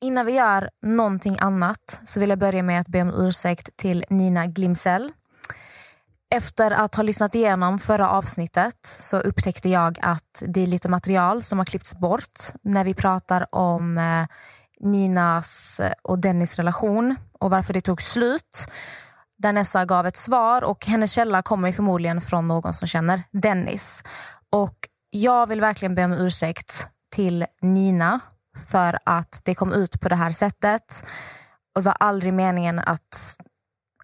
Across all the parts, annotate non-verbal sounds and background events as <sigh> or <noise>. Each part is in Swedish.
Innan vi gör någonting annat så vill jag börja med att be om ursäkt till Nina Glimsell. Efter att ha lyssnat igenom förra avsnittet så upptäckte jag att det är lite material som har klippts bort när vi pratar om eh, Ninas eh, och Dennis relation och varför det tog slut. Där Nessa gav ett svar och hennes källa kommer förmodligen från någon som känner Dennis. Och jag vill verkligen be om ursäkt till Nina för att det kom ut på det här sättet. Och det var aldrig meningen att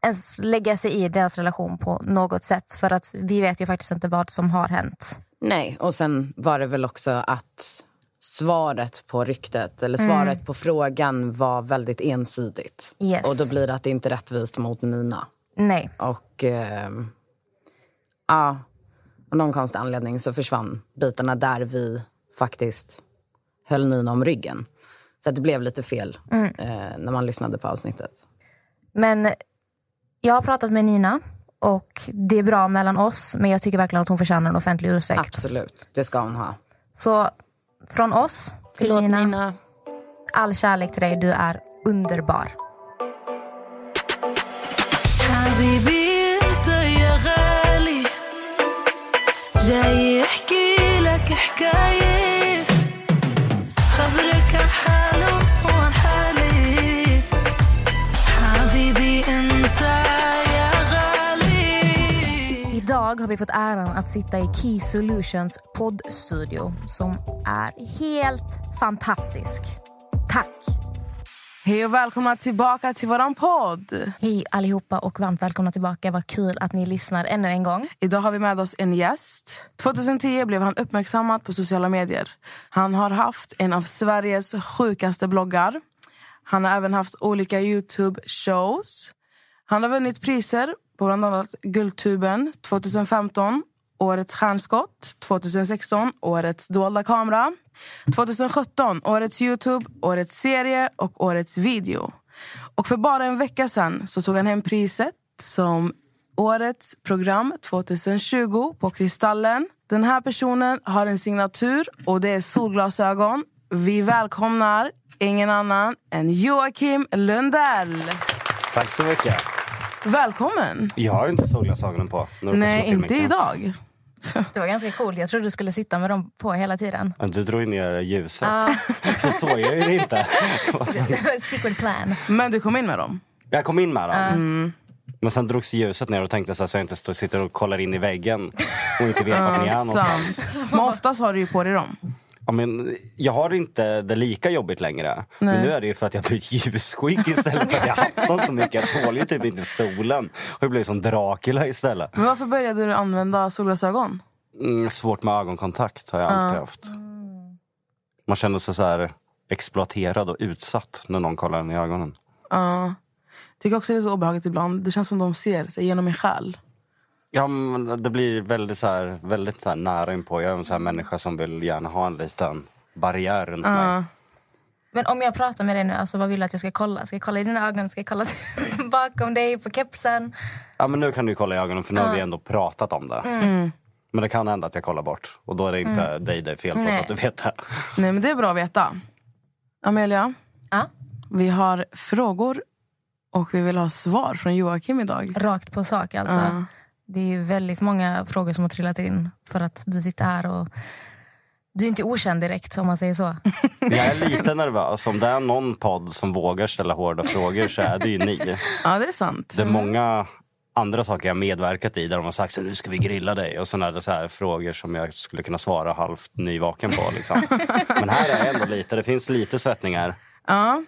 ens lägga sig i deras relation på något sätt. För att vi vet ju faktiskt inte vad som har hänt. Nej, och sen var det väl också att svaret på ryktet, eller svaret mm. på frågan var väldigt ensidigt. Yes. Och då blir det att det inte är rättvist mot Nina. Nej. Och eh, ja, av någon konstig anledning så försvann bitarna där vi faktiskt höll Nina om ryggen. Så det blev lite fel mm. eh, när man lyssnade på avsnittet. Men jag har pratat med Nina och det är bra mellan oss. Men jag tycker verkligen att hon förtjänar en offentlig ursäkt. Absolut, det ska hon ha. Så från oss till Förlåt, Nina. Nina. All kärlek till dig, du är underbar. جاي har vi fått äran att sitta i Key Solutions poddstudio som är helt fantastisk. Tack! Hej och välkomna tillbaka till våran podd. Hej allihopa och varmt välkomna tillbaka. Vad kul att ni lyssnar ännu en gång. Idag har vi med oss en gäst. 2010 blev han uppmärksammad på sociala medier. Han har haft en av Sveriges sjukaste bloggar. Han har även haft olika Youtube-shows. Han har vunnit priser på bland annat Guldtuben 2015 Årets stjärnskott 2016, Årets dolda kamera 2017, Årets Youtube, Årets serie och Årets video. Och för bara en vecka sen så tog han hem priset som Årets program 2020 på Kristallen. Den här personen har en signatur och det är solglasögon. Vi välkomnar ingen annan än Joakim Lundell. Tack så mycket. Välkommen! Jag har inte solglasögonen på. Nej, inte idag. Det var ganska coolt. Jag trodde du skulle sitta med dem på hela tiden. Du drog ner ljuset. Ah. <laughs> Så såg jag ju inte. <laughs> Secret plan. Men du kom in med dem? Jag kom in med dem. Mm. Men sen drogs ljuset ner och tänkte så, att jag inte står, sitter och kollar in i väggen och inte vet vart ni är någonstans. Men oftast har du ju på dig dem. Ja, men jag har inte det lika jobbigt längre. Nej. Men nu är det ju för att jag blivit ljussjuk istället för att jag haft dem så mycket. Jag tål ju typ inte solen. Och jag blev som Dracula istället. Men varför började du använda solglasögon? Mm, svårt med ögonkontakt har jag uh. alltid haft. Man känner sig så här exploaterad och utsatt när någon kollar en i ögonen. Ja. Uh. Tycker också det är så obehagligt ibland. Det känns som de ser sig genom min själ. Ja, men det blir väldigt, så här, väldigt så här nära inpå. Jag är en sån här människa som vill gärna ha en liten barriär runt uh. mig. Men om jag pratar med dig nu, alltså, vad vill du att jag ska kolla? Ska jag kolla i dina ögon? Ska jag kolla <laughs> bakom dig, på kepsen? Ja, men nu kan du kolla i ögonen för nu uh. har vi ändå pratat om det. Mm. Men det kan hända att jag kollar bort. Och då är det inte mm. dig det är fel på, Nej. så att du vet det. Nej, men det är bra att veta. Amelia, uh. vi har frågor och vi vill ha svar från Joakim idag. Rakt på sak alltså. Det är ju väldigt många frågor som har trillat in för att du sitter här och du är inte okänd direkt om man säger så. <laughs> Jag är lite nervös. Om det är någon podd som vågar ställa hårda frågor så är det ju ni. <laughs> Ja, det är sant. Det är många andra saker jag medverkat i där de har sagt att nu ska vi grilla dig. Och sen är det så här frågor som jag skulle kunna svara halvt nyvaken på. Liksom. <laughs> Men här är ändå lite, det finns lite svettningar. Ja.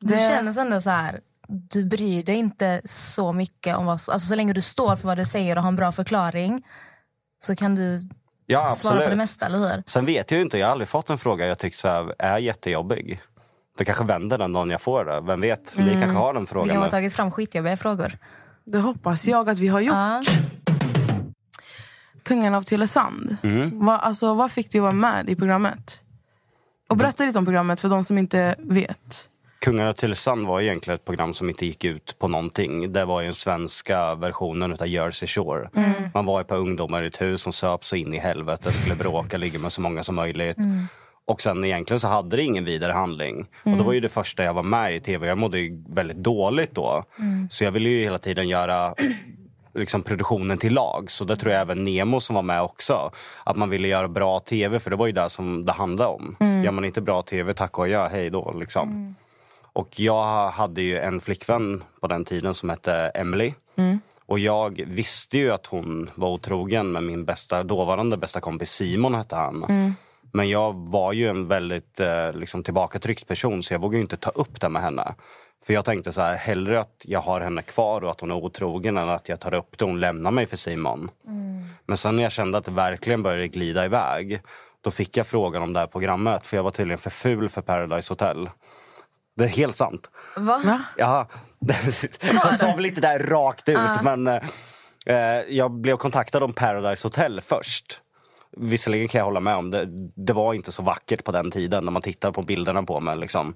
Det... Du känner ändå så här, du bryr dig inte så mycket om vad... Alltså så länge du står för vad du säger och har en bra förklaring så kan du ja, svara på det mesta, eller hur? Sen vet jag ju inte, jag har aldrig fått en fråga jag tyckt så här, är jättejobbig. Det kanske vänder den dagen jag får det. Vem vet? Mm. Ni kanske har den frågan. Vi har tagit fram skitjobbiga frågor. Det hoppas jag att vi har gjort. Uh. Kungen av Tylösand. Mm. Vad, alltså, vad fick du vara med i programmet? Och berätta lite om programmet för de som inte vet. Kungarna till Tylösand var egentligen ett program som inte gick ut på någonting. Det var ju den svenska versionen av Jersey Shore. Mm. Man var ett par ungdomar i ett hus som söp så in i helvete, skulle bråka, ligga med så många som möjligt. Mm. Och sen egentligen så hade det ingen vidare handling. Och då var ju det första jag var med i tv. Jag mådde väldigt dåligt då. Så jag ville ju hela tiden göra liksom produktionen till lag. Så det tror jag även Nemo som var med också. Att man ville göra bra tv, för det var ju det som det handlade om. Gör man inte bra tv, tack och ja, hej då. Liksom. Och jag hade ju en flickvän på den tiden som hette Emily. Och jag visste ju att hon var otrogen med min bästa, dåvarande bästa kompis Simon hette han. Men jag var ju en väldigt eh, liksom, tillbakatryckt person så jag vågade inte ta upp det med henne. För jag tänkte så här, hellre att jag har henne kvar och att hon är otrogen än att jag tar upp det och hon lämnar mig för Simon. Men sen när jag kände att det verkligen började glida iväg då fick jag frågan om det här programmet för jag var tydligen för ful för Paradise Hotel. Det är helt sant. Va? Ja, jag sa väl inte det där rakt ut men eh, jag blev kontaktad om Paradise Hotel först. Visserligen kan jag hålla med om det, det var inte så vackert på den tiden när man tittar på bilderna på mig. Liksom.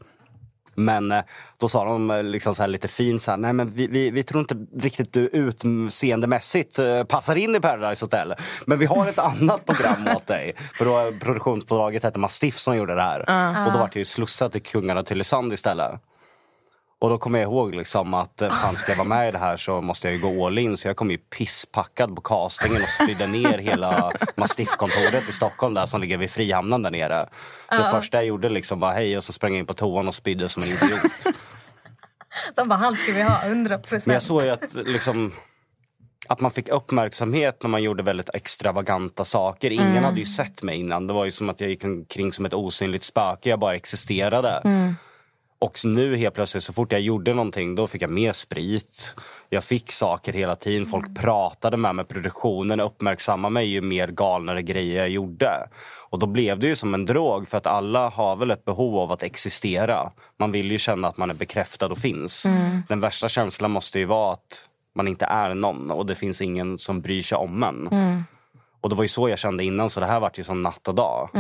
Men eh, då sa de eh, liksom så lite fint så här, nej men vi, vi, vi tror inte riktigt du utseendemässigt eh, passar in i Paradise Hotel. Men vi har ett <laughs> annat program åt dig. För då produktionsbolaget hette Mastiff som gjorde det här. Och då var det ju slussat till Kungarna Tylösand istället. Och då kommer jag ihåg liksom att eh, fan ska jag vara med i det här så måste jag ju gå all in. Så jag kom ju pisspackad på castingen och spydde ner hela Mastiff-kontoret i Stockholm där som ligger vid Frihamnen där nere. Så det första jag gjorde liksom var hej och så sprang jag in på toan och spydde som en <laughs> idiot. De bara, han ska vi ha, 100 procent. Men jag såg ju att liksom att man fick uppmärksamhet när man gjorde väldigt extravaganta saker. Ingen hade ju sett mig innan. Det var ju som att jag gick omkring som ett osynligt spöke. Jag bara existerade. Och nu helt plötsligt så fort jag gjorde någonting då fick jag mer sprit. Jag fick saker hela tiden. Folk pratade med mig. Produktionen uppmärksammade mig ju mer galnare grejer jag gjorde. Och då blev det ju som en drog för att alla har väl ett behov av att existera. Man vill ju känna att man är bekräftad och finns. Den värsta känslan måste ju vara att man inte är någon och det finns ingen som bryr sig om en. Och det var ju så jag kände innan så det här vart ju som natt och dag.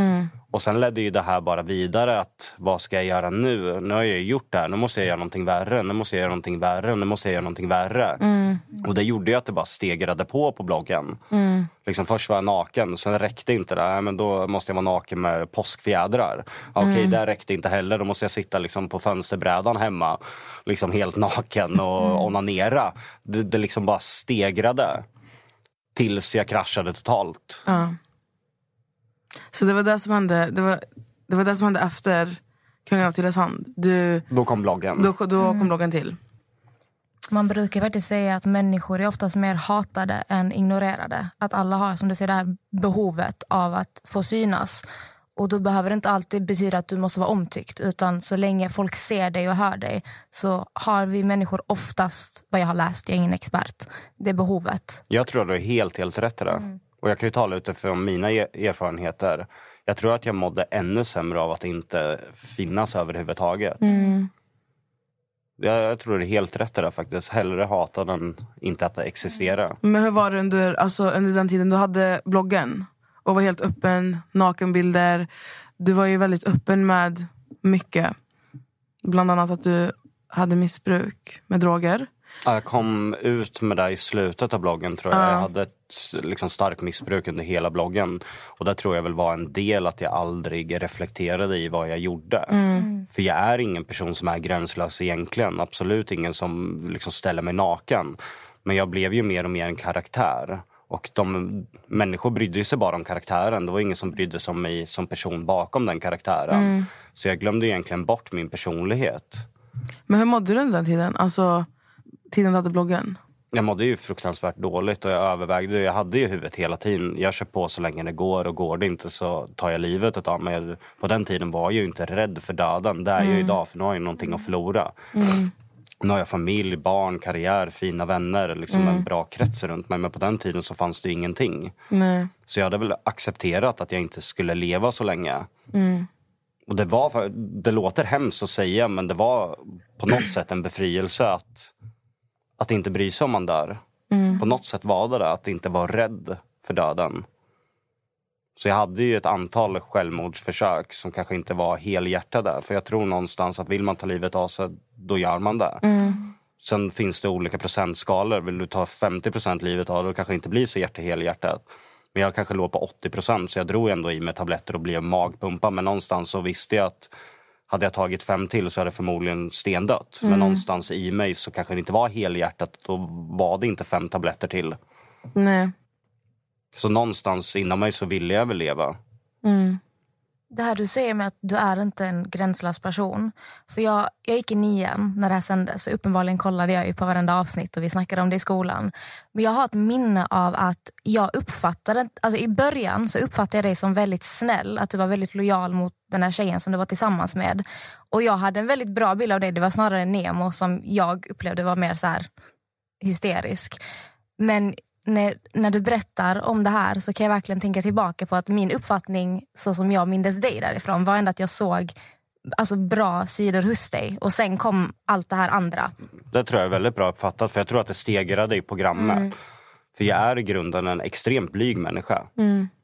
Och sen ledde ju det här bara vidare att vad ska jag göra nu? Nu har jag ju gjort det här, nu måste jag göra någonting värre, nu måste jag göra någonting värre, nu måste jag göra någonting värre. Och det gjorde ju att det bara stegrade på på bloggen. Liksom först var jag naken, sen räckte inte det. Men då måste jag vara naken med påskfjädrar. Okej, det räckte inte heller. Då måste jag sitta liksom på fönsterbrädan hemma, liksom helt naken och onanera. Det, det liksom bara stegrade. Tills jag kraschade totalt. Ja. Så det var det som hände, det var, det var det som hände efter Kungen av Tylösand. Du, Då kom bloggen. då, då kom bloggen till. Man brukar faktiskt säga att människor är oftast mer hatade än ignorerade. Att alla har som du säger, det här behovet av att få synas. Och då behöver det inte alltid betyda att du måste vara omtyckt. Utan så länge folk ser dig och hör dig så har vi människor oftast, vad jag har läst, jag är ingen expert, det behovet. Jag tror att du är helt, helt rätt i det. Och jag kan ju tala utifrån mina e- erfarenheter. Jag tror att jag mådde ännu sämre av att inte finnas överhuvudtaget. Jag, jag tror det är helt rätt i det faktiskt. Hellre hata än inte att existera. Men hur var det under, alltså, under den tiden du hade bloggen? Och var helt öppen, nakenbilder. Du var ju väldigt öppen med mycket. Bland annat att du hade missbruk med droger. Ja, Jag kom ut med det i slutet av bloggen tror jag. Jag hade ett liksom, starkt missbruk under hela bloggen. Och det tror jag väl var en del att jag aldrig reflekterade i vad jag gjorde. För jag är ingen person som är gränslös egentligen. Absolut ingen som liksom, ställer mig naken. Men jag blev ju mer och mer en karaktär. Och de människor brydde sig bara om karaktären. Det var ingen som brydde sig om mig som person bakom den karaktären. Så jag glömde egentligen bort min personlighet. Men hur mådde du under den tiden? Alltså tiden du hade bloggen? Jag mådde ju fruktansvärt dåligt och jag övervägde. Jag hade ju huvudet hela tiden. Jag kör på så länge det går och går det inte så tar jag livet av mig. På den tiden var jag ju inte rädd för döden. Det är jag idag för nu har jag någonting att förlora. Nu har jag familj, barn, karriär, fina vänner. Liksom en bra krets runt mig. Men på den tiden så fanns det ingenting. Nej. Så jag hade väl accepterat att jag inte skulle leva så länge. Och det, var, det låter hemskt att säga men det var på något sätt en befrielse att, att inte bry sig om man dör. På något sätt var det det, att inte vara rädd för döden. Så jag hade ju ett antal självmordsförsök som kanske inte var helhjärtade. För jag tror någonstans att vill man ta livet av sig, då gör man det. Sen finns det olika procentskalor. Vill du ta 50% livet av det, då kanske inte blir så hjärte helhjärtat. Men jag kanske låg på 80 procent så jag drog ändå i mig tabletter och blev magpumpad. Men någonstans så visste jag att hade jag tagit fem till så hade jag förmodligen stendött. Men någonstans i mig så kanske det inte var helhjärtat. Då var det inte fem tabletter till. Nej. Mm. Så någonstans inom mig så ville jag väl leva. Det här du säger med att du är inte en gränslös person. För jag, jag gick i nian när det här sändes. Så uppenbarligen kollade jag ju på varenda avsnitt och vi snackade om det i skolan. Men jag har ett minne av att jag uppfattade, alltså i början så uppfattade jag dig som väldigt snäll. Att du var väldigt lojal mot den här tjejen som du var tillsammans med. Och jag hade en väldigt bra bild av dig. Det var snarare Nemo som jag upplevde var mer så här hysterisk. Men när, när du berättar om det här så kan jag verkligen tänka tillbaka på att min uppfattning så som jag mindes dig därifrån var ändå att jag såg alltså, bra sidor hos dig och sen kom allt det här andra. Det tror jag är väldigt bra uppfattat. För jag tror att det stegrade i programmet. För jag är i grunden en extremt blyg människa.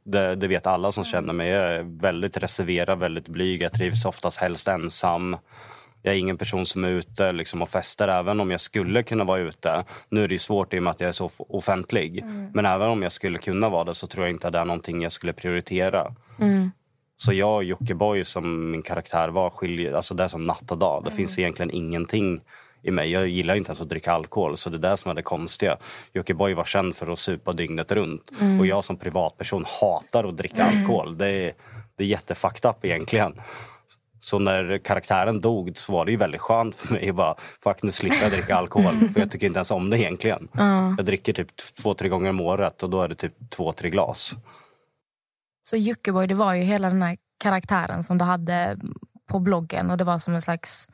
Det, det vet alla som känner mig. Jag är väldigt reserverad, väldigt blyg. Jag trivs oftast helst ensam. Jag är ingen person som är ute liksom, och festar även om jag skulle kunna vara ute. Nu är det svårt i och med att jag är så offentlig. Men även om jag skulle kunna vara det så tror jag inte att det är någonting jag skulle prioritera. Så jag och Jockiboi som min karaktär var skiljer, alltså det är som natt och dag. Det finns egentligen ingenting i mig. Jag gillar inte ens att dricka alkohol så det är det som är det konstiga. Jockiboi var känd för att supa dygnet runt. Och jag som privatperson hatar att dricka alkohol. Det är, det är jättefucked up egentligen. Så när karaktären dog så var det ju väldigt skönt för mig att bara, fuck nu slipper jag dricka alkohol. <laughs> För jag tycker inte ens om det egentligen. Jag dricker typ två, tre gånger om året och då är det typ två, tre glas. Så Jockiboi, det var ju hela den här karaktären som du hade på bloggen och det var som en slags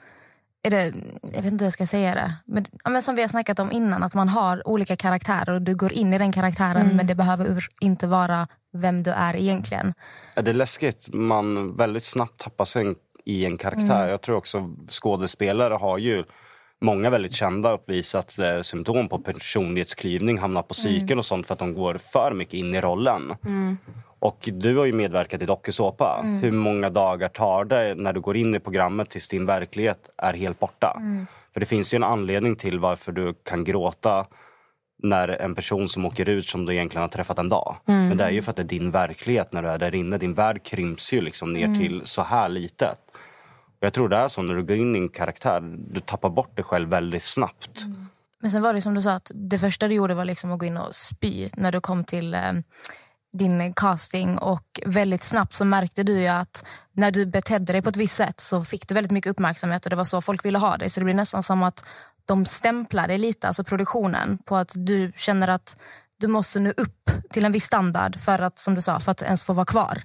är det, jag vet inte hur jag ska säga det. Men, ja, men som vi har snackat om innan, att man har olika karaktärer och du går in i den karaktären men det behöver inte vara vem du är egentligen. Ja, Det är läskigt. Man väldigt snabbt tappar sig i en karaktär. Jag tror också skådespelare har ju Många väldigt kända uppvisat eh, symptom på personlighetsklyvning, hamnat på psyken och sånt för att de går för mycket in i rollen. Och du har ju medverkat i dokusåpa. Hur många dagar tar det när du går in i programmet tills din verklighet är helt borta? För det finns ju en anledning till varför du kan gråta när en person som åker ut som du egentligen har träffat en dag. Men det är ju för att det är din verklighet när du är där inne. Din värld krymps ju liksom ner till så här litet. Jag tror det är så när du går in i en karaktär, du tappar bort dig själv väldigt snabbt. Mm. Men sen var det som du sa, att det första du gjorde var liksom att gå in och spy när du kom till eh, din casting och väldigt snabbt så märkte du ju att när du betedde dig på ett visst sätt så fick du väldigt mycket uppmärksamhet och det var så folk ville ha dig. Så det blir nästan som att de stämplar dig lite, alltså produktionen, på att du känner att du måste nu upp till en viss standard för att, som du sa, för att ens få vara kvar.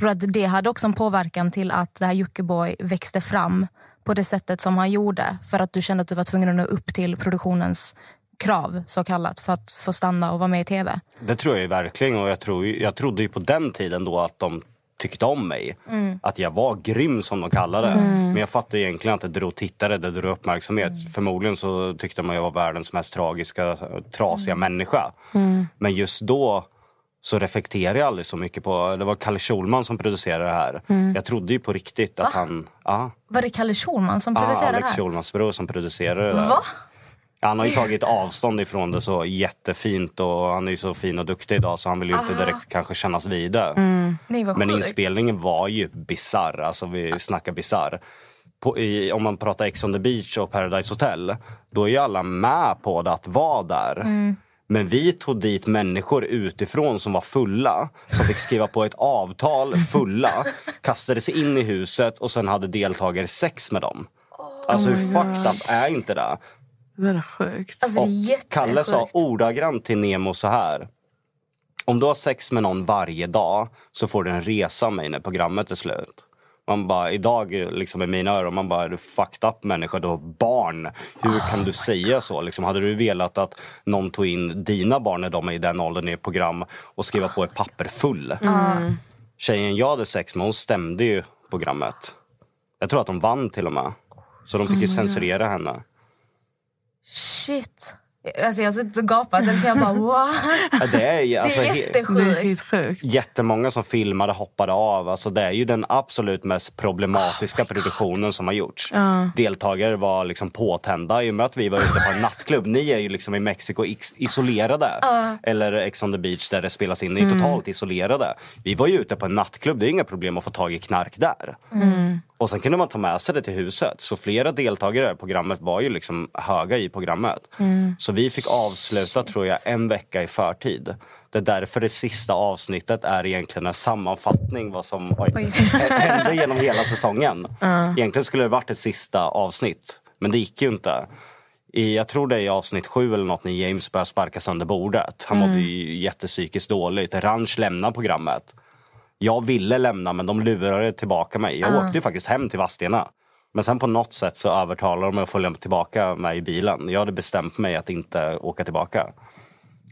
Tror att det hade också en påverkan till att det här Jockiboi växte fram på det sättet som han gjorde för att du kände att du var tvungen att nå upp till produktionens krav så kallat för att få stanna och vara med i tv? Det tror jag verkligen och jag, tror, jag trodde ju på den tiden då att de tyckte om mig. Att jag var grym som de kallade det. Men jag fattade egentligen att det drog tittare, det drog uppmärksamhet. Förmodligen så tyckte man jag var världens mest tragiska, trasiga människa. Men just då så reflekterade jag aldrig så mycket på... Det var Kalle Schulman som producerade det här. Jag trodde ju på riktigt att han... Ja, Var det Kalle Schulman som ja, producerade Alex det här? Schulmans bror som producerade det där. Va? Han har ju tagit avstånd ifrån det så jättefint och han är ju så fin och duktig idag så han vill ju inte direkt kanske kännas vid det. Nej, vad Men inspelningen var ju bizarr, alltså vi snackar bizarr. På, i, om man pratar Ex on the beach och Paradise Hotel, då är ju alla med på det att vara där. Men vi tog dit människor utifrån som var fulla, som fick skriva på ett avtal fulla, kastade sig in i huset och sen hade deltagare sex med dem. Alltså hur fucked up är inte det? Det där är sjukt. Alltså, det Och är jättesjukt. Kalle sa ordagrant till Nemo så här. Om du har sex med någon varje dag så får du en resa av mig när programmet är slut. Man bara, idag liksom i mina öron, man bara, är du fucked up människa, du har barn. Hur kan du säga så? Liksom, hade du velat att någon tog in dina barn när de är i den åldern i ett program och skriva på ett papper full? Tjejen jag hade sex med, hon stämde ju programmet. Jag tror att de vann till och med. Så de fick ju censurera henne. Shit. Alltså jag har suttit och gapat. Alltså jag bara wow. Ja, Det är, alltså, det är Det är jättesjukt. helt sjukt. jättemånga som filmade hoppade av. Alltså det är ju den absolut mest problematiska produktionen som har gjorts. Deltagare var liksom påtända i och med att vi var ute på en nattklubb. Ni är ju liksom i Mexiko ex- isolerade. Eller Ex on the beach där det spelas in. Ni är totalt isolerade. Vi var ju ute på en nattklubb. Det är inga problem att få tag i knark där. Och sen kunde man ta med sig det till huset. Så flera deltagare i programmet var ju liksom höga i programmet. Så vi fick avsluta tror jag en vecka i förtid. Det är därför det sista avsnittet är egentligen en sammanfattning vad som oj, <laughs> hände genom hela säsongen. Egentligen skulle det varit ett sista avsnitt. Men det gick ju inte. I, jag tror det är i avsnitt sju eller något när James börjar sparka sönder bordet. Han mådde ju jättepsykiskt dåligt. Ranch lämnar programmet. Jag ville lämna men de lurade tillbaka mig. Jag åkte ju faktiskt hem till Vadstena. Men sen på något sätt så övertalade de mig att följa tillbaka mig i bilen. Jag hade bestämt mig att inte åka tillbaka.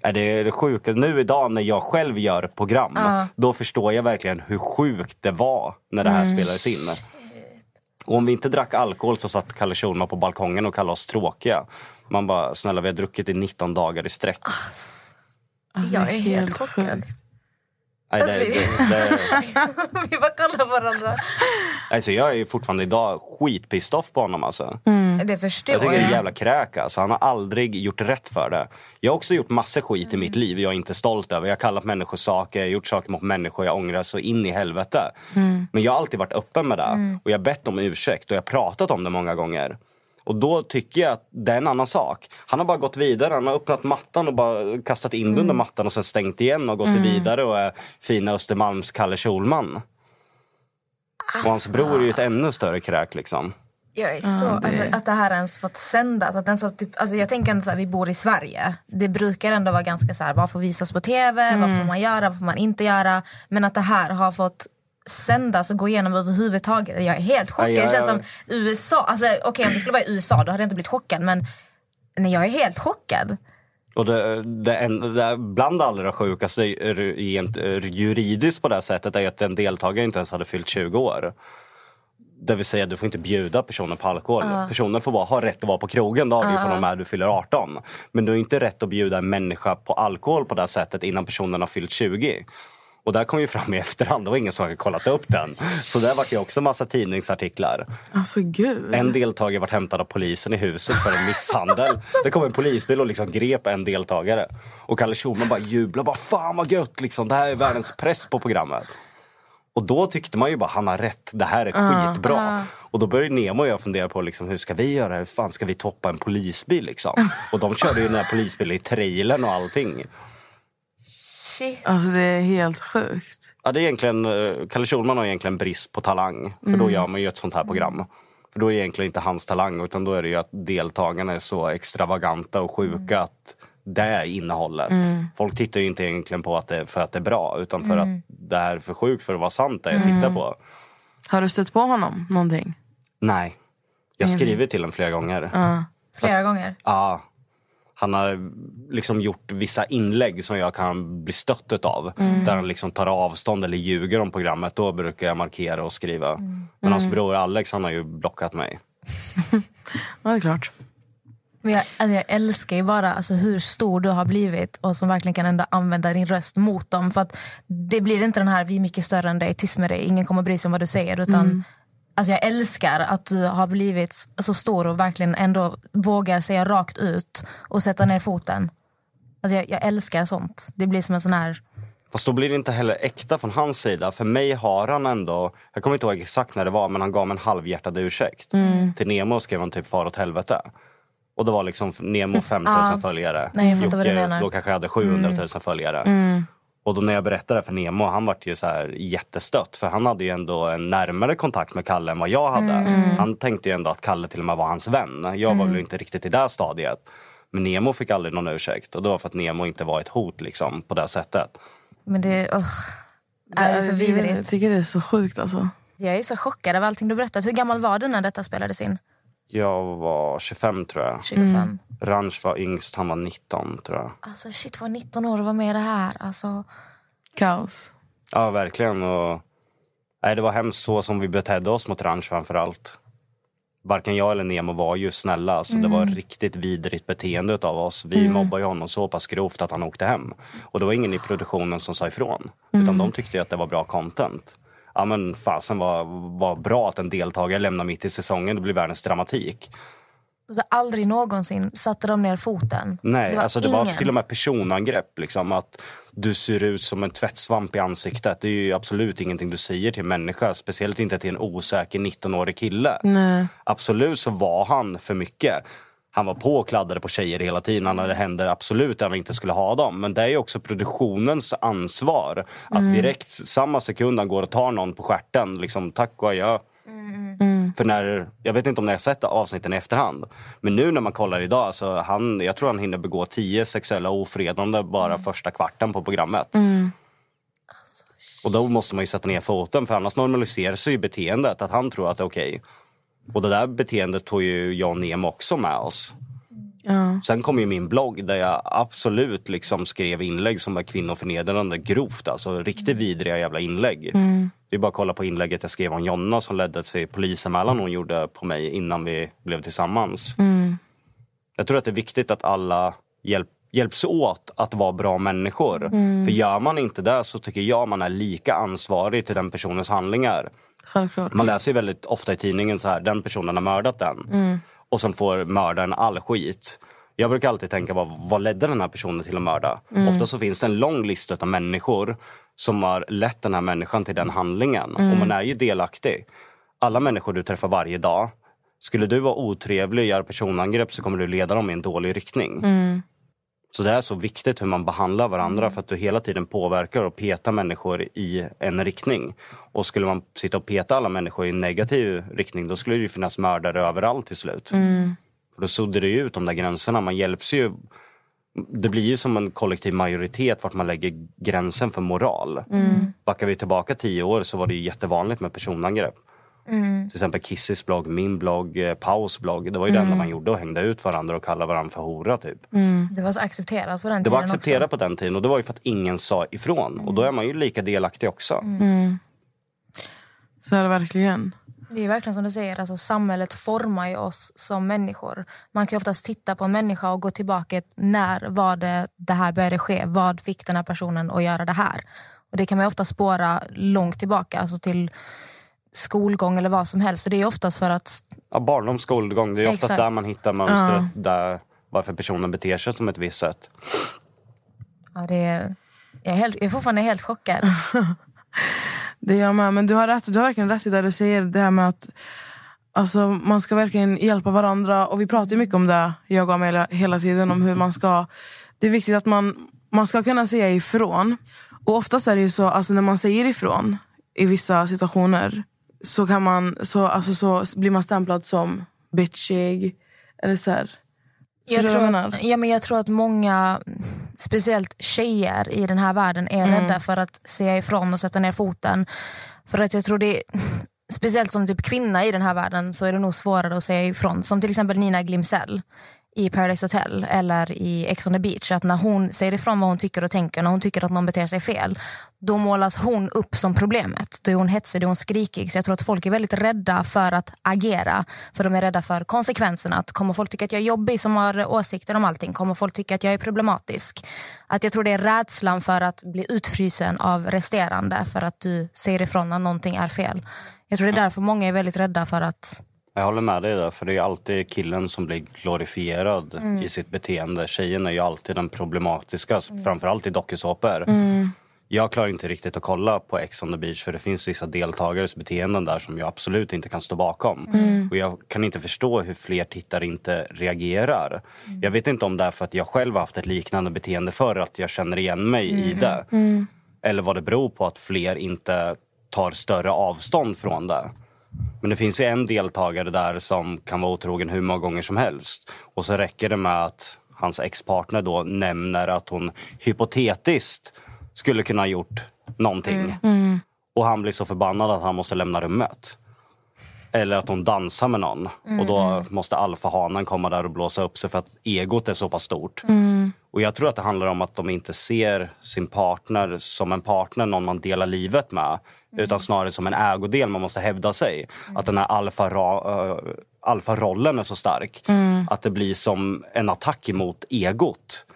Är det sjuka? Nu idag när jag själv gör program, då förstår jag verkligen hur sjukt det var när det här spelades in. Och om vi inte drack alkohol så satt Kalle Schulman på balkongen och kallade oss tråkiga. Man bara, snälla vi har druckit i 19 dagar i sträck. Alltså, Jag är helt chockad. Nej, det, Alltså, det, det, <laughs> Vi bara kollar varandra. alltså, jag är ju fortfarande idag skitpissed off på honom alltså. Det förstår Jag tycker det är en jävla kräk alltså. Han har aldrig gjort rätt för det. Jag har också gjort massor skit i mitt liv jag är inte stolt över. Jag har kallat människor saker, jag har gjort saker mot människor jag ångrar så in i helvete. Men jag har alltid varit öppen med det. Och jag har bett om ursäkt och jag har pratat om det många gånger. Och då tycker jag att det är en annan sak. Han har bara gått vidare. Han har öppnat mattan och bara kastat in det under mattan och sen stängt igen och gått vidare och är fina Östermalms Kalle Schulman. Och hans bror är ju ett ännu större kräk liksom. Jag är så, alltså, att det här ens fått sändas. Att den så, typ, alltså, jag tänker här, vi bor i Sverige. Det brukar ändå vara ganska så här, vad får visas på tv, vad får man göra, vad får man inte göra. Men att det här har fått sändas och gå igenom överhuvudtaget. Jag är helt chockad. Det känns som USA. Alltså, Okej om det skulle vara i USA då hade jag inte blivit chockad. Men nej, jag är helt chockad. Och det, det, en, det bland det allra sjukaste rent juridiskt på det här sättet är att en deltagare inte ens hade fyllt 20 år. Det vill säga du får inte bjuda personen på alkohol. Personen får ha rätt att vara på krogen dagen uh. från och med du fyller 18. Men du har inte rätt att bjuda en människa på alkohol på det här sättet innan personen har fyllt 20. Och det här kom ju fram i efterhand, det var ingen som hade kollat upp den. Så där var ju också massa tidningsartiklar. Alltså gud. En deltagare vart hämtad av polisen i huset för en misshandel. Det kom en polisbil och liksom grep en deltagare. Och Kalle Schulman bara jublade. Bara, Fan vad gött! Liksom. Det här är världens press på programmet. Och då tyckte man ju bara han har rätt, det här är skitbra. Och då började Nemo och jag fundera på liksom, hur ska vi göra? Hur fan ska vi toppa en polisbil? Liksom? Och de körde ju den här polisbilen i trailern och allting. Shit. Alltså det är helt sjukt. Ja, det är egentligen, eh, Kalle Schulman har egentligen brist på talang. För då gör man ju ett sånt här program. För då är det egentligen inte hans talang utan då är det ju att deltagarna är så extravaganta och sjuka att det är innehållet. Folk tittar ju inte egentligen på att det, för att det är bra utan för att det här är för sjukt för att vara sant det jag tittar på. Har du stött på honom någonting? Nej. Jag har skrivit till honom flera gånger. Flera gånger. Ja. Han har liksom gjort vissa inlägg som jag kan bli stött av. Där han liksom tar avstånd eller ljuger om programmet. Då brukar jag markera och skriva. Men hans bror Alex han har ju blockat mig. <laughs> Ja, det är klart. Men jag, alltså jag älskar ju bara alltså, hur stor du har blivit och som verkligen kan ändå använda din röst mot dem. För att Det blir inte den här vi är mycket större än dig, tyst med dig, ingen kommer bry sig om vad du säger. Utan, alltså jag älskar att du har blivit så stor och verkligen ändå vågar säga rakt ut och sätta ner foten. Alltså jag, jag älskar sånt. Det blir som en sån här... Fast då blir det inte heller äkta från hans sida. För mig har han ändå, jag kommer inte ihåg exakt när det var, men han gav mig en halvhjärtad ursäkt. Till Nemo skrev han typ far åt helvete. Och det var liksom Nemo <laughs> 5000 följare. Nej, jag Jocke då kanske hade 700 000 följare. Och då när jag berättade det för Nemo, han vart ju så här jättestött. För han hade ju ändå en närmare kontakt med Kalle än vad jag hade. Han tänkte ju ändå att Kalle till och med var hans vän. Jag var väl inte riktigt i det stadiet. Men Nemo fick aldrig någon ursäkt. Och det var för att Nemo inte var ett hot liksom, på det sättet. Men det, oh, är det är så jag, vidrigt. jag tycker det är så sjukt alltså. Jag är så chockad av allting du berättat. Hur gammal var du när detta spelades in? Jag var 25 tror jag. 25? Ranch var yngst, han var 19 tror jag. Alltså shit, var 19 år och var med i det här. Alltså, Kaos. Ja, verkligen. Och, nej, det var hemskt så som vi betedde oss mot Ranch framför allt. varken jag eller Nemo var ju snälla. Så det var riktigt vidrigt beteende av oss. Vi mm. mobbade honom så pass grovt att han åkte hem. Och det var ingen i produktionen som sa ifrån. Utan de tyckte att det var bra content. Ja men fasen var, var bra att en deltagare lämnar mitt i säsongen. Det blir världens dramatik. Alltså, aldrig någonsin satte de ner foten. Nej, det var, alltså det ingen. var till och med personangrepp. Liksom, att du ser ut som en tvättsvamp i ansiktet. Det är ju absolut ingenting du säger till en människa. Speciellt inte till en osäker 19-årig kille. Nej. Absolut så var han för mycket. Han var på och kladdade på tjejer hela tiden. Han hade händer absolut där han inte skulle ha dem. Men det är ju också produktionens ansvar. Att direkt samma sekund han går och tar någon på stjärten. Liksom, tack och adjö. För när, jag vet inte om ni har sett avsnitten i efterhand. Men nu när man kollar idag, alltså han, jag tror han hinner begå tio sexuella ofredande bara första kvarten på programmet. Och då måste man ju sätta ner foten för annars normaliseras ju beteendet. Att han tror att det är okej. Och det där beteendet tog ju jag och Nemo också med oss. Ja. Sen kom ju min blogg där jag absolut liksom skrev inlägg som var kvinnoförnedrande grovt. Alltså riktigt vidriga jävla inlägg. Det är bara att kolla på inlägget jag skrev om Jonna som ledde till polisanmälan hon gjorde på mig innan vi blev tillsammans. Jag tror att det är viktigt att alla hjälp, hjälps åt att vara bra människor. För gör man inte det så tycker jag man är lika ansvarig till den personens handlingar. Självklart. Man läser ju väldigt ofta i tidningen så här, den personen har mördat den. Och sen får mördaren all skit. Jag brukar alltid tänka, vad, vad ledde den här personen till att mörda? Ofta så finns det en lång lista av människor som har lett den här människan till den handlingen. Och man är ju delaktig. Alla människor du träffar varje dag. Skulle du vara otrevlig och göra personangrepp så kommer du leda dem i en dålig riktning. Så det är så viktigt hur man behandlar varandra för att du hela tiden påverkar och petar människor i en riktning. Och skulle man sitta och peta alla människor i en negativ riktning då skulle det finnas mördare överallt till slut. För då suddar det ut de där gränserna. Man hjälps ju. Det blir ju som en kollektiv majoritet vart man lägger gränsen för moral. Mm. Backar vi tillbaka tio år så var det ju jättevanligt med personangrepp. Till exempel Kissis blogg, min blogg, eh, Paus blogg. Det var ju det enda man gjorde och hängde ut varandra och kallade varandra för hora typ. Det var så accepterat på den Det tiden var accepterat också. på den tiden och det var ju för att ingen sa ifrån. Och då är man ju lika delaktig också. Så är det verkligen. Det är verkligen som du säger, alltså, samhället formar ju oss som människor. Man kan ju oftast titta på en människa och gå tillbaka. När var det det här började ske? Vad fick den här personen att göra det här? Och Det kan man ju ofta spåra långt tillbaka, alltså till skolgång eller vad som helst. Så det är oftast för att... Ja, barndom, skolgång, det är oftast Exakt. där man hittar mönstret. Där, varför personen beter sig som ett visst sätt. Ja, det är, jag, är helt, jag är fortfarande helt chockad. <laughs> Det gör jag med. Men du har, rätt, du har verkligen rätt i det du säger. Det här med att alltså, man ska verkligen hjälpa varandra. Och Vi pratar ju mycket om det, jag och Amelia, hela tiden. Om hur man ska... Det är viktigt att man, man ska kunna säga ifrån. Och oftast är det ju så, alltså, när man säger ifrån i vissa situationer så, kan man, så, alltså, så blir man stämplad som bitchig. Eller så här. Jag tror, att, ja, men jag tror att många, speciellt tjejer i den här världen, är rädda för att säga ifrån och sätta ner foten. För att jag tror det Speciellt som typ kvinna i den här världen så är det nog svårare att säga ifrån. Som till exempel Nina Glimsell i Paradise Hotel eller i Ex on the beach. Att när hon säger ifrån vad hon tycker och tänker, när hon tycker att någon beter sig fel, då målas hon upp som problemet. Då är hon hetsig, då är hon skrikig. Så jag tror att folk är väldigt rädda för att agera. För de är rädda för konsekvenserna. Att kommer folk tycka att jag är jobbig som har åsikter om allting? Kommer folk tycka att jag är problematisk? Att jag tror det är rädslan för att bli utfrysen av resterande för att du säger ifrån när någonting är fel. Jag tror det är därför många är väldigt rädda för att Jag håller med dig där, för det är alltid killen som blir glorifierad Mm. i sitt beteende. Tjejen är ju alltid den problematiska, Mm. framförallt i dokusåpor. Jag klarar inte riktigt att kolla på Ex on the beach för det finns vissa deltagares beteenden där som jag absolut inte kan stå bakom. Mm. Och jag kan inte förstå hur fler tittare inte reagerar. Jag vet inte om det är för att jag själv har haft ett liknande beteende förr, att jag känner igen mig i det. Eller vad det beror på att fler inte tar större avstånd från det. Men det finns ju en deltagare där som kan vara otrogen hur många gånger som helst. Och så räcker det med att hans ex-partner då nämner att hon hypotetiskt skulle kunna ha gjort någonting. Och han blir så förbannad att han måste lämna rummet. Eller att hon dansar med någon. Och då måste alfahanen komma där och blåsa upp sig för att egot är så pass stort. Och jag tror att det handlar om att de inte ser sin partner som en partner, någon man delar livet med. Utan snarare som en ägodel man måste hävda sig. Att den här alfa, ra, äh, alfarollen är så stark. Att det blir som en attack mot egot.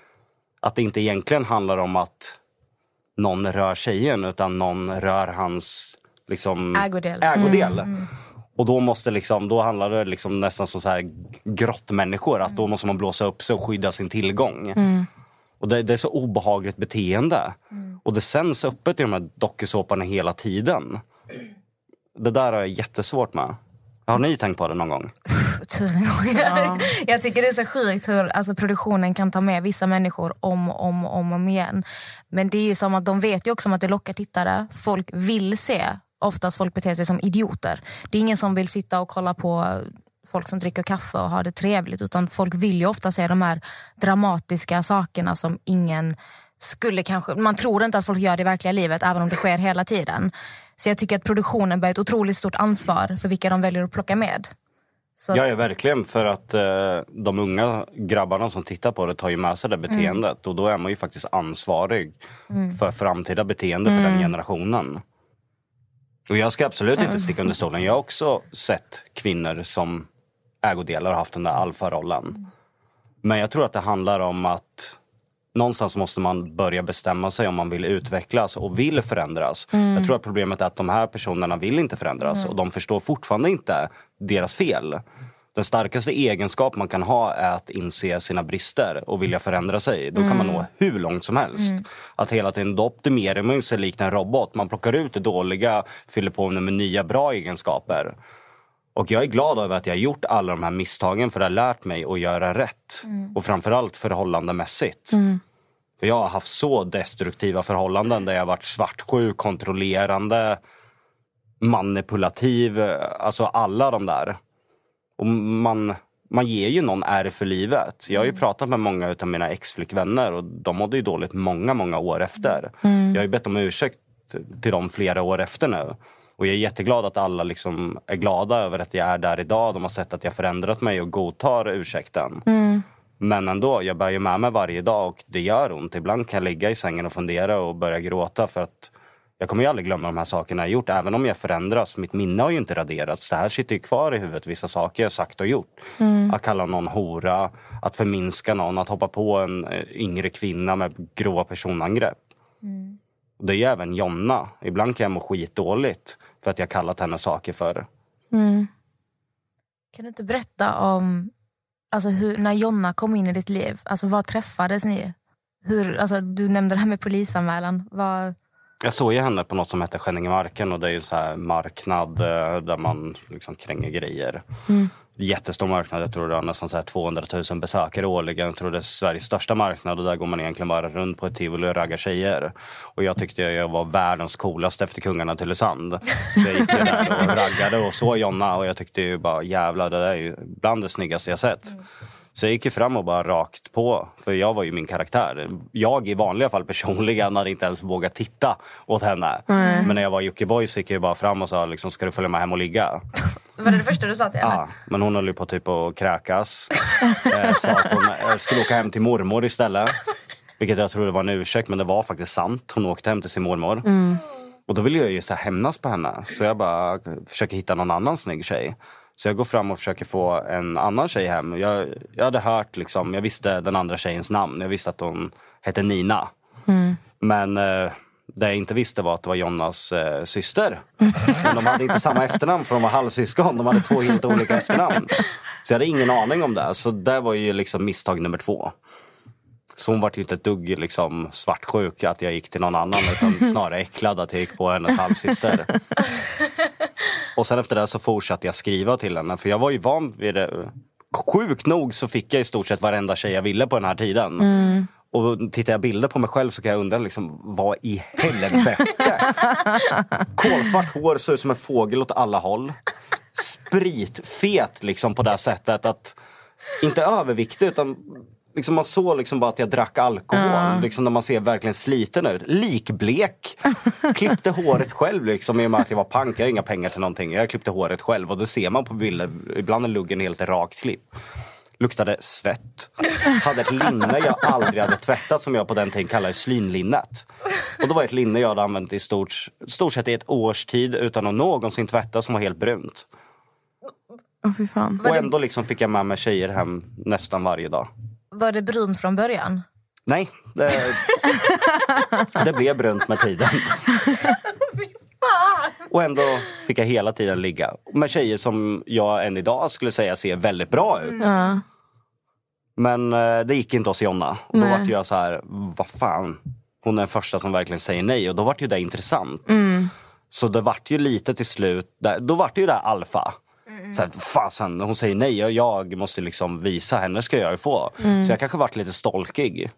Att det inte egentligen handlar om att någon rör tjejen utan någon rör hans liksom, Ägodel. ägodel. Och då, måste liksom, då handlar det liksom nästan som så här grottmänniskor. Att då måste man blåsa upp sig och skydda sin tillgång. Och det, det är så obehagligt beteende. Och det sänds öppet i de här dokusåporna hela tiden. Det där har jag jättesvårt med. Har ni tänkt på det någon gång? <laughs> tusen gånger. Jag tycker det är så sjukt hur alltså, produktionen kan ta med vissa människor om och om, om, om igen. Men det är ju som att de vet ju också om att det lockar tittare. Folk vill se. Oftast folk beter sig som idioter. Det är ingen som vill sitta och kolla på folk som dricker kaffe och har det trevligt. Utan folk vill ju ofta se de här dramatiska sakerna som ingen skulle kanske... Man tror inte att folk gör det i verkliga livet även om det sker hela tiden. Så jag tycker att produktionen bär ett otroligt stort ansvar för vilka de väljer att plocka med. Så, Ja, ja, verkligen. För att eh, de unga grabbarna som tittar på det tar ju med sig det beteendet. Och då är man ju faktiskt ansvarig för framtida beteende för den generationen. Och jag ska absolut inte sticka under stolen. Jag har också sett kvinnor som ägodelar och haft den där alfarollen. Men jag tror att det handlar om att någonstans måste man börja bestämma sig om man vill utvecklas och vill förändras. Jag tror att problemet är att de här personerna vill inte förändras och de förstår fortfarande inte deras fel. Den starkaste egenskap man kan ha är att inse sina brister och vilja förändra sig. Då kan man nå hur långt som helst. Att hela tiden då optimerar man sig likt en robot. Man plockar ut det dåliga, fyller på med nya bra egenskaper. Och jag är glad över att jag har gjort alla de här misstagen för det har lärt mig att göra rätt. Och framförallt förhållandemässigt. För jag har haft så destruktiva förhållanden där jag har varit svartsjuk, kontrollerande, manipulativ. Alltså alla de där. Och man, man ger ju någon ärr för livet. Jag har ju pratat med många av mina exflickvänner och de mådde ju dåligt många, många år efter. Jag har ju bett om ursäkt till dem flera år efter nu. Och jag är jätteglad att alla liksom är glada över att jag är där idag. De har sett att jag förändrat mig och godtar ursäkten. Men ändå, jag bär ju med mig varje dag och det gör ont. Ibland kan jag ligga i sängen och fundera och börja gråta för att jag kommer ju aldrig glömma de här sakerna jag gjort. Även om jag förändras. Mitt minne har ju inte raderats. Det här sitter ju kvar i huvudet. Vissa saker jag sagt och gjort. Att kalla någon hora, att förminska någon, att hoppa på en eh, yngre kvinna med grova personangrepp. Och det är ju även Jonna. Ibland kan jag må skitdåligt för att jag kallat henne saker för. Mm. Kan du inte berätta om alltså, hur, när Jonna kom in i ditt liv? Alltså, var träffades ni? Hur, alltså, du nämnde det här med polisanmälan. Vad, jag såg ju henne på något som heter Skänningemarken och det är ju en så här marknad eh, där man liksom kränger grejer. Jättestor marknad, jag tror det har nästan så här 200 000 besökare årligen. Jag tror det är Sveriges största marknad och där går man egentligen bara runt på ett tivoli och raggar tjejer. Och jag tyckte jag var världens coolaste efter kungarna till Tylösand. Så jag gick där och raggade och såg Jonna och jag tyckte ju bara jävlar det där är ju bland det snyggaste jag sett. Så jag gick ju fram och bara rakt på, för jag var ju min karaktär. Jag i vanliga fall personligen hade inte ens vågat titta åt henne. Men när jag var Jockiboi så gick jag bara fram och sa liksom, ska du följa med hem och ligga? var det det första du sa till henne? Ja, men hon höll ju på typ att kräkas. <laughs> eh, sa att hon eh, skulle åka hem till mormor istället. Vilket jag trodde var en ursäkt, men det var faktiskt sant. Hon åkte hem till sin mormor. Och då ville jag ju så hämnas på henne. Så jag bara försöker hitta någon annan snygg tjej. Så jag går fram och försöker få en annan tjej hem. Jag, jag hade hört, liksom, jag visste den andra tjejens namn. Jag visste att hon hette Nina. Men eh, det jag inte visste var att det var Jonnas eh, syster. Men de hade inte samma efternamn för de var halvsyskon. De hade två helt olika efternamn. Så jag hade ingen aning om det. Så det var ju liksom misstag nummer två. Så hon var ju inte ett dugg liksom svartsjuk att jag gick till någon annan utan snarare äcklad att jag gick på hennes halvsyster. Och sen efter det så fortsatte jag skriva till henne för jag var ju van vid det. Sjukt nog så fick jag i stort sett varenda tjej jag ville på den här tiden. Och tittar jag bilder på mig själv så kan jag undra liksom, vad i helvete? <laughs> Kolsvart hår, ser ut som en fågel åt alla håll. Spritfet liksom på det här sättet att inte överviktig utan liksom man såg liksom bara att jag drack alkohol. Liksom när man ser verkligen sliten ut. Likblek. <laughs> Klippte håret själv liksom i och med att jag var pank. Jag har inga pengar till någonting. Jag klippte håret själv och det ser man på bilder. Ibland är luggen helt rakt klipp. Luktade svett. Hade ett linne jag aldrig hade tvättat som jag på den tiden kallade slynlinnet. Och det var ett linne jag hade använt i stort, stort sett i ett års tid utan att någonsin tvätta som var helt brunt. Fan. Och ändå liksom fick jag med mig tjejer hem nästan varje dag. Var det brunt från början? Nej, det, <laughs> det blev brunt med tiden. <laughs> Och ändå fick jag hela tiden ligga med tjejer som jag än idag skulle säga ser väldigt bra ut. Ja. Men eh, det gick inte hos Jonna. Och då vart jag så här, vad fan. Hon är den första som verkligen säger nej. Och då vart ju det intressant. Så det vart ju lite till slut, där- då vart det ju det här alfa. Så här, fasen, hon säger nej och jag måste liksom visa henne ska jag ju få. Så jag kanske vart lite stolkig.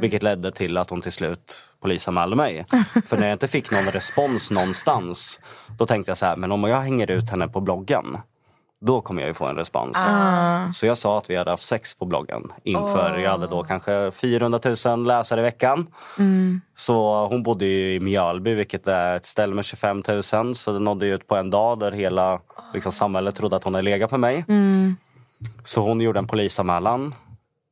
Vilket ledde till att hon till slut polisanmälde mig. <laughs> För när jag inte fick någon respons någonstans. Då tänkte jag så här, men om jag hänger ut henne på bloggen. Då kommer jag ju få en respons. Så jag sa att vi hade haft sex på bloggen inför, jag hade då kanske 400 000 läsare i veckan. Så hon bodde ju i Mjölby vilket är ett ställe med 25 000. Så det nådde ju ut på en dag där hela liksom, samhället trodde att hon hade legat med mig. Så hon gjorde en polisanmälan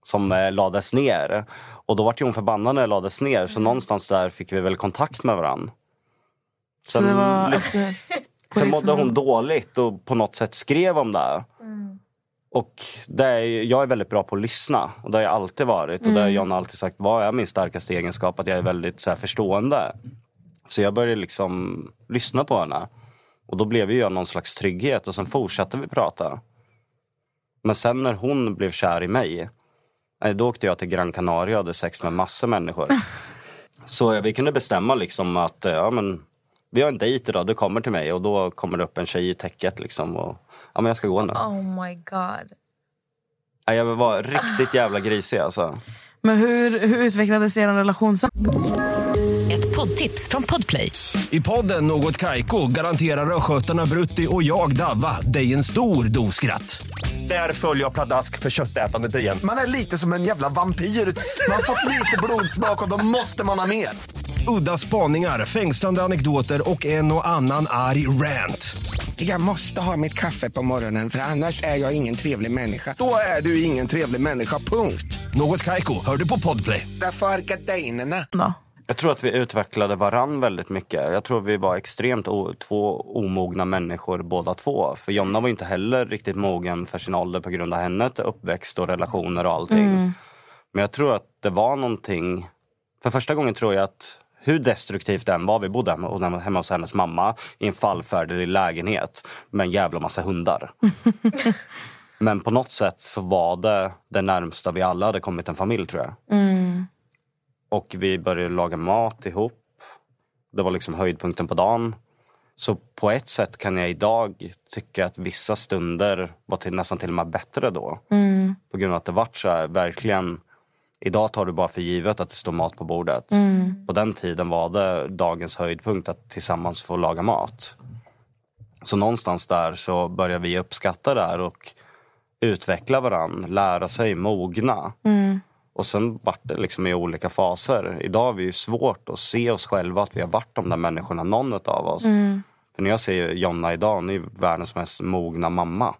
som eh, lades ner. Och då vart ju hon förbannad när det lades ner. Så någonstans där fick vi väl kontakt med varandra. Så det var <laughs> efter Sen mådde hon dåligt och på något sätt skrev om det. Och det är, jag är väldigt bra på att lyssna. Och det har jag alltid varit. Och det har John alltid sagt, vad är min starkaste egenskap? Att jag är väldigt så här, förstående. Så jag började liksom lyssna på henne. Och då blev ju jag någon slags trygghet och sen fortsatte vi prata. Men sen när hon blev kär i mig, eh, då åkte jag till Gran Canaria och hade sex med massor människor. <laughs> Så vi kunde bestämma liksom att eh, ja, men, vi har en dejt idag, du kommer till mig och då kommer det upp en tjej i täcket liksom. Och, ja men jag ska gå nu. Oh my god. Nej, Jag var riktigt jävla grisig alltså. Men hur, hur utvecklades er relation sen? Ett poddtips från Podplay. I podden Något Kaiko garanterar östgötarna Brutti och jag, Davva, dig en stor dos skratt. Där följer jag pladask för köttätandet igen. Man är lite som en jävla vampyr. Man har fått lite blodsmak och då måste man ha mer. Udda spaningar, fängslande anekdoter och en och annan arg rant. Jag måste ha mitt kaffe på morgonen för annars är jag ingen trevlig människa. Då är du ingen trevlig människa, punkt. Något Kaiko, hör du på Podplay. Därför är gardinerna. Då? Jag tror att vi utvecklade varann väldigt mycket. Jag tror vi var extremt o- två omogna människor båda två. För Jonna var inte heller riktigt mogen för sin ålder på grund av hennes uppväxt och relationer och allting. Men jag tror att det var någonting... För första gången tror jag att hur destruktivt den var, vi bodde hemma, hemma hos hennes mamma i en fallfärdig lägenhet med en jävla massa hundar. <laughs> Men på något sätt så var det det närmsta vi alla hade kommit en familj tror jag. Och vi började laga mat ihop. Det var liksom höjdpunkten på dagen. Så på ett sätt kan jag idag tycka att vissa stunder var till, nästan till och med bättre då. På grund av att det vart så här, verkligen... Idag tar du bara för givet att det står mat på bordet. På den tiden var det dagens höjdpunkt att tillsammans få laga mat. Så någonstans där så börjar vi uppskatta det här och utveckla varann, lära sig, mogna. Och sen vart det liksom i olika faser. Idag har vi ju svårt att se oss själva att vi har varit de där människorna, någon av oss. För när jag ser Jonna idag, hon är ju världens mest mogna mamma.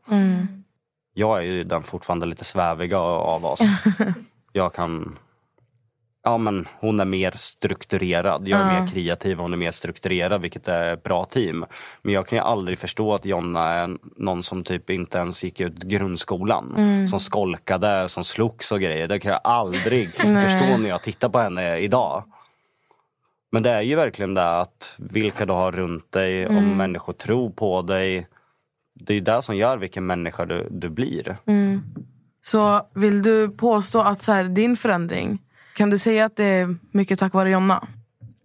Jag är ju den fortfarande lite sväviga av oss. <laughs> jag kan... Ja men hon är mer strukturerad. Jag är mer kreativ och hon är mer strukturerad vilket är ett bra team. Men jag kan ju aldrig förstå att Jonna är någon som typ inte ens gick ut grundskolan. Som skolkade, som slogs och grejer. Det kan jag aldrig <laughs> förstå när jag tittar på henne idag. Men det är ju verkligen det att vilka du har runt dig, om människor tror på dig. Det är ju det som gör vilken människa du, du blir. Så vill du påstå att så här, din förändring, kan du säga att det är mycket tack vare Jonna?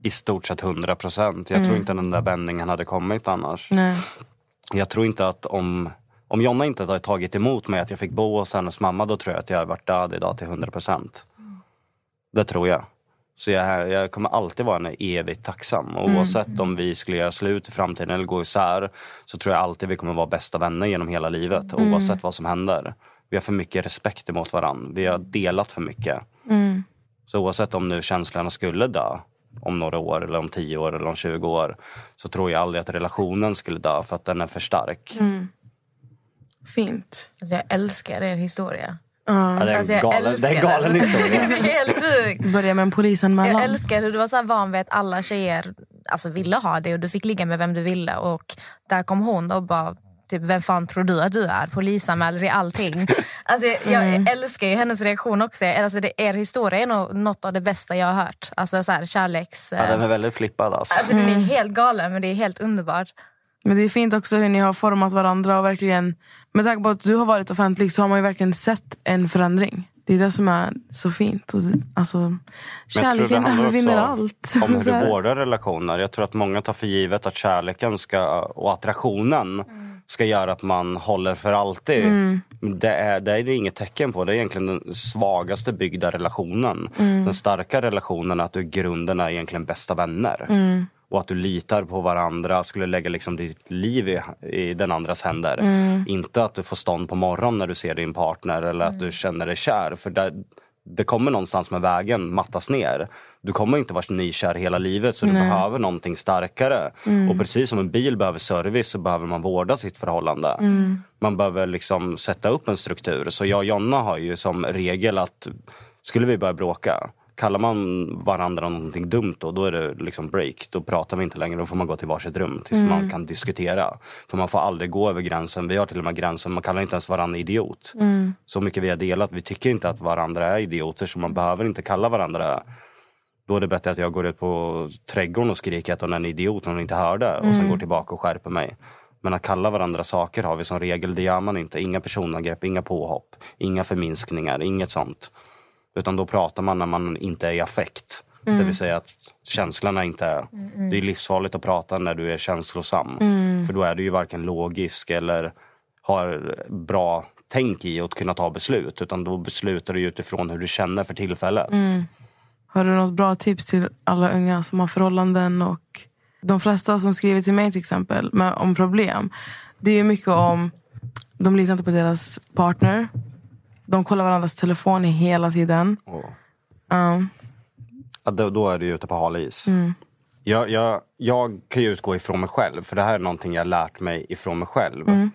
I stort sett 100 procent. Jag tror inte den där vändningen hade kommit annars. Nej. Jag tror inte att om, om Jonna inte hade tagit emot mig att jag fick bo hos hennes mamma då tror jag att jag hade varit död idag till 100 procent. Det tror jag. Så jag, jag kommer alltid vara henne evigt tacksam. Och Oavsett om vi skulle göra slut i framtiden eller gå isär så tror jag alltid vi kommer vara bästa vänner genom hela livet. Oavsett vad som händer. Vi har för mycket respekt emot varandra. Vi har delat för mycket. Så oavsett om nu känslorna skulle dö om några år eller om 10 år eller om 20 år så tror jag aldrig att relationen skulle dö för att den är för stark. Fint. Alltså jag älskar er historia. Ja, det, är Alltså, jag galen, det är en älskar galen historia. <laughs> Det är helt sjukt. Börja med en polisanmälan. Jag älskar hur du var så här van vid att alla tjejer alltså, ville ha det och du fick ligga med vem du ville. Och där kom hon och bara typ, vem fan tror du att du är? Polisanmäler i allting. <laughs> Alltså, jag Mm. älskar ju hennes reaktion också. Alltså, det, er historia är nog något av det bästa jag har hört. Alltså så här, kärleks... Ja, den är väldigt flippad alltså. Alltså den är helt galen men det är helt underbart. Men det är fint också hur ni har format varandra och verkligen, med tanke på att du har varit offentlig så har man ju verkligen sett en förändring. Det är det som är så fint. Och det, alltså, kärleken övervinner <laughs> allt. Om hur <laughs> du vårdar relationer. Jag tror att många tar för givet att kärleken ska, och attraktionen ska göra att man håller för alltid. Det, är, det är det inget tecken på. Det är egentligen den svagaste byggda relationen. Den starka relationen är att du i grunden är egentligen bästa vänner. Och att du litar på varandra, skulle lägga liksom ditt liv i, i den andras händer. Inte att du får stånd på morgonen när du ser din partner eller att du känner dig kär. För där, det kommer någonstans med vägen mattas ner. Du kommer inte vara nykär hela livet så du behöver någonting starkare. Och precis som en bil behöver service så behöver man vårda sitt förhållande. Man behöver liksom sätta upp en struktur. Så jag och Jonna har ju som regel att skulle vi börja bråka Kallar man varandra någonting dumt då, då är det liksom break. Då pratar vi inte längre. Då får man gå till varsitt rum tills man kan diskutera. För man får aldrig gå över gränsen. Vi har till och med gränsen, man kallar inte ens varandra idiot. Så mycket vi har delat. Vi tycker inte att varandra är idioter så man behöver inte kalla varandra. Då är det bättre att jag går ut på trädgården och skriker att hon är en idiot när hon inte hör det. Och sen går tillbaka och skärper mig. Men att kalla varandra saker har vi som regel, det gör man inte. Inga personangrepp, inga påhopp, inga förminskningar, inget sånt. Utan då pratar man när man inte är i affekt. Det vill säga att känslorna inte är... Det är livsfarligt att prata när du är känslosam. För då är du ju varken logisk eller har bra tänk i att kunna ta beslut. Utan då beslutar du utifrån hur du känner för tillfället. Har du något bra tips till alla unga som har förhållanden? och De flesta som skriver till mig till exempel med, om problem. Det är mycket om de litar inte på deras partner. De kollar varandras telefon hela tiden. Och, Um, ja, då, då är du ute på hal is. Jag, jag, jag kan ju utgå ifrån mig själv. För det här är någonting jag lärt mig ifrån mig själv.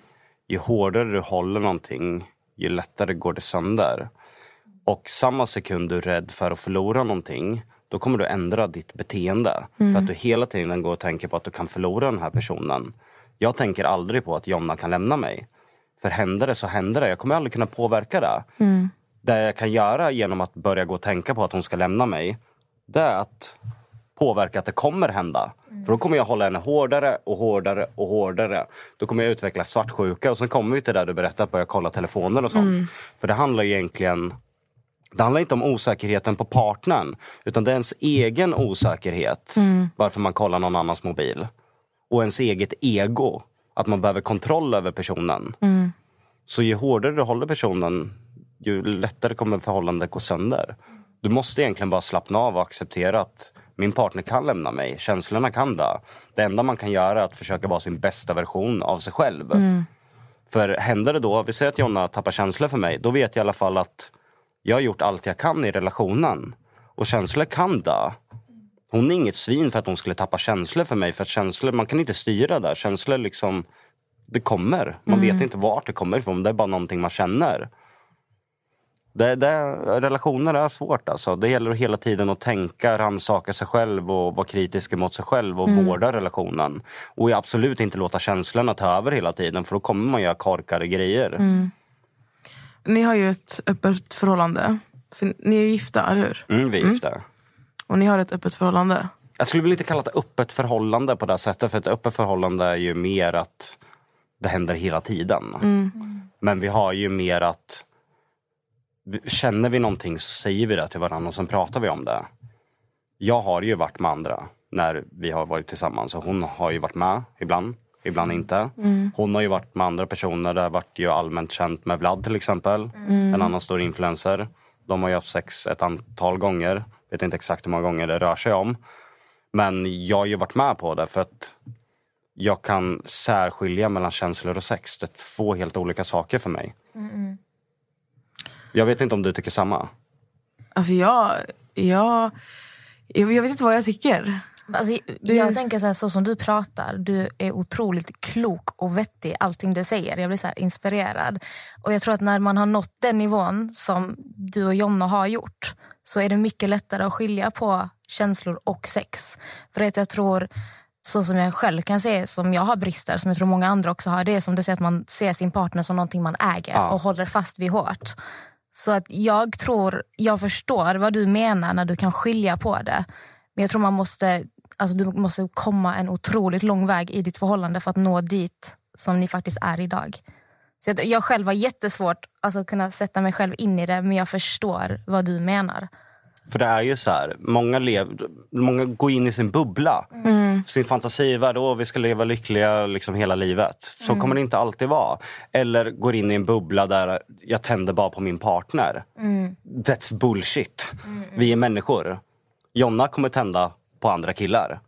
Ju hårdare du håller någonting, ju lättare går det sönder. Och samma sekund du är rädd för att förlora någonting, då kommer du ändra ditt beteende. För att du hela tiden går och tänker på att du kan förlora den här personen. Jag tänker aldrig på att Jonna kan lämna mig. För händer det så händer det. Jag kommer aldrig kunna påverka det. Det jag kan göra genom att börja gå och tänka på att hon ska lämna mig, det är att påverka att det kommer hända. För då kommer jag hålla henne hårdare och hårdare och hårdare. Då kommer jag utveckla svartsjuka och sen kommer vi till det du berättade, att börja kolla telefoner och sånt. För det handlar egentligen det handlar inte om osäkerheten på partnern, utan det är ens egen osäkerhet varför man kollar någon annans mobil. Och ens eget ego, att man behöver kontroll över personen. Så ju hårdare du håller personen, ju lättare kommer förhållandet gå sönder. Du måste egentligen bara slappna av och acceptera att min partner kan lämna mig. Känslorna kan dö. Det enda man kan göra är att försöka vara sin bästa version av sig själv. För händer det då, vi säger att Jonna tappar känslor för mig, då vet jag i alla fall att jag har gjort allt jag kan i relationen. Och känslor kan dö. Hon är inget svin för att hon skulle tappa känslor för mig. För att känslor, man kan inte styra det. Känslor liksom, det kommer. Man vet inte vart det kommer ifrån. Det är bara någonting man känner. Det, det, relationer är svårt alltså. Det gäller hela tiden att tänka, rannsaka sig själv och vara kritisk mot sig själv och vårda relationen. Och absolut inte låta känslorna ta över hela tiden för då kommer man göra korkade grejer. ni har ju ett öppet förhållande. För ni är gifta, eller hur? Mm, vi är gifta. Och ni har ett öppet förhållande. Jag skulle väl inte kalla det öppet förhållande på det sättet. För ett öppet förhållande är ju mer att det händer hela tiden. Men vi har ju mer att känner vi någonting så säger vi det till varandra och sen pratar vi om det. Jag har ju varit med andra när vi har varit tillsammans och hon har ju varit med ibland, ibland inte. Hon har ju varit med andra personer. Det har varit ju allmänt känt med Vlad till exempel. En annan stor influencer. De har ju haft sex ett antal gånger. Vet inte exakt hur många gånger det rör sig om. Men jag har ju varit med på det för att jag kan särskilja mellan känslor och sex. Det är två helt olika saker för mig. Jag vet inte om du tycker samma. Alltså jag, jag, jag vet inte vad jag tycker. Alltså, jag tänker så, här, så som du pratar, du är otroligt klok och vettig allting du säger. Jag blir så här inspirerad. Och jag tror att när man har nått den nivån som du och Jonna har gjort så är det mycket lättare att skilja på känslor och sex. För att jag tror så som jag själv kan se, som jag har brister, som jag tror många andra också har, det är som du säger att man ser sin partner som någonting man äger och håller fast vid hårt. Så att jag tror, jag förstår vad du menar när du kan skilja på det. Men jag tror man måste, alltså du måste komma en otroligt lång väg i ditt förhållande för att nå dit som ni faktiskt är idag. Så jag, jag själv har jättesvårt alltså, att kunna sätta mig själv in i det men jag förstår vad du menar. För det är ju så här, många, lev, många går in i sin bubbla. Sin fantasivärld, åh vi ska leva lyckliga liksom hela livet. Så kommer det inte alltid vara. Eller går in i en bubbla där jag tänder bara på min partner. That's bullshit. Vi är människor. Jonna kommer tända på andra killar.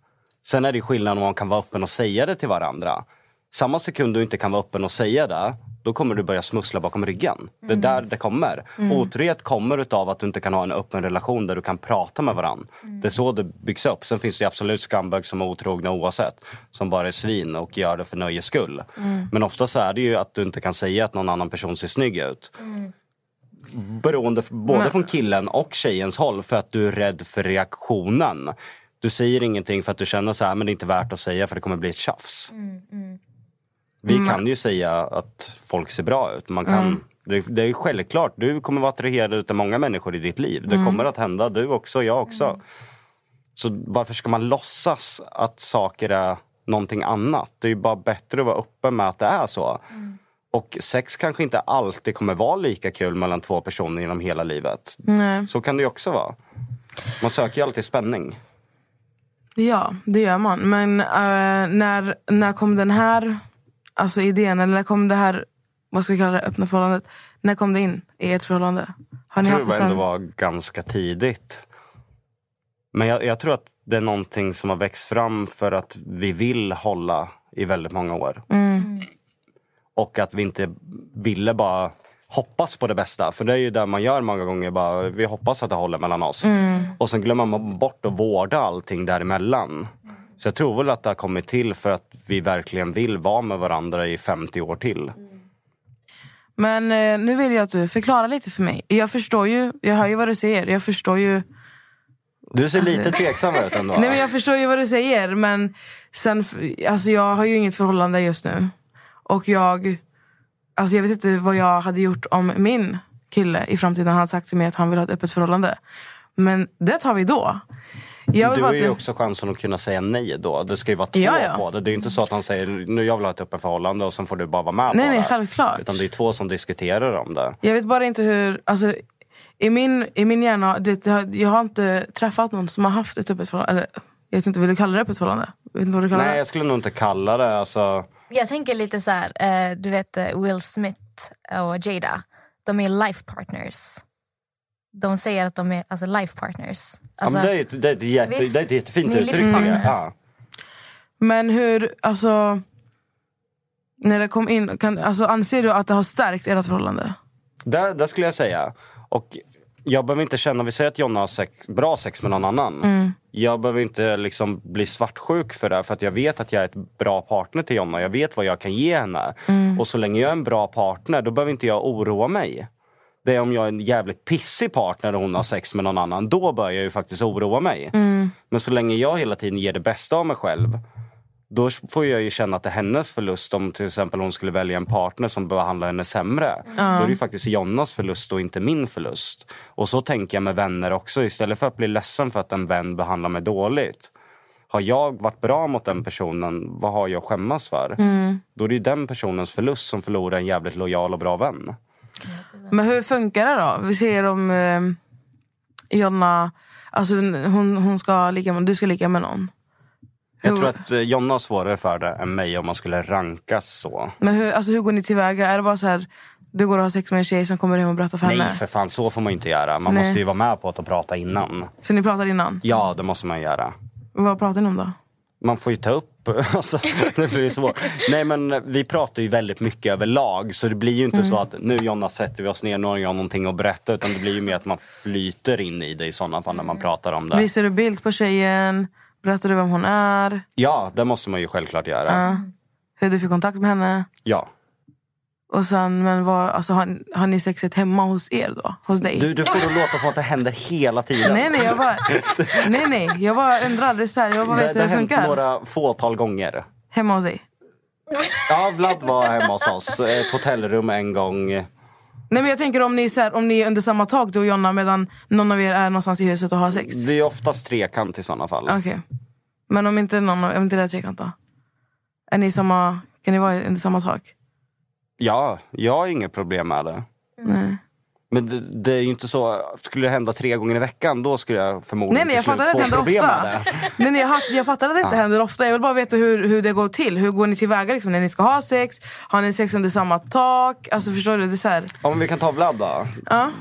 Sen är det skillnad om man kan vara öppen och säga det till varandra. Samma sekund du inte kan vara öppen och säga det, då kommer du börja smussla bakom ryggen. Det är där det kommer. Otrohet kommer av att du inte kan ha en öppen relation där du kan prata med varandra. Det är så det byggs upp. Sen finns det absolut scumbag som är otrogna oavsett. Som bara är svin och gör det för nöjes skull. Men oftast är det ju att du inte kan säga att någon annan person ser snygg ut. Beroende både från killen och tjejens håll för att du är rädd för reaktionen. Du säger ingenting för att du känner så här, men det är inte värt att säga för det kommer bli ett tjafs. Vi kan ju säga att folk ser bra ut. Man kan, det, det är självklart, du kommer vara attraherad av många människor i ditt liv. Det kommer att hända, du också, jag också. Så varför ska man låtsas att saker är någonting annat? Det är ju bara bättre att vara öppen med att det är så. Och sex kanske inte alltid kommer vara lika kul mellan två personer genom hela livet. Nej. Så kan det ju också vara. Man söker ju alltid spänning. Ja, det gör man. Men eh, när, när kom den här alltså idén, eller när kom det här, vad ska vi kalla det, öppna förhållandet? När kom det in i ert förhållande? Har Jag ni tror haft det ändå sen? var ganska tidigt. Men jag, jag tror att det är någonting som har växt fram för att vi vill hålla i väldigt många år. Mm. Och att vi inte ville bara hoppas på det bästa. För det är ju det man gör många gånger. Bara, vi hoppas att det håller mellan oss. Mm. Och sen glömmer man bort att vårda allting däremellan. Så jag tror väl att det har kommit till för att vi verkligen vill vara med varandra i 50 år till. Men eh, nu vill jag att du förklarar lite för mig. Jag förstår ju, jag hör ju vad du säger. Jag förstår ju Du ser lite tveksam ut ändå. <laughs> Nej men jag förstår ju vad du säger men sen, alltså jag har ju inget förhållande just nu. Och jag, alltså jag vet inte vad jag hade gjort om min kille i framtiden hade sagt till mig att han vill ha ett öppet förhållande. Men det tar vi då. Jag vill Du har ju också chansen att kunna säga nej då. Det ska ju vara två Ja, ja. på det. Det är ju inte så att han säger nu jag vill ha ett öppet förhållande och sen får du bara vara med Nej, på nej, det. självklart. Utan det är två som diskuterar om det. Jag vet bara inte hur, alltså i min, i min hjärna, du vet, jag, har inte träffat någon som har haft ett öppet förhållande. Eller, jag vet inte, vill du kalla det öppet förhållande? Vet inte vad du kallar Nej, det. jag skulle nog inte kalla det. Alltså, Jag tänker lite så här, eh, du vet eh, Will Smith och Jada. De är life partners. De säger att de är alltså, life partners. ja, Alltså, men det, är ett, det, är ett jätte, visst, det är ett jättefint uttryck. Ja. Men hur, alltså... När det kom in, kan, alltså, anser du att det har stärkt ert förhållande? Det, det skulle jag säga. Och jag behöver inte känna, vi säger att Jonna har sex, bra sex med någon annan. Jag behöver inte liksom bli svartsjuk för det. För att jag vet att jag är ett bra partner till Jonna. Jag vet vad jag kan ge henne. Och så länge jag är en bra partner, då behöver inte jag oroa mig. Det är om jag är en jävligt pissig partner och hon har sex med någon annan. Då börjar jag ju faktiskt oroa mig. Men så länge jag hela tiden ger det bästa av mig själv. Då får jag ju känna att det är hennes förlust om till exempel hon skulle välja en partner som behandlar henne sämre. Då är det ju faktiskt Jonnas förlust och inte min förlust. Och så tänker jag med vänner också. Istället för att bli ledsen för att en vän behandlar mig dåligt. Har jag varit bra mot den personen, vad har jag att skämmas för? Då är det ju den personens förlust som förlorar en jävligt lojal och bra vän. Men hur funkar det då? Vi ser om eh, Jonna, alltså hon, hon ska ligga med, du ska ligga med någon. Jag tror att eh, Jonna har svårare för det än mig om man skulle rankas så. Men hur, alltså, hur går ni tillväga? Är det bara så här, du går och har sex med en tjej som kommer hem och berättar för henne? Nej för fan, så får man ju inte göra. Man Nej. måste ju vara med på att prata innan. Så ni pratar innan? Ja, det måste man göra. Vad pratar ni om då? Man får ju ta upp, <laughs> alltså, det blir svårt. Nej men vi pratar ju väldigt mycket överlag så det blir ju inte så att nu Jonna sätter vi oss ner, nu har jag någonting att berätta utan det blir ju mer att man flyter in i det i sådana fall när man pratar om det. Visar du bild på tjejen? Berättar du vem hon är? Ja, det måste man ju självklart göra. Hur du fick kontakt med henne? Ja. Och sen, men vad, alltså, har, har ni sexet hemma hos er då? Hos dig? Du, du får det låta som att det händer hela tiden. Nej, nej, jag bara, nej, nej, jag bara undrar. Det är så här, jag bara det, vet det hur har det hänt funkar. några fåtal gånger. Hemma hos dig? Ja, Vlad var hemma hos oss. Ett hotellrum en gång. Nej, men jag tänker om ni, är här, om ni är under samma tak du och Jonna medan någon av er är någonstans i huset och har sex. Det är oftast trekant i sådana fall. Okej. Men om inte någon om inte det är trekant då? Är ni samma, kan ni vara under samma tak? Ja, jag har inget problem med det. Nej. Men det, det är ju inte så, skulle det hända tre gånger i veckan då skulle jag förmodligen Nej, nej, jag fattar att det händer ofta. Nej, nej, jag, jag fattar att det inte händer ofta. Jag vill bara veta hur, hur det går till. Hur går ni tillväga liksom, när ni ska ha sex? Har ni sex under samma tak? Alltså förstår du? Det så här. Om vi kan ta Vlad då,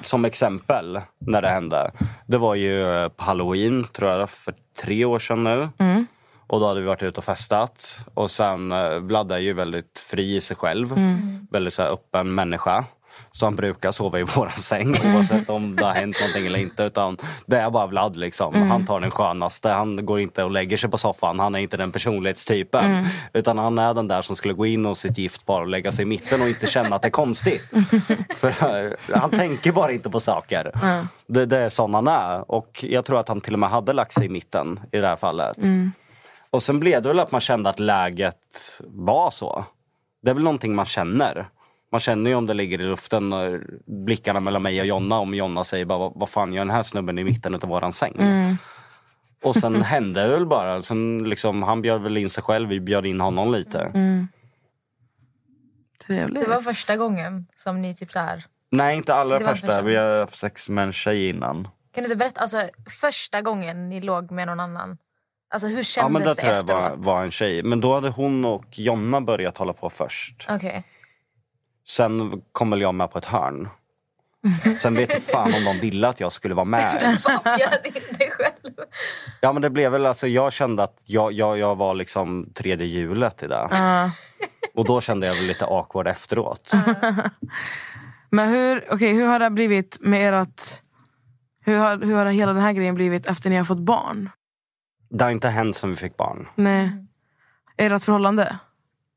som exempel när det hände. Det var ju eh, på halloween, tror jag, för tre år sedan nu. Mm. Och då hade vi varit ute och festat. Och sen, eh, Vlad är ju väldigt fri i sig själv. Mm. Väldigt så öppen människa. Så han brukar sova i <laughs> våran säng Mm. oavsett om det har hänt någonting eller inte. Utan det är bara Vlad liksom. Mm. Han tar den skönaste. Han går inte och lägger sig på soffan. Han är inte den personlighetstypen. Mm. Utan han är den där som skulle gå in hos sitt gift par och lägga sig i mitten och inte känna att det är konstigt. <laughs> För eh, han tänker bara inte på saker. Det, det är sån han är. Och jag tror att han till och med hade lagt sig i mitten i det här fallet. Och sen blev det väl att man kände att läget var så. Det är väl någonting man känner. Man känner ju om det ligger i luften, och blickarna mellan mig och Jonna. Om Jonna säger bara, vad, fan gör den här snubben i mitten av våran säng? Och sen <laughs> hände det väl bara. Sen liksom, han bjöd väl in sig själv, vi bjöd in honom lite. Trevligt. Det var första gången som ni typ så här... Nej, inte allra första. första. Vi har haft sex med en tjej innan. Kan du inte berätta, alltså första gången ni låg med någon annan? Alltså hur Ja, kändes men det det tror jag var, efteråt? var en tjej. Men då hade hon och Jonna börjat hålla på först. Okej. Sen kom väl jag med på ett hörn. Sen vet jag fan om de ville att jag skulle vara med. <laughs> Själv. Ja men det blev väl alltså, jag kände att jag, jag, jag var liksom tredje hjulet i det. Och då kände jag väl lite awkward efteråt. <laughs> Men hur, okay, hur har det blivit med ert... Hur har, hur har hela den här grejen blivit efter ni har fått barn? Det har inte hänt sen vi fick barn. Nej. Ert förhållande?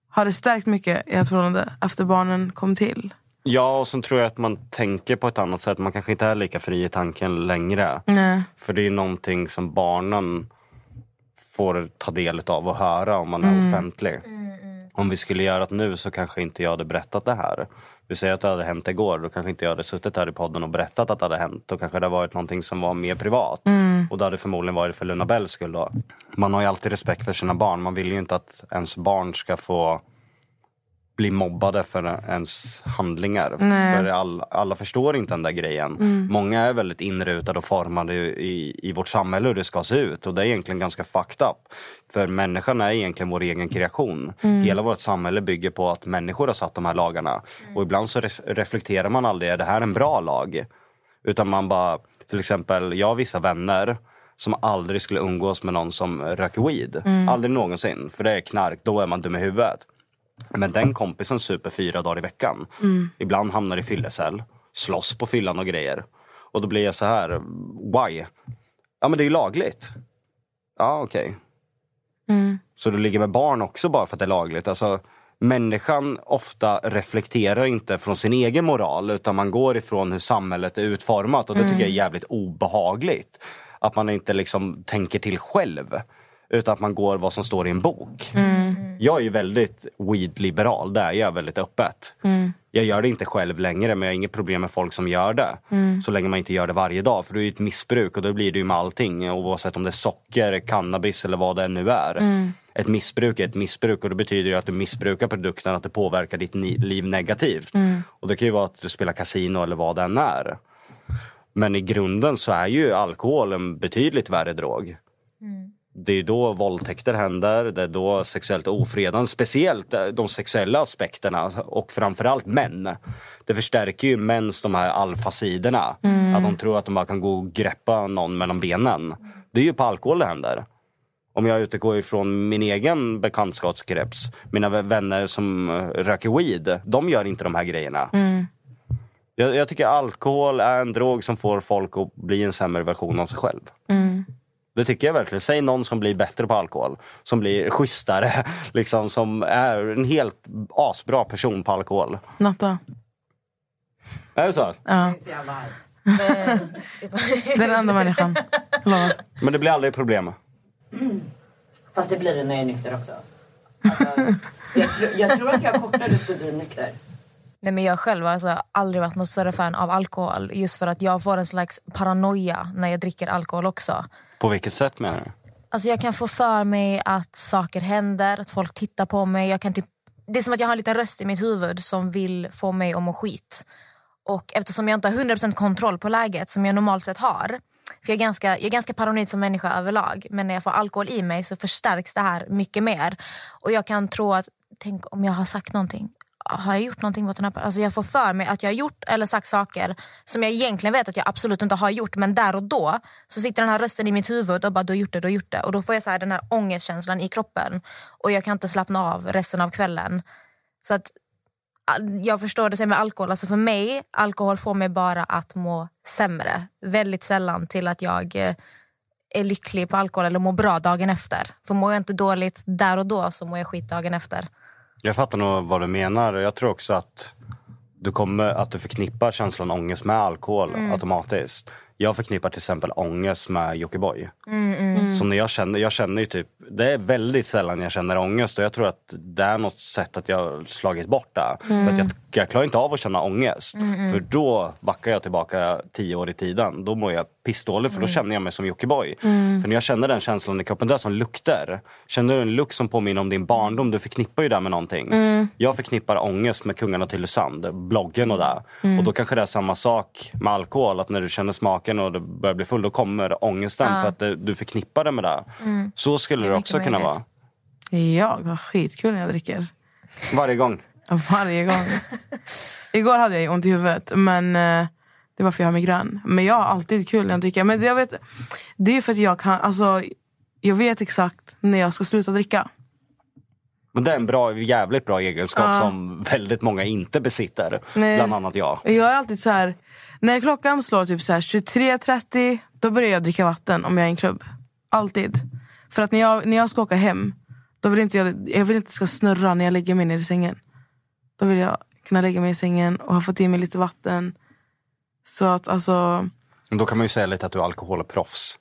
Har det stärkt mycket ert förhållande efter barnen kom till? Ja och sen tror jag att man tänker på ett annat sätt. Man kanske inte är lika fri i tanken längre. Nej. För det är någonting som barnen får ta del av och höra om man är offentlig. Om vi skulle göra det nu så kanske inte jag hade berättat det här. Vi säger att det hade hänt igår, då kanske inte jag hade suttit här i podden och berättat att det hade hänt. Då kanske det hade varit någonting som var mer privat. Och det hade förmodligen varit för Luna Bells skull då. Man har ju alltid respekt för sina barn. Man vill ju inte att ens barn ska få bli mobbade för ens handlingar. För all, alla förstår inte den där grejen. Många är väldigt inrutade och formade i, i vårt samhälle hur det ska se ut. Och det är egentligen ganska fucked up. För människan är egentligen vår egen kreation. Hela vårt samhälle bygger på att människor har satt de här lagarna. Och ibland så res- reflekterar man aldrig, är det här en bra lag? Utan man bara, till exempel, jag har vissa vänner som aldrig skulle umgås med någon som röker weed. Aldrig någonsin. För det är knark, då är man dum i huvudet. Men den kompisen super fyra dagar i veckan. Ibland hamnar i fyllecell, slåss på fyllan och grejer. Och då blir jag så här, why? Ja men det är ju lagligt. Ja okej. Så du ligger med barn också bara för att det är lagligt. Alltså, människan ofta reflekterar inte från sin egen moral utan man går ifrån hur samhället är utformat och det tycker jag är jävligt obehagligt. Att man inte liksom tänker till själv utan att man går vad som står i en bok. Jag är ju väldigt weed-liberal, det är jag väldigt öppet. Jag gör det inte själv längre men jag har inget problem med folk som gör det. Så länge man inte gör det varje dag för det är ju ett missbruk och då blir det ju med allting oavsett om det är socker, cannabis eller vad det nu är. Ett missbruk är ett missbruk och det betyder ju att du missbrukar produkten, att det påverkar ditt liv negativt. Och det kan ju vara att du spelar kasino eller vad det än är. Men i grunden så är ju alkohol en betydligt värre drog. Det är då våldtäkter händer, det är då sexuellt ofredande, speciellt eh, de sexuella aspekterna och framförallt män. Det förstärker ju mäns de här alfasidorna. Att de tror att de bara kan gå och greppa någon mellan benen. Det är ju på alkohol det händer. Om jag utgår ifrån min egen bekantskapskrets, mina vä- vänner som eh, röker weed, de gör inte de här grejerna. Jag, jag tycker alkohol är en drog som får folk att bli en sämre version av sig själv. Det tycker jag verkligen. Säg någon som blir bättre på alkohol. Som blir schysstare. <laughs> Liksom, som är en helt asbra person på alkohol. Natta. Är det så? Ja. Den enda människan. Men det blir aldrig problem. Fast det blir det när jag är nykter också. Alltså, jag, tror, jag tror att jag har kortare bli nykter. Nej, men jag själv har alltså aldrig varit något större fan av alkohol. Just för att jag får en slags paranoia när jag dricker alkohol också. På vilket sätt menar du? Alltså jag kan få för mig att saker händer, att folk tittar på mig. Jag kan typ, det är som att jag har en liten röst i mitt huvud som vill få mig att må skit. Och eftersom jag inte har 100% kontroll på läget som jag normalt sett har. För jag är, ganska, jag är ganska paranoid som människa överlag. Men när jag får alkohol i mig så förstärks det här mycket mer. Och jag kan tro att, tänk om jag har sagt någonting. Har jag gjort någonting mot den här personen? Alltså jag får för mig att jag har gjort eller sagt saker som jag egentligen vet att jag absolut inte har gjort. Men där och då så sitter den här rösten i mitt huvud och bara du har gjort det, du har gjort det. Och då får jag så här, den här ångestkänslan i kroppen. Och jag kan inte slappna av resten av kvällen. Så att jag förstår det med alkohol. Alltså för mig, alkohol får mig bara att må sämre. Väldigt sällan till att jag eh, är lycklig på alkohol eller mår bra dagen efter. För mår jag inte dåligt där och då så mår jag skit dagen efter. Jag fattar nog vad du menar. Jag tror också att du, kommer, att du förknippar känslan ångest med alkohol automatiskt. Jag förknippar till exempel ångest med Jockiboi. Så när jag känner, jag känner ju typ, det är väldigt sällan jag känner ångest och jag tror att det är något sätt att jag slagit bort det. För att jag, jag klarar inte av att känna ångest. För då backar jag tillbaka tio år i tiden. Då mår jag pissdåligt för då känner jag mig som Jockiboi. För när jag känner den känslan i kroppen, det är som lukter. Känner du en lukt som påminner om din barndom, du förknippar ju det med någonting. Jag förknippar ångest med Kungarna till Tylösand, bloggen och det. Och då kanske det är samma sak med alkohol, att när du känner smaken och du börjar bli full, då kommer ångesten för att det, du förknippar det med det. Så skulle Det också kunna vara. Jag har skitkul när jag dricker. Varje gång. Varje gång. <laughs> Igår hade jag ont i huvudet, men det var för jag har migrän. Men jag har alltid kul när jag dricker. Men det, jag vet, det är för att jag kan, alltså, jag vet exakt när jag ska sluta dricka. Men det är en bra, jävligt bra egenskap Ja. som väldigt många inte besitter. Nej. Bland annat jag. Jag är alltid så här, när klockan slår typ så här 23.30, då börjar jag dricka vatten om jag är i en klubb. Alltid. För att när jag, när jag ska åka hem, då vill inte jag, jag vill inte det ska snurra när jag lägger mig ner i sängen. Då vill jag kunna lägga mig i sängen och ha fått i mig lite vatten. Så att alltså, Men Då kan man ju säga lite att du är alkoholproffs.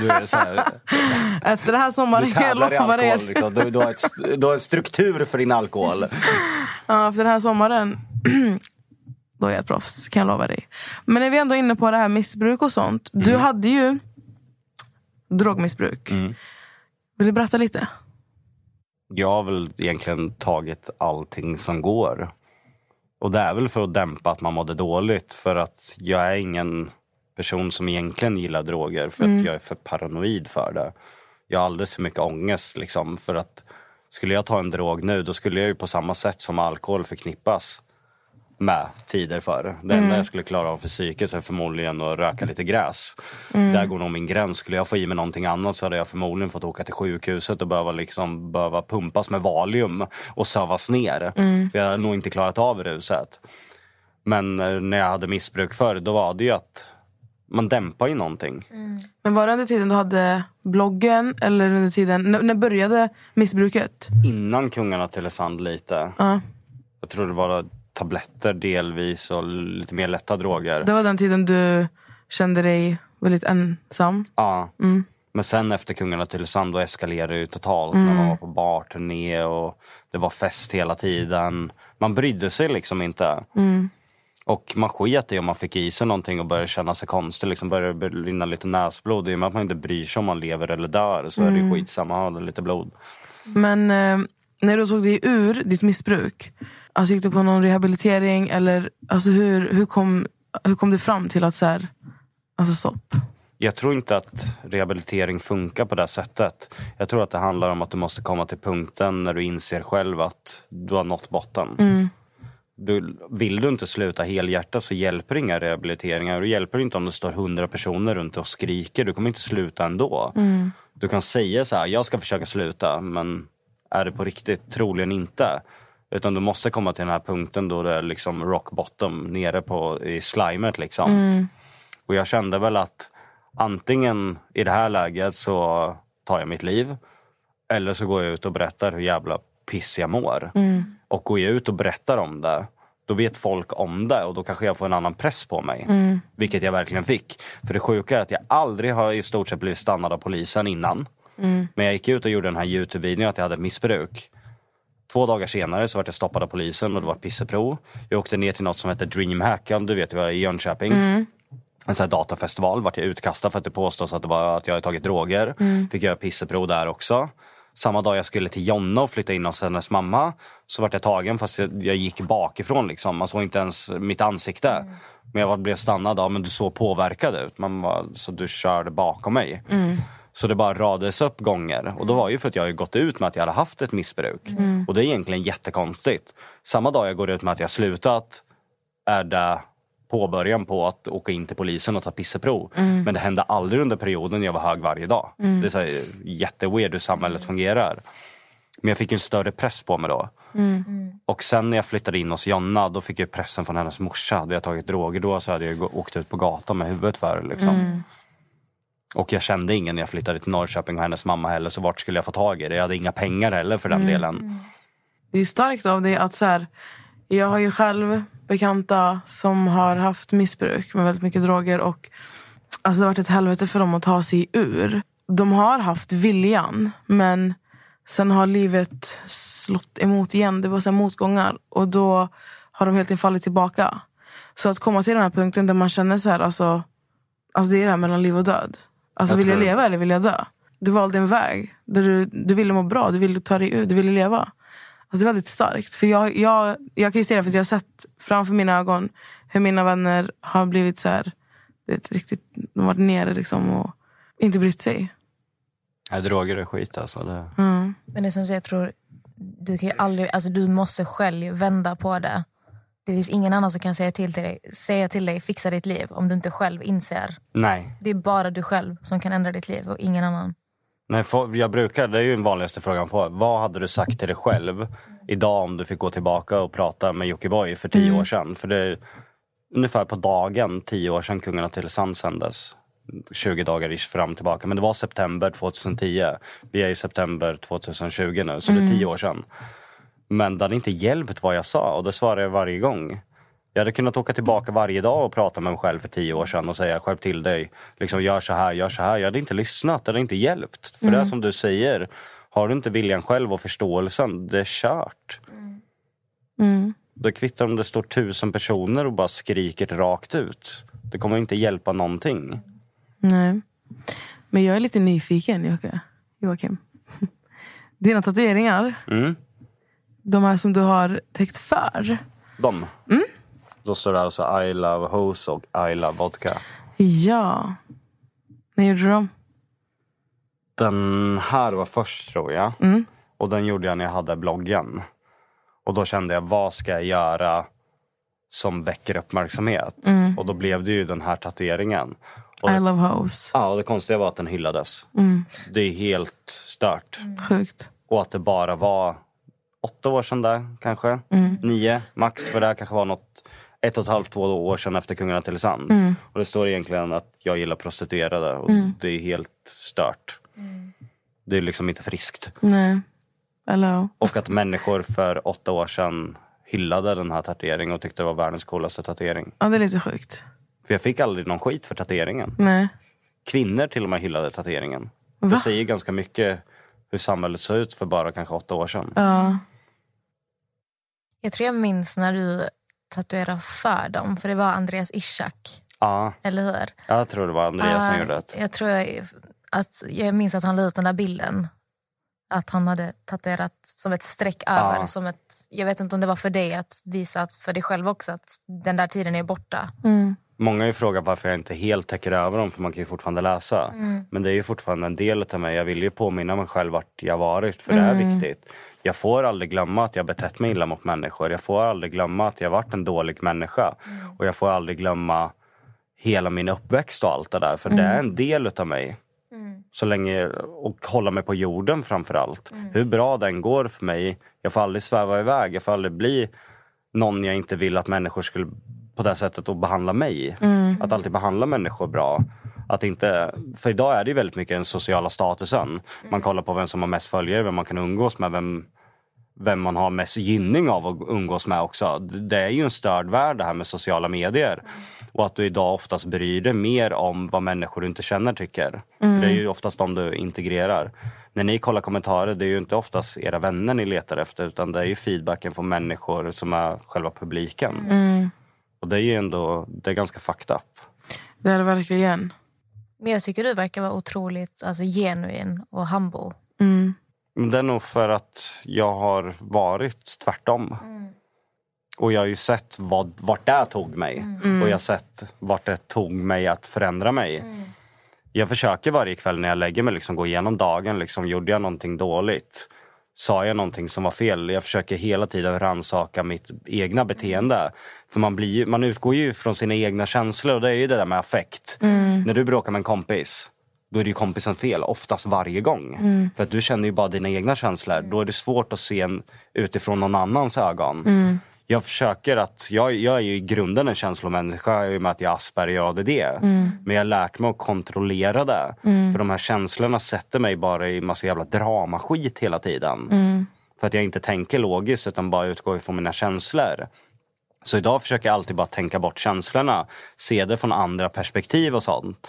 Du, är så här, <laughs> efter den här sommaren jag tävlar i <laughs> lova dig. alkohol. Liksom. Du, du, har ett, du har en struktur för din alkohol. <laughs> Ja, efter den här sommaren, <clears throat> då är jag ett proffs, kan jag lova dig. Men när vi ändå är inne på det här missbruk och sånt. Du hade ju drogmissbruk. Vill du berätta lite? Jag har väl egentligen tagit allting som går. Och det är väl för att dämpa att man mådde dåligt. För att jag är ingen person som egentligen gillar droger. För att jag är för paranoid för det. Jag har alldeles för mycket ångest. Liksom, för att skulle jag ta en drog nu då skulle jag ju på samma sätt som alkohol förknippas med tider för. Det enda jag skulle klara av för psyket är förmodligen att röka lite gräs. Där går nog min gräns. Skulle jag få i mig någonting annat så hade jag förmodligen fått åka till sjukhuset och behöva, liksom, behöva pumpas med Valium och sövas ner. För jag hade nog inte klarat av ruset. Men eh, när jag hade missbruk förr, då var det ju att man dämpar ju någonting. Men var det under tiden du hade bloggen eller under tiden, när, när började missbruket? Innan Kungarna till Sand lite. Ja. Jag tror det var tabletter delvis och lite mer lätta droger. Det var den tiden du kände dig väldigt ensam. Ja. Men sen efter Kungarna till Sand då eskalerade det ju totalt. När man var på barturné och det var fest hela tiden. Man brydde sig liksom inte. Och man sket i om man fick i sig någonting och började känna sig konstig. Liksom började rinna lite näsblod. I och med att man inte bryr sig om man lever eller dör så är det ju skitsamma. Ha lite blod. Men eh, när du tog dig ur ditt missbruk, alltså gick du på någon rehabilitering? Eller alltså hur, hur, kom, hur kom du fram till att så här, alltså stopp? Jag tror inte att rehabilitering funkar på det här sättet. Jag tror att det handlar om att du måste komma till punkten när du inser själv att du har nått botten. Du, vill du inte sluta helhjärtat så hjälper inga rehabiliteringar. Det hjälper inte om det står hundra personer runt och skriker. Du kommer inte sluta ändå. Du kan säga så här, jag ska försöka sluta. Men är det på riktigt? Troligen inte. Utan du måste komma till den här punkten då det är liksom rock bottom nere på, i slimet. Liksom. Och jag kände väl att antingen i det här läget så tar jag mitt liv. Eller så går jag ut och berättar hur jävla piss jag mår. Och går jag ut och berättar om det då vet folk om det och då kanske jag får en annan press på mig. Vilket jag verkligen fick. För det sjuka är att jag aldrig har i stort sett blivit stannad av polisen innan. Men jag gick ut och gjorde den här Youtube-videon att jag hade missbruk. Två dagar senare så var jag stoppad av polisen och det var ett pisseprov. Jag åkte ner till något som heter Dreamhack, du vet vad det är, i Jönköping. En sån här datafestival vart jag utkastad för att det påstås att, det var att jag hade tagit droger. Fick göra pisseprov där också. Samma dag jag skulle till Jonna och flytta in hos hennes mamma så vart jag tagen fast jag, jag gick bakifrån. Liksom. Man såg inte ens mitt ansikte. Men jag var- blev stannad av men du såg påverkad ut. Man var, så du körde bakom mig. Så det bara radades upp gånger. Och då var ju för att jag gått ut med att jag hade haft ett missbruk. Och det är egentligen jättekonstigt. Samma dag jag går ut med att jag slutat är det påbörjan på att åka in till polisen och ta pisseprov. Men det hände aldrig under perioden jag var hög varje dag. Det är så här jätteweird hur samhället fungerar. Men jag fick en större press på mig då. Och sen när jag flyttade in hos Jonna då fick jag pressen från hennes morsa. Hade jag tagit droger då så hade jag åkt ut på gatan med huvudet för liksom. Och jag kände ingen när jag flyttade till Norrköping och hennes mamma heller. Så vart skulle jag få tag i det? Jag hade inga pengar heller för den delen. Det är starkt av dig att så här, jag har ju själv bekanta som har haft missbruk med väldigt mycket droger och alltså det har varit ett helvete för dem att ta sig ur. De har haft viljan men sen har livet slått emot igen. Det var så här motgångar och då har de helt enkelt fallit tillbaka. Så att komma till den här punkten där man känner så här, alltså, alltså det är det här mellan liv och död. Alltså Jag vill jag leva eller vill jag dö? Du valde en väg där du, du ville må bra, du ville ta dig ur, du ville leva. Alltså det är väldigt starkt. För jag, jag, jag kan ju se det för att jag har sett framför mina ögon hur mina vänner har blivit så här, vet, riktigt, de har varit nere liksom och inte brytt sig. Nej, droger är skit alltså. Det... Mm. Men det är som jag tror, du kan ju aldrig, alltså du måste själv vända på det. Det finns ingen annan som kan säga till, till dig, säga till dig fixa ditt liv om du inte själv inser. Nej. Det är bara du själv som kan ändra ditt liv och ingen annan. Nej, för jag brukar, det är ju den vanligaste frågan jag får. Vad hade du sagt till dig själv idag om du fick gå tillbaka och prata med Jockiboi för tio år sedan? För det är ungefär på dagen tio år sedan Kungarna till Sand sändes. 20 dagar ish fram tillbaka. Men det var september 2010. Vi är i september 2020 nu, så det är tio år sedan. Men det hade inte hjälpt vad jag sa och det svarar jag varje gång. Jag hade kunnat åka tillbaka varje dag och prata med mig själv för tio år sedan och säga skärp till dig. Liksom, gör så här, gör så här. Jag hade inte lyssnat, det hade inte hjälpt. För det är som du säger, har du inte viljan själv och förståelsen, det är kört. Det kvittar om det står tusen personer och bara skriker det rakt ut. Det kommer inte hjälpa någonting. Nej. Men jag är lite nyfiken. Joakim. <laughs> Dina tatueringar, Mm. De här som du har täckt för. De. Då står det alltså I love hose och I love vodka. Ja. När gjorde du dem? Den här var först tror jag. Och den gjorde jag när jag hade bloggen. Och då kände jag, vad ska jag göra som väcker uppmärksamhet? Och då blev det ju den här tatueringen. Och, I love hoes. ja, och det konstiga var att den hyllades. Det är helt stört. Sjukt. Och att det bara var åtta år sedan där kanske. Nio max. För det här kanske var något ett och ett halvt, två år sedan efter Kungarna till Sand. Och det står egentligen att jag gillar prostituerade. Och det är helt stört. Det är liksom inte friskt. Nej. Hello. Och att människor för åtta år sedan hyllade den här tatueringen och tyckte det var världens coolaste tatuering. Ja, det är lite sjukt. För jag fick aldrig någon skit för tatueringen. Nej. Kvinnor till och med hyllade tatueringen. Va? Det säger ganska mycket hur samhället såg ut för bara kanske åtta år sedan. Ja. Jag tror jag minns när du tatuerade för dem, för det var Andreas Ishak, Ja, eller hur? jag tror det var Andreas som Ja, gjorde det. Jag tror jag, att jag minns att han la ut den där bilden. Att han hade tatuerat som ett streck över. Ja. Som ett, jag vet inte om det var för dig att visa att för dig själv också att den där tiden är borta. Många har ju frågat varför jag inte helt täcker över dem för man kan ju fortfarande läsa. Men det är ju fortfarande en del av mig. Jag vill ju påminna mig själv vart jag varit för det är viktigt. Jag får aldrig glömma att jag betett mig illa mot människor. Jag får aldrig glömma att jag varit en dålig människa. Och jag får aldrig glömma hela min uppväxt och allt det där. För det är en del utav mig. Så länge, och hålla mig på jorden framför allt. Hur bra den går för mig. Jag får aldrig sväva iväg. Jag får aldrig bli någon jag inte vill att människor skulle på det sättet och behandla mig. Att alltid behandla människor bra. Att inte, för idag är det ju väldigt mycket den sociala statusen. Man kollar på vem som har mest följare, vem man kan umgås med, vem, vem man har mest gynning av att umgås med också. Det är ju en störd värld det här med sociala medier. Och att du idag oftast bryr dig mer om vad människor du inte känner tycker. För det är ju oftast de du integrerar. När ni kollar kommentarer, det är ju inte oftast era vänner ni letar efter utan det är ju feedbacken från människor som är själva publiken. Och det är ju ändå, det är ganska fucked up. Det är det verkligen. Men jag tycker du verkar vara otroligt alltså, genuin och humble. Men det är nog för att jag har varit tvärtom. Och jag har ju sett vad, vart det tog mig. Och jag har sett vart det tog mig att förändra mig. Jag försöker varje kväll när jag lägger mig liksom gå igenom dagen. Liksom, gjorde jag någonting dåligt? Sa jag någonting som var fel? Jag försöker hela tiden ransaka mitt egna beteende. För man, blir, man utgår ju från sina egna känslor och det är ju det där med affekt. När du bråkar med en kompis, då är det ju kompisen fel oftast varje gång. För att du känner ju bara dina egna känslor. Då är det svårt att se en utifrån någon annans ögon. Jag försöker att, jag, jag är ju i grunden en känslomänniska i och med att jag har Asperger och ADD. Men jag har lärt mig att kontrollera det. För de här känslorna sätter mig bara i massa jävla dramaskit hela tiden. För att jag inte tänker logiskt utan bara utgår ifrån mina känslor. Så idag försöker jag alltid bara tänka bort känslorna. Se det från andra perspektiv och sånt.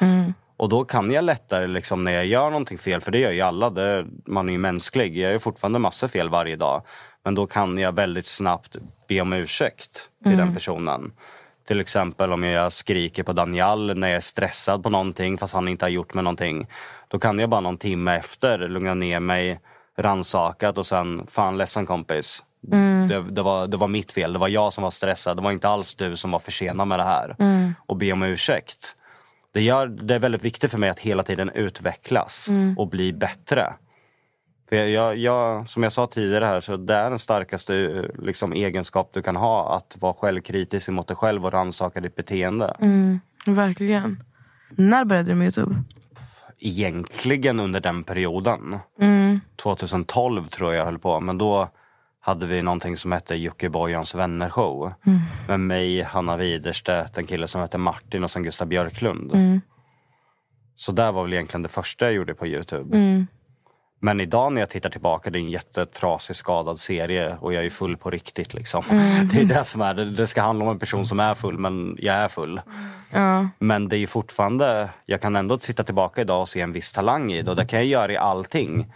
Och då kan jag lättare liksom, när jag gör någonting fel, för det gör ju alla, det, man är ju mänsklig. Jag gör fortfarande massa fel varje dag. Men då kan jag väldigt snabbt be om ursäkt till den personen. Till exempel om jag skriker på Daniel när jag är stressad på någonting fast han inte har gjort mig någonting. Då kan jag bara någon timme efter lugna ner mig, rannsakat och sen, fan ledsen kompis. Det, det, var, det var mitt fel, det var jag som var stressad. Det var inte alls du som var försenad med det här. Och be om ursäkt. Det, gör, det är väldigt viktigt för mig att hela tiden utvecklas och bli bättre. För jag, jag, som jag sa tidigare här, så det är den starkaste eh, liksom, egenskap du kan ha. Att vara självkritisk mot dig själv och rannsaka ditt beteende. Verkligen. När började du med Youtube? Egentligen under den perioden. 2012 tror jag jag höll på. Men då hade vi någonting som hette Jockiboijans vänner show. Med mig, Hanna Widerstedt, en kille som hette Martin och sen Gustav Björklund. Så det var väl egentligen det första jag gjorde på Youtube. Men idag när jag tittar tillbaka, det är en jättetrasig skadad serie och jag är full på riktigt. Liksom. <laughs> Det är det som är det. Det ska handla om en person som är full, men jag är full. Men det är ju fortfarande, jag kan ändå titta tillbaka idag och se en viss talang i det och det kan jag göra i allting.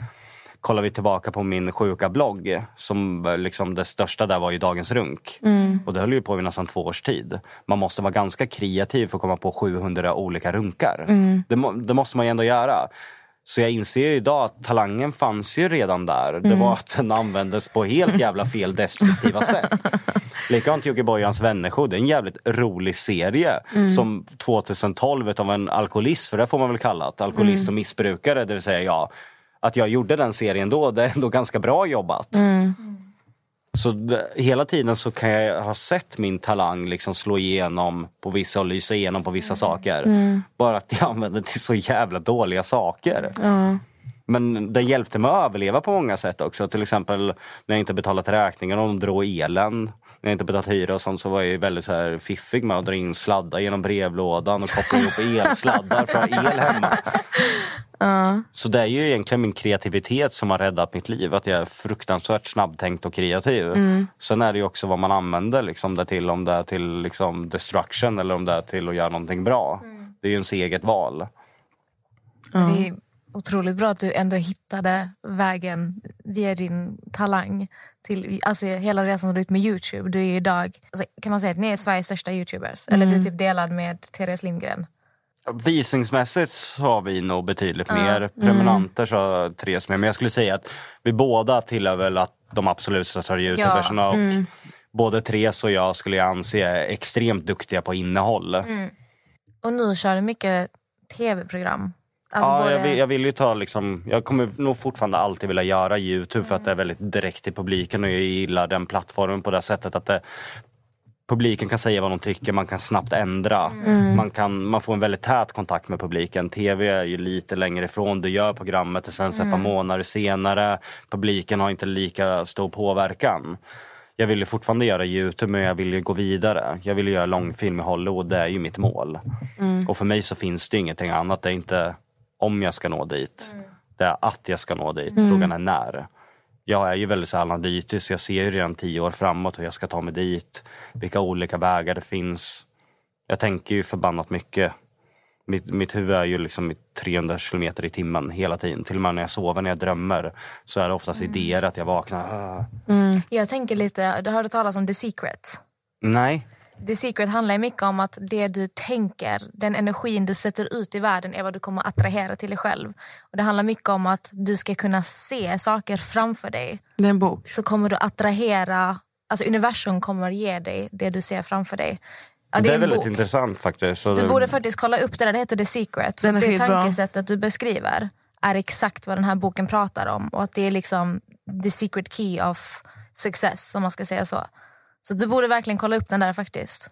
Kollar vi tillbaka på min sjuka blogg, som liksom det största där var ju Dagens Runk. Och det höll ju på i nästan två års tid. Man måste vara ganska kreativ för att komma på 700 olika runkar. Det, må, det måste man ju ändå göra. Så jag inser ju idag att talangen fanns ju redan där. Det var att den användes på helt jävla fel destruktiva <laughs> sätt. Likadant Jockiboijans vännershow. Det är en jävligt rolig serie. Som 2012 utav en alkoholist, för det får man väl kalla det. Alkoholist och missbrukare. Det vill säga ja, att jag gjorde den serien då, det är ändå ganska bra jobbat. Så hela tiden så kan jag ha sett min talang liksom slå igenom på vissa och lysa igenom på vissa saker. Bara att jag <laughs> använde det till så jävla dåliga saker. Men den hjälpte mig att överleva på många sätt också. Till exempel när jag inte betalat räkningar de drog elen. När jag inte betalat hyra och sånt så var jag väldigt så här fiffig med att dra in sladdar genom brevlådan och koppla ihop <laughs> elsladdar för att ha el hemma. Så det är ju egentligen min kreativitet som har räddat mitt liv. Att jag är fruktansvärt snabbtänkt och kreativ. Sen är det ju också vad man använder liksom det till. Om det är till liksom destruction eller om det är till att göra någonting bra. Det är ju ens eget val. Det är otroligt bra att du ändå hittade vägen via din talang till alltså hela resan som du har gjort med Youtube. Du är ju idag, alltså, kan man säga att ni är Sveriges största Youtubers? Eller du är typ delad med Therese Lindgren? Visningsmässigt så har vi nog betydligt mer. Prenumeranter så har Therese mer. Men jag skulle säga att vi båda tillhör väl att de absolut största youtubersarna. Och både Therese och jag skulle jag anse är extremt duktiga på innehåll. Och nu kör du mycket tv-program. Alltså Ja, både- jag, vill, jag vill ju ta liksom, jag kommer nog fortfarande alltid vilja göra Youtube för att det är väldigt direkt till publiken och jag gillar den plattformen på det sättet att det, publiken kan säga vad de tycker, man kan snabbt ändra. Man, kan, man får en väldigt tät kontakt med publiken. TV är ju lite längre ifrån, du gör programmet och sen så ett par månader senare, publiken har inte lika stor påverkan. jag vill ju fortfarande göra Youtube men jag vill ju gå vidare. Jag vill ju göra långfilm i Hollywood, det är ju mitt mål. Och för mig så finns det ingenting annat. Det är inte om jag ska nå dit. Det är att jag ska nå dit. Frågan är när. Jag är ju väldigt så analytisk. Jag ser ju redan tio år framåt hur jag ska ta mig dit. Vilka olika vägar det finns. Jag tänker ju förbannat mycket. Mitt, mitt huvud är ju liksom i 300 kilometer i timmen hela tiden. Till och med när jag sover, när jag drömmer så är det oftast idéer att jag vaknar. "Ah." Jag tänker lite, du hörde talas om The Secret? Nej. The Secret handlar mycket om att det du tänker, den energin du sätter ut i världen är vad du kommer att attrahera till dig själv. Och Det handlar mycket om att du ska kunna se saker framför dig. Det är en bok. Så kommer du attrahera, alltså universum kommer ge dig det du ser framför dig. Ja, det, är en väldigt bok. intressant faktiskt. Så Du det- borde faktiskt kolla upp det där, det heter The Secret. För är det tankesättet du beskriver är exakt vad den här boken pratar om. Och att det är liksom the secret key of success, om man ska säga så. Så du borde verkligen kolla upp den där faktiskt.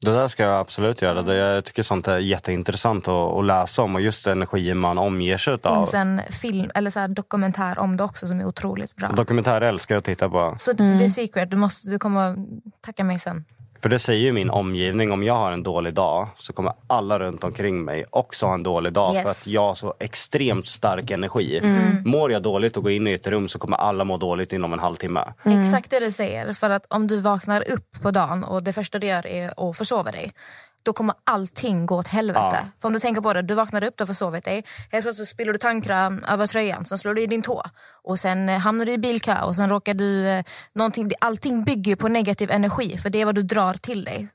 Det där ska jag absolut göra. Det- Jag tycker sånt är jätteintressant att, att läsa om och just energin man omger sig Det av. finns en film, eller så dokumentär om det också som är otroligt bra. Dokumentärer älskar jag att titta på. Så The Secret, du, måste, du kommer tacka mig sen. För det säger ju min omgivning, om jag har en dålig dag så kommer alla runt omkring mig också ha en dålig dag Yes. för att jag har så extremt stark energi. Mår jag dåligt och går in i ett rum så kommer alla må dåligt inom en halvtimme. Exakt det du säger. För att om du vaknar upp på dagen och det första du gör är att försova dig. Då kommer allting gå åt helvete. Ja. För om du tänker på det, du vaknar upp, du har försovit dig. Helt plötsligt spiller du tandkräm över tröjan, sen slår du i din tå. Och sen eh, hamnar du i bilkö och sen råkar du... Eh, någonting, allting bygger på negativ energi, för det är vad du drar till dig.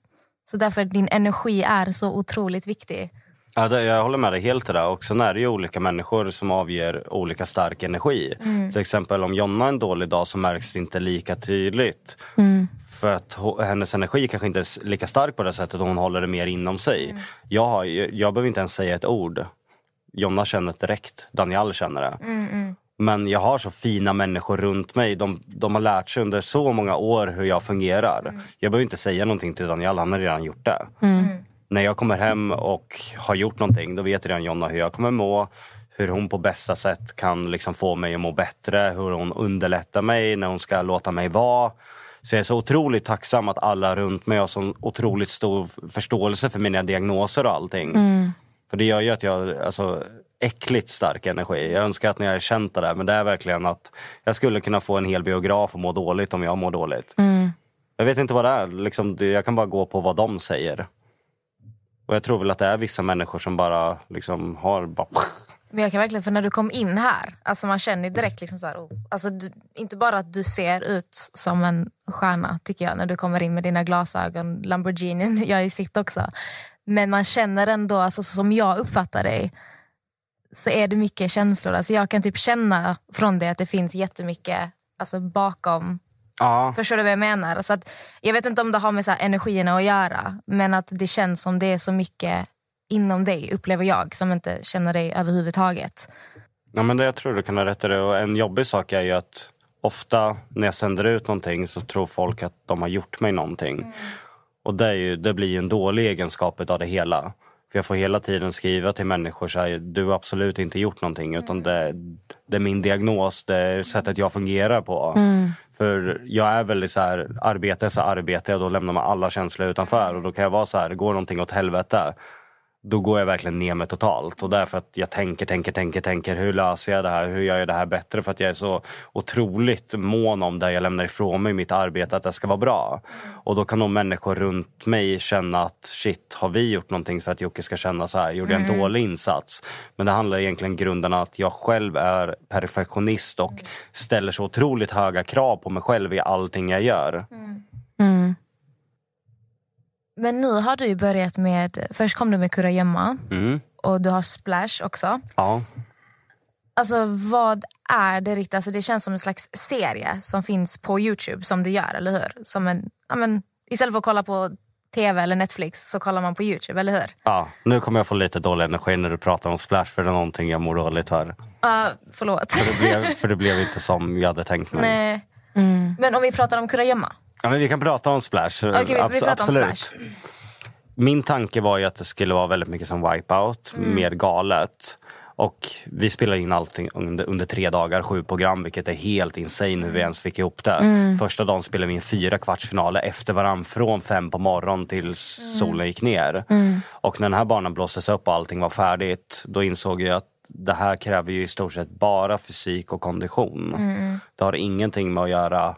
Så därför din energi är så otroligt viktig. Ja, jag håller med dig helt det. Och sen är det ju olika människor som avger olika stark energi. Till exempel om Jonna har en dålig dag så märks det inte lika tydligt. För att hennes energi kanske inte är lika stark på det sättet och hon håller det mer inom sig. Jag, har, jag behöver inte ens säga ett ord. Jonna känner det direkt. Daniel känner det. Men jag har så fina människor runt mig. De, de har lärt sig under så många år hur jag fungerar. Jag behöver inte säga någonting till Daniel, han har redan gjort det. När jag kommer hem och har gjort någonting, då vet redan Jonna hur jag kommer må. Hur hon på bästa sätt kan liksom få mig att må bättre. Hur hon underlättar mig när hon ska låta mig vara. Så jag är så otroligt tacksam att alla runt mig har så otroligt stor förståelse för mina diagnoser och allting. För det gör ju att jag alltså, äckligt stark energi. Jag önskar att ni har känt det där, men det är verkligen att jag skulle kunna få en hel biograf och må dåligt om jag mår dåligt. Jag vet inte vad det är. Liksom, jag kan bara gå på vad de säger. Och jag tror väl att det är vissa människor som bara liksom har... Bara, Men jag kan verkligen, för när du kom in här, alltså man känner direkt liksom så här, oh, alltså du, inte bara att du ser ut som en stjärna tycker jag när du kommer in med dina glasögon, Lamborghini, <laughs> jag är i sitt också. Men man känner ändå, alltså, som jag uppfattar dig, så är det mycket känslor. Alltså jag kan typ känna från det att det finns jättemycket alltså, bakom ja, Förstår du vad jag menar? Så att, jag vet inte om det har med så här energierna att göra men att det känns som det är så mycket inom dig, upplever jag, som inte känner dig överhuvudtaget. ja, men det, jag tror du kan ha rätt i det. Och en jobbig sak är ju att ofta när jag sänder ut någonting så tror folk att de har gjort mig någonting. Och det, är ju, det blir ju en dålig egenskap av det hela. För jag får hela tiden skriva till människor så här, du har absolut inte gjort någonting utan det, det är min diagnos, det är sättet jag fungerar på. För jag är väldigt så här, arbetar så arbetar jag och då lämnar man alla känslor utanför och då kan jag vara så här, går någonting åt helvete då går jag verkligen ner mig totalt. Och därför att jag tänker, tänker, tänker, tänker. Hur löser jag det här? Hur gör jag det här bättre? För att jag är så otroligt mån om det jag lämnar ifrån mig i mitt arbete, att det ska vara bra. Och då kan de människor runt mig känna att shit, har vi gjort någonting för att Jocke ska känna så här? Gjorde jag en dålig insats? Men det handlar egentligen grunden om att jag själv är perfektionist och ställer så otroligt höga krav på mig själv i allting jag gör. Men nu har du ju börjat med, först kom du med kurragömma Mm. och du har splash också. Ja. Alltså vad är det riktigt? Alltså, det känns som en slags serie som finns på Youtube som du gör, eller hur? Som en, ja, men, istället för att kolla på tv eller Netflix så kollar man på Youtube, eller hur? Ja, nu kommer jag få lite dålig energi när du pratar om Splash för det är någonting jag mår dåligt för. Uh, förlåt. Det blev, för det blev <laughs> inte som jag hade tänkt mig. Nej. Men om vi pratar om kurragömma. Ja, men vi kan prata om Splash. Okej, vi, vi Abs- pratar om absolut. splash. Min tanke var ju att det skulle vara väldigt mycket som Wipeout, Mm. mer galet. Och vi spelade in allting under, under tre dagar, sju program, vilket är helt insane hur vi ens fick ihop det. Första dagen spelade vi in fyra kvartsfinaler efter varann från fem på morgonen till solen gick ner. Och när den här banan blåstes upp och allting var färdigt, då insåg jag att det här kräver ju i stort sett bara fysik och kondition. Det har ingenting med att göra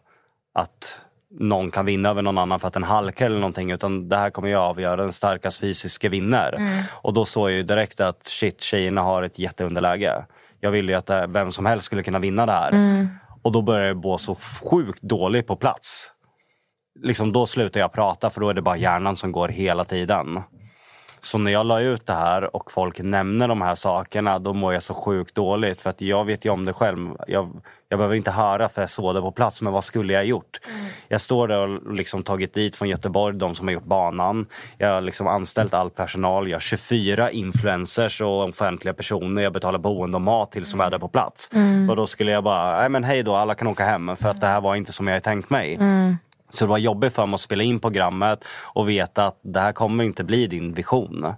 att någon kan vinna över någon annan för att den halkar eller någonting utan det här kommer ju avgöra den starkast fysiska vinner. Och då såg jag ju direkt att shit, tjejerna har ett jätteunderläge. Jag ville ju att det, vem som helst skulle kunna vinna det här. Och då började jag gå så sjukt dåligt på plats. Liksom då slutar jag prata för då är det bara hjärnan som går hela tiden. Så när jag la ut det här och folk nämner de här sakerna då mår jag så sjukt dåligt för att jag vet ju om det själv. Jag, jag behöver inte höra för jag såg det på plats men vad skulle jag gjort? Jag står där och liksom tagit dit från Göteborg de som har gjort banan. Jag har liksom anställt all personal. Jag har 24 influencers och offentliga personer. Jag betalar boende och mat till som är där på plats. Och då skulle jag bara, nej men hej då, alla kan åka hem för att det här var inte som jag tänkt mig. Så det var jobbigt för mig att spela in programmet och veta att det här kommer inte bli din vision.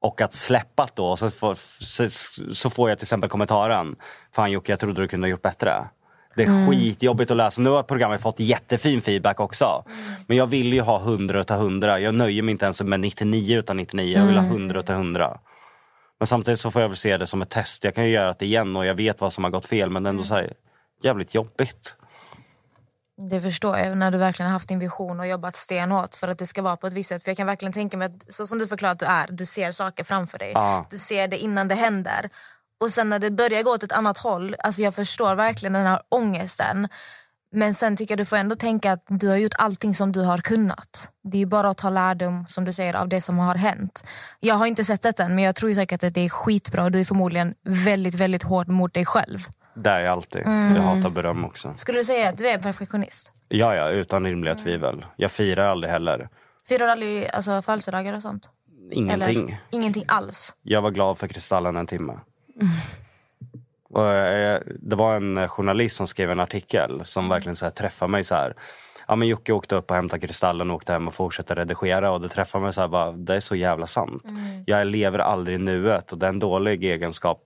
Och att släppa då, så får, så, så får jag till exempel kommentaren. Fan Jocke, jag trodde du kunde ha gjort bättre. Det är skitjobbigt att läsa. Nu har programmet fått jättefin feedback också. Men jag vill ju ha 100 utav 100. Jag nöjer mig inte ens med 99 utav 99. Jag vill ha 100 utav 100. Men samtidigt så får jag väl se det som ett test. Jag kan ju göra det igen och jag vet vad som har gått fel. Men det är ändå så här, jävligt jobbigt. Det förstår jag, när du verkligen har haft din vision och jobbat stenhårt för att det ska vara på ett visst sätt. För jag kan verkligen tänka mig att så som du förklarar att du är, du ser saker framför dig. Ja. Du ser det innan det händer. Och sen när det börjar gå åt ett annat håll, alltså jag förstår verkligen den här ångesten. Men sen tycker jag du får ändå tänka att du har gjort allting som du har kunnat. Det är ju bara att ta lärdom, som du säger, av det som har hänt. Jag har inte sett det än, men jag tror ju säkert att det är skitbra. Du är förmodligen väldigt, väldigt hård mot dig själv. Det är jag alltid. Jag hatar beröm också. Skulle du säga att du är en perfektionist? Ja, ja, utan rimliga tvivel. Jag firar aldrig heller. Firar du aldrig alltså, födelsedagar och sånt? Ingenting. Eller, ingenting alls? Jag var glad för Kristallen en timme. Och, eh, det var en eh, journalist som skrev en artikel som verkligen så här, träffade mig så här. Ja, men Jocke åkte upp och hämtade Kristallen och åkte hem och fortsatte redigera. Och det träffade mig så här, bara, det är så jävla sant. Jag lever aldrig i nuet och det är en dålig egenskap.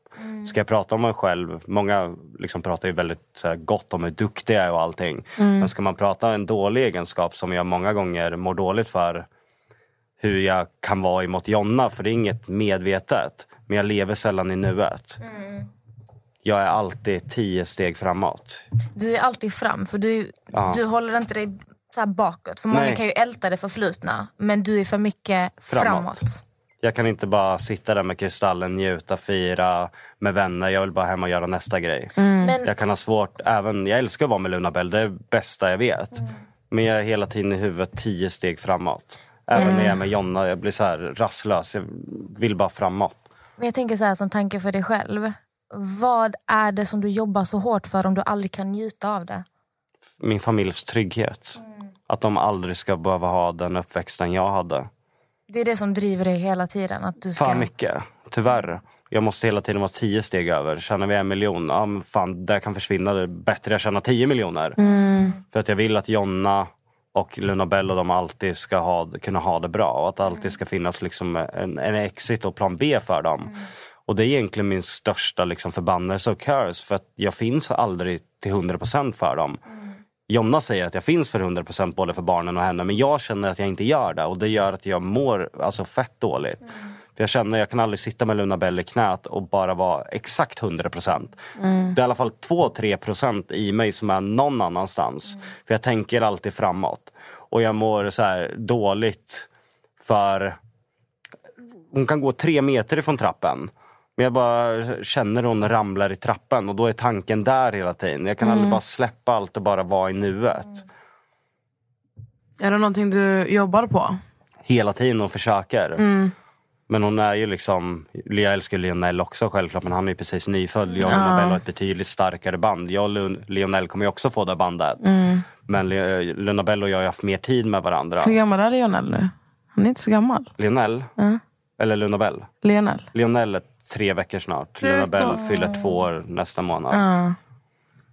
Ska jag prata om mig själv, många liksom pratar ju väldigt så här, gott om hur duktig jag är och allting. Men ska man prata om en dålig egenskap som jag många gånger mår dåligt för hur jag kan vara emot Jonna, för det är inget medvetet. Men jag lever sällan i nuet. Jag är alltid tio steg framåt. Du är alltid fram, för du, Ja. du håller inte dig så bakåt. För många Nej. kan ju älta det förflutna, men du är för mycket framåt. Framåt. Jag kan inte bara sitta där med Kristallen, njuta, fira med vänner. Jag vill bara hem och göra nästa grej. Men Jag kan ha svårt, även, jag älskar att vara med Luna Bell, det är det bästa jag vet. Men jag är hela tiden i huvudet tio steg framåt. Även när jag är med Jonna, jag blir så här rastlös. Jag vill bara framåt. Men jag tänker så här som tanke för dig själv. Vad är det som du jobbar så hårt för om du aldrig kan njuta av det? Min familjs trygghet. Att de aldrig ska behöva ha den uppväxten jag hade. Det är det som driver dig hela tiden. Att du ska... För mycket, tyvärr. Jag måste hela tiden vara tio steg över. Tjänar vi en miljon, ja men fan det kan försvinna. Det är bättre jag tjänar tio miljoner. För att jag vill att Jonna och Luna Bell och de alltid ska ha, kunna ha det bra. Och att det alltid ska finnas liksom en, en exit och plan B för dem. Och det är egentligen min största liksom förbannelse och curse. För att jag finns aldrig till 100% för dem. Jonna säger att jag finns för 100% både för barnen och henne. Men jag känner att jag inte gör det. Och det gör att jag mår alltså, fett dåligt. För jag känner att jag kan aldrig sitta med Luna Bell i knät och bara vara exakt 100%. Det är i alla fall 2-3% i mig som är någon annanstans. För jag tänker alltid framåt. Och jag mår så här dåligt för... Hon kan gå tre meter ifrån trappen. Men jag bara känner hon ramlar i trappen och då är tanken där hela tiden. Jag kan aldrig bara släppa allt och bara vara i nuet. Är det någonting du jobbar på? Hela tiden och försöker. Men hon är ju liksom, jag älskar Lionel också självklart men han är ju precis nyfödd. Jag och Luna Bell har ett betydligt starkare band. Jag och Lionel kommer ju också få det bandet. Men Le- Luna Bell och jag har haft mer tid med varandra. Hur gammal är Lionel nu? Han är inte så gammal. Lionel? Eller Luna Bell? Lionel? Lionel är tre veckor snart. Luna Bell fyller två år nästa månad. Ja.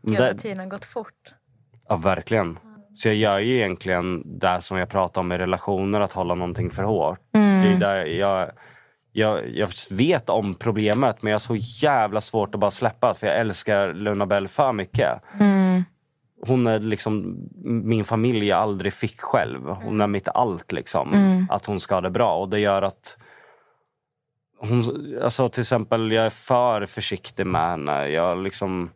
Gud, Det- tiden har gått fort. Ja, verkligen. Så jag gör ju egentligen det som jag pratar om i relationer, att hålla någonting för hårt. Det är där jag, jag, jag vet om problemet men jag har så jävla svårt att bara släppa för jag älskar Luna Bell för mycket. Hon är liksom min familj jag aldrig fick själv. Hon är mitt allt liksom. Att hon ska ha det bra och det gör att hon, alltså till exempel jag är för försiktig med henne. Jag liksom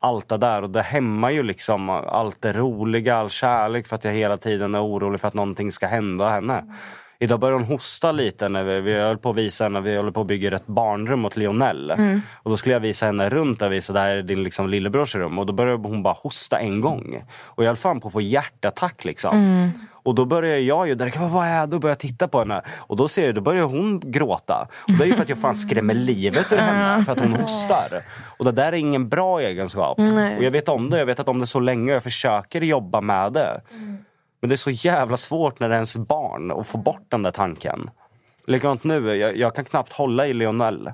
allt det där och det hämmar ju liksom allt det roliga, all kärlek för att jag hela tiden är orolig för att någonting ska hända henne. Idag börjar hon hosta lite när vi, vi höll på att visa henne, vi håller på att bygga ett barnrum åt Lionel. Och då skulle jag visa henne runt och visa det här är din liksom lillebrors rum. Och då började hon bara hosta en gång. Och jag höll fan på att få hjärtattack liksom. Och då börjar jag ju direkt, vad är det? Och börjar titta på henne. Och då ser jag, då börjar hon gråta. Och det är ju för att jag fan skrämmer livet ur henne för att hon hostar. Och det där är ingen bra egenskap. Och jag vet om det, jag vet att om det så länge jag försöker jobba med det. Men det är så jävla svårt när det är ens barn att få bort den där tanken. Likadant nu, jag, jag kan knappt hålla i Lionel.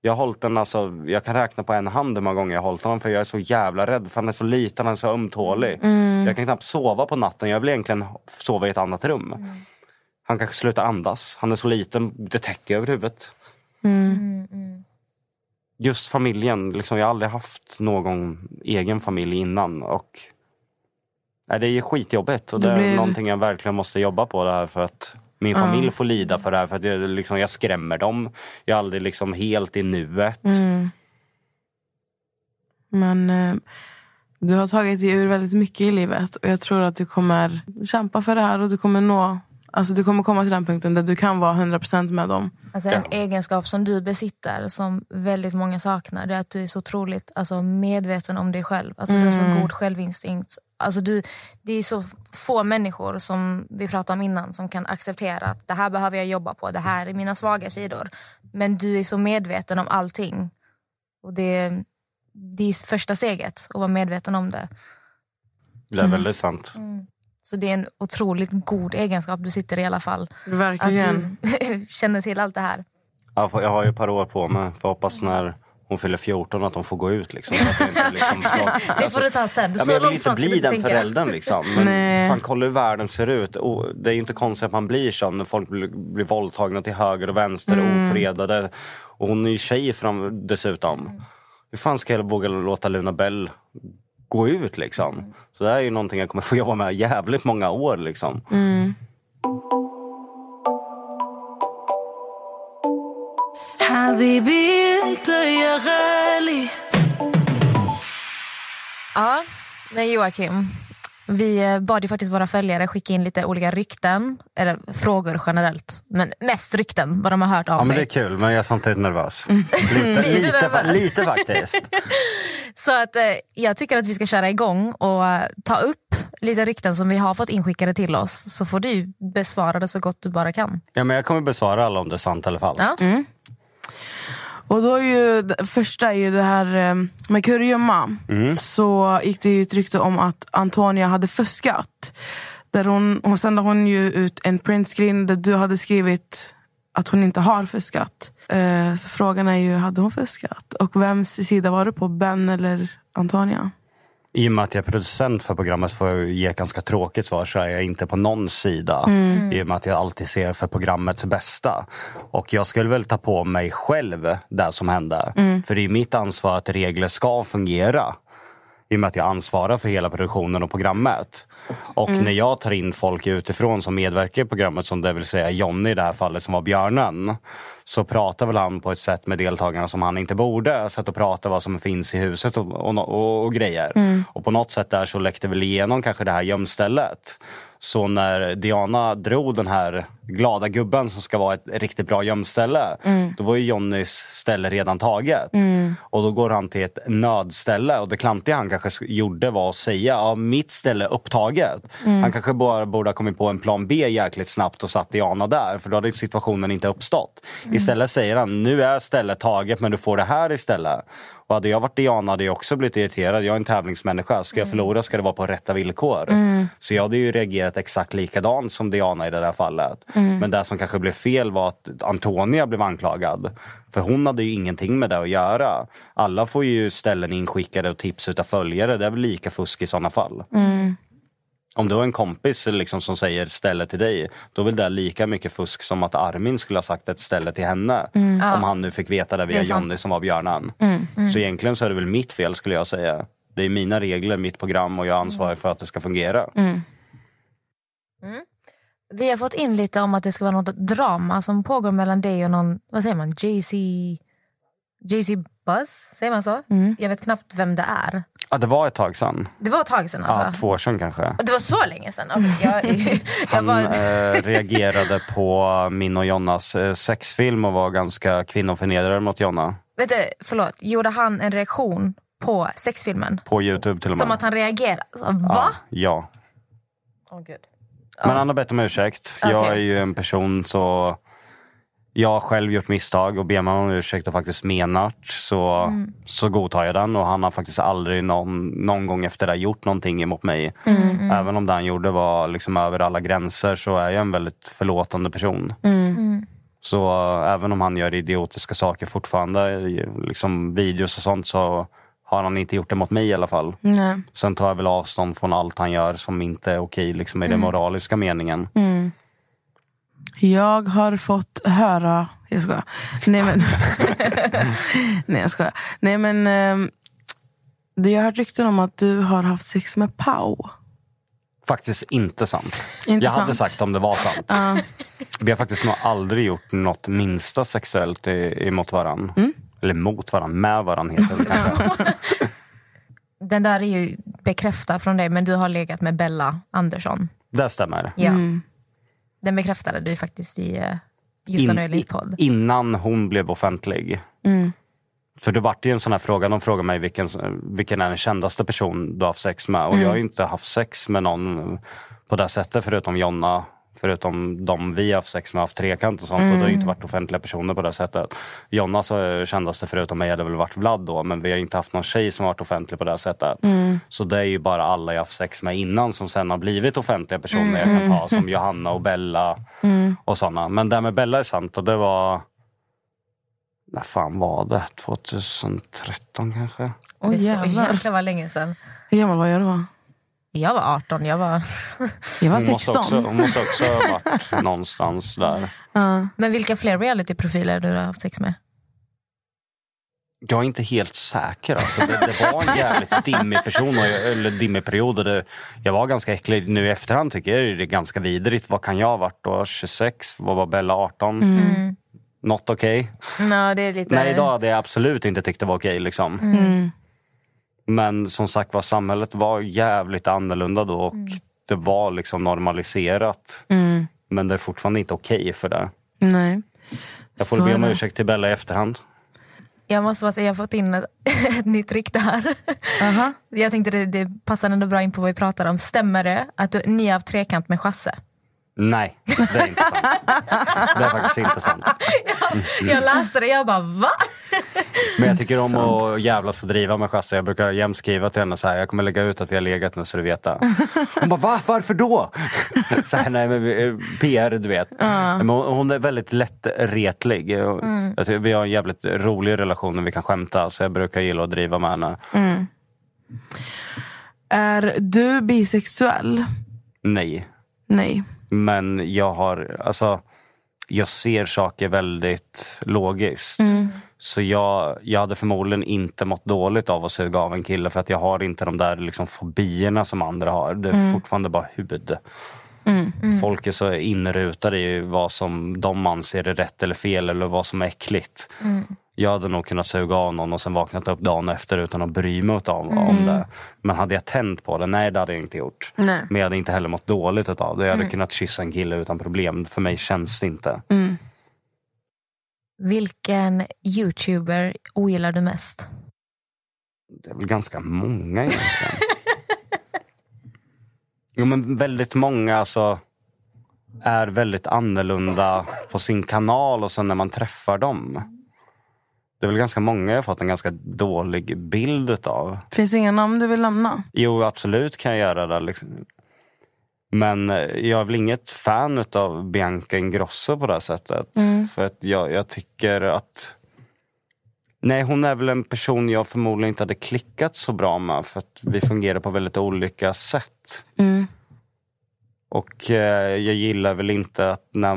Jag har hållit den, alltså, jag kan räkna på en hand hur många gånger jag har hållit honom för jag är så jävla rädd för han är så liten, han är så ömtålig. Jag kan knappt sova på natten, jag vill egentligen sova i ett annat rum. Han kanske slutar andas, han är så liten, det täcker över huvudet. Just familjen, liksom, jag har aldrig haft någon egen familj innan. Och Nej, det är skitjobbigt och det, Det är blir- någonting jag verkligen måste jobba på. Det här för att min familj får lida för det här. För att jag, liksom, jag skrämmer dem. Jag är aldrig liksom helt i nuet. Mm. Men eh, du har tagit dig ur väldigt mycket i livet och jag tror att du kommer kämpa för det här och du kommer nå Alltså du kommer komma till den punkten där du kan vara 100% med dem. Alltså en egenskap som du besitter, som väldigt många saknar, det är att du är så otroligt alltså, medveten om dig själv. Alltså, Du har så god självinstinkt. Alltså, du, det är så få människor som vi pratade om innan som kan acceptera att det här behöver jag jobba på, det här är mina svaga sidor. Men du är så medveten om allting. Och det, det är första steget, att vara medveten om det. Det är väldigt sant. Så det är en otroligt god egenskap du sitter i alla fall. Att Verkligen. du <laughs> känner till allt det här. Jag, får, jag har ju ett par år på mig. Får hoppas när hon fyller 14 att hon får gå ut. Liksom, <laughs> Så att jag inte liksom ska, Det får du ta sen. Ja, Så jag vill inte bli den tänka. föräldern. Liksom. Men Nej. fan, kolla hur världen ser ut. Och det är ju inte konstigt att man blir sån när folk blir, blir våldtagna till höger och vänster. Mm. Ofredade. Och hon är ju tjej fram, dessutom. Hur fan ska jag våga låta Luna Bell gå ut. Liksom. Så det här är ju någonting jag kommer få jobba med jävligt många år. Liksom. Mm. Ja, nej Joakim. Vi eh, bad ju faktiskt våra följare skicka in lite olika rykten, eller frågor generellt. Men mest rykten, vad de har hört av Ja, men det är mig. kul, men jag är samtidigt nervös. Mm. Lite, <laughs> lite, lite faktiskt. <laughs> Så att, eh, jag tycker att vi ska köra igång och eh, ta upp lite rykten som vi har fått inskickade till oss. Så får du besvara det så gott du bara kan. Ja, men jag kommer besvara alla om det är sant eller falskt. Ja. Och då är ju, första är ju det här eh, med kurragömma. Så gick det ju ett rykte om att Antonia hade fuskat. Där hon, hon sände hon ju ut en printscreen där du hade skrivit att hon inte har fuskat. Eh, så frågan är ju, hade hon fuskat? Och vems sida var du på? Ben eller Antonia? I och med att jag är producent för programmet får jag ge ett ganska tråkigt svar så är jag inte på någon sida. I och med att jag alltid ser för programmets bästa. Och jag skulle väl ta på mig själv det som hände. För det är mitt ansvar att regler ska fungera. I och med att jag ansvarar för hela produktionen och programmet. Och när jag tar in folk utifrån som medverkar i programmet, som det vill säga Jonny i det här fallet som var björnen. Så pratar väl han på ett sätt med deltagarna som han inte borde. Sätt att prata vad som finns i huset och, och, och, och grejer. Och på något sätt där så läckte väl igenom kanske det här gömstället. Så när Diana drog den här glada gubben som ska vara ett riktigt bra gömställe. Då var ju Jonnys ställe redan taget. Och då går han till ett nödställe. Och det klantiga han kanske gjorde var att säga ja, mitt ställe är upptaget. Han kanske bara borde ha kommit på en plan B jäkligt snabbt och satt Diana där. För då hade situationen inte uppstått. Istället säger han nu är stället taget men du får det här istället. Och hade jag varit Diana hade jag också blivit irriterad. Jag är en tävlingsmänniska. Ska jag förlora ska det vara på rätta villkor. Så jag hade ju reagerat exakt likadant som Diana i det där fallet. Men det som kanske blev fel var att Antonia blev anklagad. För hon hade ju ingenting med det att göra. Alla får ju ställen inskickade och tips utav följare. Det är väl lika fusk i sådana fall. Om du har en kompis liksom, som säger ställe till dig, då är väl det lika mycket fusk som att Armin skulle ha sagt ett ställe till henne. Om han nu fick veta det via Det. Jonny som var björnan. Så egentligen så är det väl mitt fel skulle jag säga. Det är mina regler, mitt program och jag är ansvarig för att det ska fungera. Vi har fått in lite om att det ska vara något drama som pågår mellan dig och någon, vad säger man, Jay-Z Jay-Z Buzz, säger man så? Jag vet knappt vem det är. Ja, det var ett tag sedan. Det var ett tag sedan alltså. Ja, två år sedan kanske. Det var så länge sedan? Jag, <laughs> jag Han var, eh, reagerade på min och Jonnas eh, sexfilm och var ganska kvinnoförnedrande mot Jonna. vet du, förlåt, gjorde han en reaktion på sexfilmen? På Youtube till och med. Som att han reagerade? Va? Ja. Åh gud. Men han har bett om ursäkt. Jag Okej. är ju en person så... Jag har själv gjort misstag och ber man om ursäkt och faktiskt menat så, Mm. så godtar jag den. Och han har faktiskt aldrig någon, någon gång efter det gjort någonting emot mig. Mm, Även om det han gjorde var liksom över alla gränser så är jag en väldigt förlåtande person. Mm. Så äh, även om han gör idiotiska saker fortfarande, liksom videos och sånt, så har han inte gjort det mot mig i alla fall. Nej. Sen tar jag väl avstånd från allt han gör som inte är okej liksom, i den moraliska meningen. Jag har fått höra... Jag skojar. Nej men... <laughs> Nej jag skojar. Nej men... det- jag har hört rykten om att du har haft sex med Pau. Faktiskt inte sant. Inte jag hade sant. sagt om det var sant. Vi har faktiskt nog aldrig gjort något minsta sexuellt emot varann. Mm. Eller mot varann, med varann heter det kanske. <laughs> Den där är ju bekräftad från dig, men du har legat med Bella Andersson. Det stämmer. Ja. Mm. Den bekräftade du faktiskt i uh, Just In- podd. innan hon blev offentlig. Mm. För det vart ju en sån här fråga, de frågar mig vilken, vilken är den kändaste person du har haft sex med. Och Mm. jag har ju inte haft sex med någon på det sättet förutom Jonna. Förutom de vi har haft sex med, haft trekant och sånt. Och det har ju inte varit offentliga personer på det sättet. Jonas eh, kändaste förutom mig hade väl varit Vlad då. Men vi har inte haft någon tjej som har varit offentlig på det sättet. Så det är ju bara alla jag haft sex med innan som sen har blivit offentliga personer jag kan ta. Som Johanna och Bella och såna. Men det med Bella är sant och det var... När fan var det? 2013 kanske? Åh det är så jävlar. var länge sedan. Hur gammal var jag då? Jag var 18, jag var... <laughs> Jag var Hon måste 16. också, hon måste också ha varit <laughs> någonstans där. Men vilka fler realityprofiler du har haft sex med? Jag är inte helt säker. Alltså. Det, det var en jävligt <laughs> dimmig person, och jag, eller dimmig period. Och det, jag var ganska äcklig. Nu i efterhand tycker jag det är ganska vidrigt. Vad kan jag ha varit då? 26? Vad var Bella? 18? Mm. Not okej. No, det är lite... Nej, idag hade jag absolut inte tyckt det var okej. liksom. Mm. Men som sagt var, samhället var jävligt annorlunda då och Mm. det var liksom normaliserat. Men det är fortfarande inte okej för det. Nej. Jag får Så be om ursäkt till Bella i efterhand. Jag måste bara säga, jag har fått in ett, <laughs> ett nytt rykte här. Aha. Jag tänkte det, det passar ändå bra in på vad vi pratar om. Stämmer det att du, ni har haft trekant med Chasse? Nej, det är inte sant. Det är faktiskt inte sant. Jag läste det jag bara va? Men jag tycker om att jävlas och driva med Chasse. Jag brukar jämt skriva till henne så här, jag kommer lägga ut att vi har legat nu så du vet. Hon bara, va? Varför då? <laughs> Så här, nej, men vi- PR, du vet. Men hon är väldigt lättretlig. Jag tycker Vi har en jävligt rolig relation när vi kan skämta. Så jag brukar gilla att driva med henne. Är du bisexuell? Nej. Nej. Men jag har, alltså, jag ser saker väldigt logiskt. Så jag, jag hade förmodligen inte mått dåligt av att suga av en kille för att jag har inte de där liksom fobierna som andra har. Det är fortfarande bara hud. Folk är så inrutade i vad som de anser är rätt eller fel eller vad som är äckligt. Jag hade nog kunnat suga av någon och sen vaknat upp dagen efter utan att bry mig av, om det. Men hade jag tänt på det? Nej, det hade jag inte gjort. Nej. Men jag hade inte heller mått dåligt av det. Jag hade kunnat kyssa en kille utan problem. För mig känns det inte. Vilken youtuber ogillar du mest? Det är väl ganska många egentligen. <laughs> jo, men väldigt många alltså, är väldigt annorlunda på sin kanal och sen när man träffar dem. Det är väl ganska många jag har fått en ganska dålig bild utav. Finns det inga namn du vill lämna? Jo, absolut kan jag göra det. Liksom. Men eh, jag är väl inget fan av Bianca Ingrosso på det sättet. För att jag, jag tycker att... Nej, hon är väl en person jag förmodligen inte hade klickat så bra med. För att vi fungerar på väldigt olika sätt. Och eh, jag gillar väl inte att när,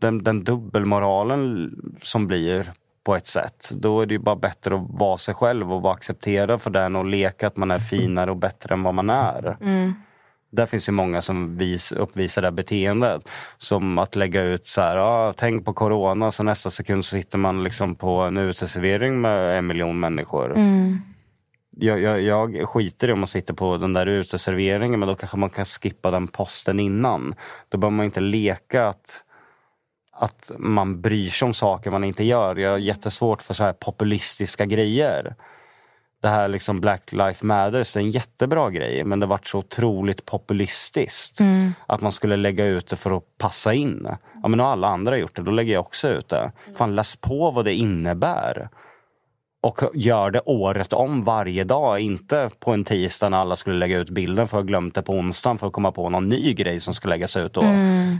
den, den dubbelmoralen som blir på ett sätt. Då är det ju bara bättre att vara sig själv och vara accepterad för den och leka att man är finare och bättre än vad man är. Där finns ju många som vis, uppvisar det beteendet. Som att lägga ut så här, ah, tänk på corona, så nästa sekund så sitter man liksom på en uteservering med en miljon människor. Jag, jag, jag skiter i om man sitter på den där uteserveringen men då kanske man kan skippa den posten innan. Då behöver man inte leka att, att man bryr sig om saker man inte gör. Jag har jättesvårt för så här populistiska grejer. Det här liksom Black Lives Matters, det är en jättebra grej men det varit så otroligt populistiskt. Att man skulle lägga ut det för att passa in. Ja men har alla andra gjort det, då lägger jag också ut det. Fan läs på vad det innebär och gör det året om varje dag. Inte på en tisdag när alla skulle lägga ut bilden för att ha glömt det på onsdagen för att komma på någon ny grej som ska läggas ut då.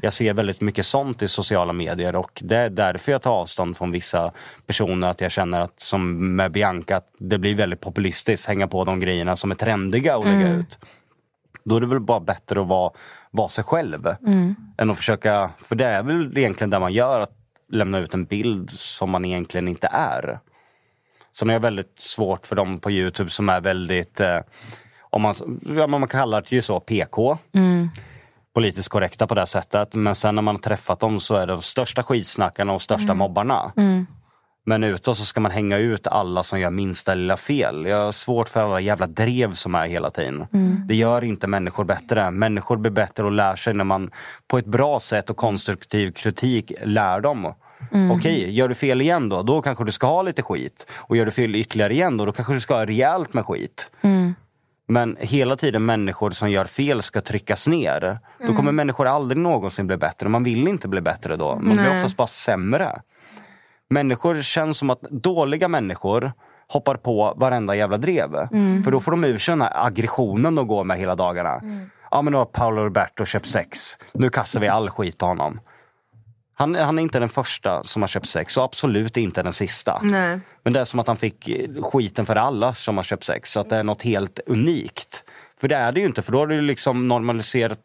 Jag ser väldigt mycket sånt i sociala medier och det är därför jag tar avstånd från vissa personer. Att jag känner att som med Bianca, att det blir väldigt populistiskt hänga på de grejerna som är trendiga att lägga ut. Då är det väl bara bättre att vara, vara sig själv. Än att försöka, för det är väl egentligen det man gör, att lämna ut en bild som man egentligen inte är. Sen är jag väldigt svårt för dem på Youtube som är väldigt, eh, om man, man kallar det ju så, PK. Politiskt korrekta på det sättet. Men sen när man har träffat dem så är de största skitsnackarna och största mobbarna. Men utåt så ska man hänga ut alla som gör minsta lilla fel. Jag har svårt för alla jävla drev som är hela tiden. Det gör inte människor bättre. Människor blir bättre och lär sig när man på ett bra sätt och konstruktiv kritik lär dem. Okej, gör du fel igen då, då kanske du ska ha lite skit. Och gör du fel ytterligare igen då, då kanske du ska ha rejält med skit. Men hela tiden människor som gör fel ska tryckas ner. Då kommer människor aldrig någonsin bli bättre. Man vill inte bli bättre då. Man blir Nej. oftast bara sämre. Människor känns som att dåliga människor hoppar på varenda jävla drev. För då får de ur sig den här aggressionen de går med hela dagarna. Ja men nu har Paolo Roberto köpt sex. Nu kastar vi all skit på honom. Han, han är inte den första som har köpt sex och absolut inte den sista. Nej. Men det är som att han fick eh, skiten för alla som har köpt sex. Så att det är något helt unikt. För det är det ju inte, för då har du liksom normaliserat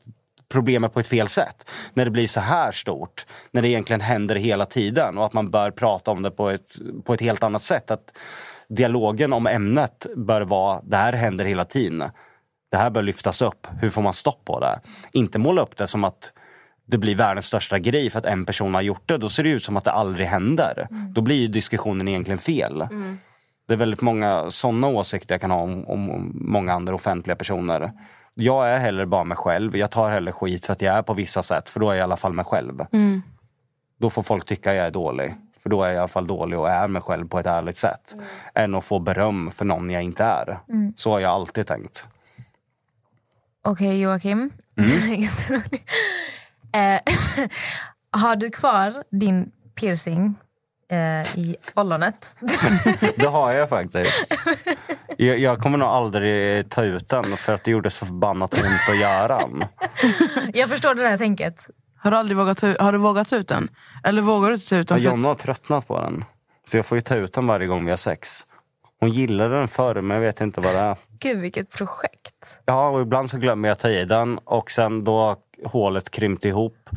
problemet på ett fel sätt. När det blir så här stort, när det egentligen händer hela tiden och att man bör prata om det på ett, på ett helt annat sätt. Att dialogen om ämnet bör vara, det här händer hela tiden. Det här bör lyftas upp, hur får man stopp på det? Inte måla upp det som att det blir världens största grej för att en person har gjort det. Då ser det ut som att det aldrig händer. Då blir diskussionen egentligen fel. Det är väldigt många sådana åsikter jag kan ha om, om, många andra offentliga personer. Jag är heller bara mig själv. Jag tar hellre skit för att jag är på vissa sätt. För då är jag i alla fall mig själv. Då får folk tycka jag är dålig. För då är jag i alla fall dålig och är mig själv på ett ärligt sätt. Än att få beröm för någon jag inte är. Så har jag alltid tänkt. Okej Joakim. <laughs> Jätteroligt. Eh, <laughs> har du kvar din piercing eh, i ollonet? <laughs> Det har jag faktiskt. Jag, jag kommer nog aldrig ta ut den för att det gjorde så förbannat ont att göra den. <laughs> Jag förstår det där tänket. Har du aldrig vågat ta, har du vågat ta ut den? Eller vågar du inte ta ut den? Ja, Jonna har tröttnat på den. Så jag får ju ta ut den varje gång vi har sex. Hon gillade den förr men jag vet inte vad det är. Gud vilket projekt. Ja, och ibland så glömmer jag ta i den och sen då hålet krympt ihop.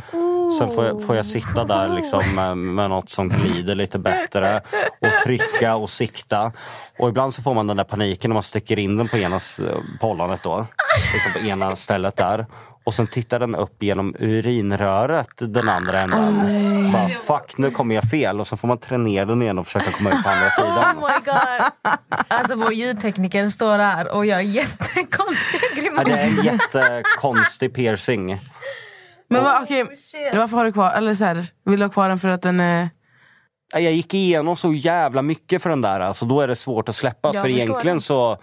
Sen får jag, får jag sitta där liksom med, med något som glider lite bättre och trycka och sikta. Och ibland så får man den där paniken när man sticker in den på ena s- eh, då. Liksom på ena stället där. Och sen tittar den upp genom urinröret den andra änden. Bara, fuck, nu kommer jag fel. Och så får man tränera ner den igen och försöka komma ut på andra <laughs> sidan. Oh my god. Alltså vår ljudtekniker står där och gör jättekonstiga Ja, grimaser. det är en jättekonstig piercing. Men vad, okej, varför har du kvar? Eller så här, vill du ha kvar den för att den är... Jag gick igenom så jävla mycket för den där. Alltså, då är det svårt att släppa. Jag för förstår egentligen det. så...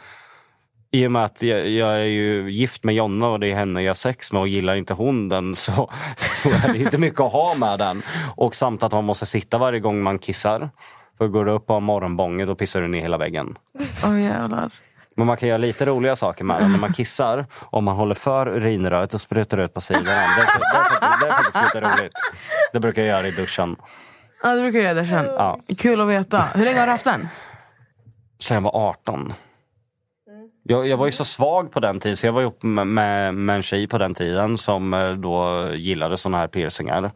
I och med att jag, jag är ju gift med Jonna och det är henne jag har sex med och gillar inte hon den <laughs> så, så är det inte mycket att ha med den. Och samt att man måste sitta varje gång man kissar. För går du upp och har morgonbånget då pissar du ner hela väggen. Åh jävlar. Men man kan göra lite roliga saker med den. När man kissar, om man håller för urinröret och sprutar ut på sidorna. Det är, faktiskt- lite roligt. Det brukar jag göra i duschen. Ja, det brukar du göra det sen. Ja. Kul att veta. Hur länge har du haft den? Sen jag var 18. Jag, jag var ju så svag på den tiden så jag var ihop med, med, med en tjej på den tiden som eh, då gillade såna här piercingar.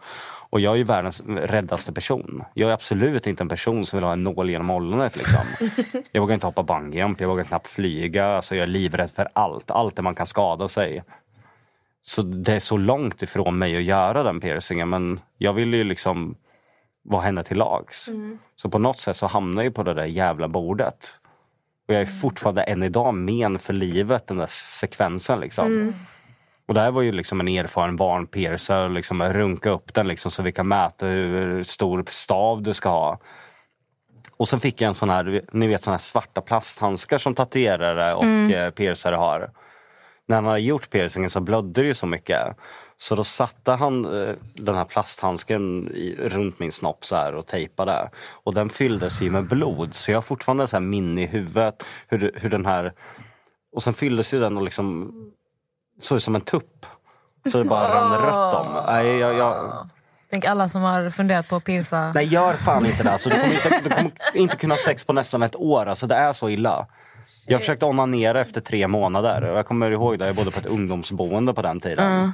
Och jag är ju världens räddaste person. Jag är absolut inte en person som vill ha en nål genom ollonet. Liksom. <laughs> Jag vågar inte hoppa bungyjump, jag vågar knappt flyga. Alltså, jag är livrädd för allt. Allt där man kan skada sig. Så det är så långt ifrån mig att göra den piercingen. Men jag vill ju liksom vara henne till lags. Så på något sätt så hamnar jag på det där jävla bordet. Och jag är fortfarande än idag men för livet, den där sekvensen. Liksom. Och det här var ju liksom en erfaren barnpiercer, liksom runka upp den liksom, så vi kan mäta hur stor stav du ska ha. Och sen fick jag en sån här, ni vet såna här svarta plasthandskar som tatuerare och mm. piercare har. När han hade gjort piercingen så blödde det ju så mycket. Så då satte han eh, den här plasthandsken i, runt min snopp så här och tejpade. Och den fylldes ju med blod. Så jag har fortfarande så här minne i huvudet hur, hur den här... Och sen fylldes ju den och liksom såg ut som en tupp. Så det bara rann rött om. <laughs> Nej, jag, jag, Tänk alla som har funderat på att pierca. nej, gör fan inte det. Alltså, du, kommer inte, du kommer inte kunna ha sex på nästan ett år. Alltså, det är så illa. Jag försökte onanera efter tre månader. Jag kommer ihåg det, jag bodde på ett ungdomsboende på den tiden.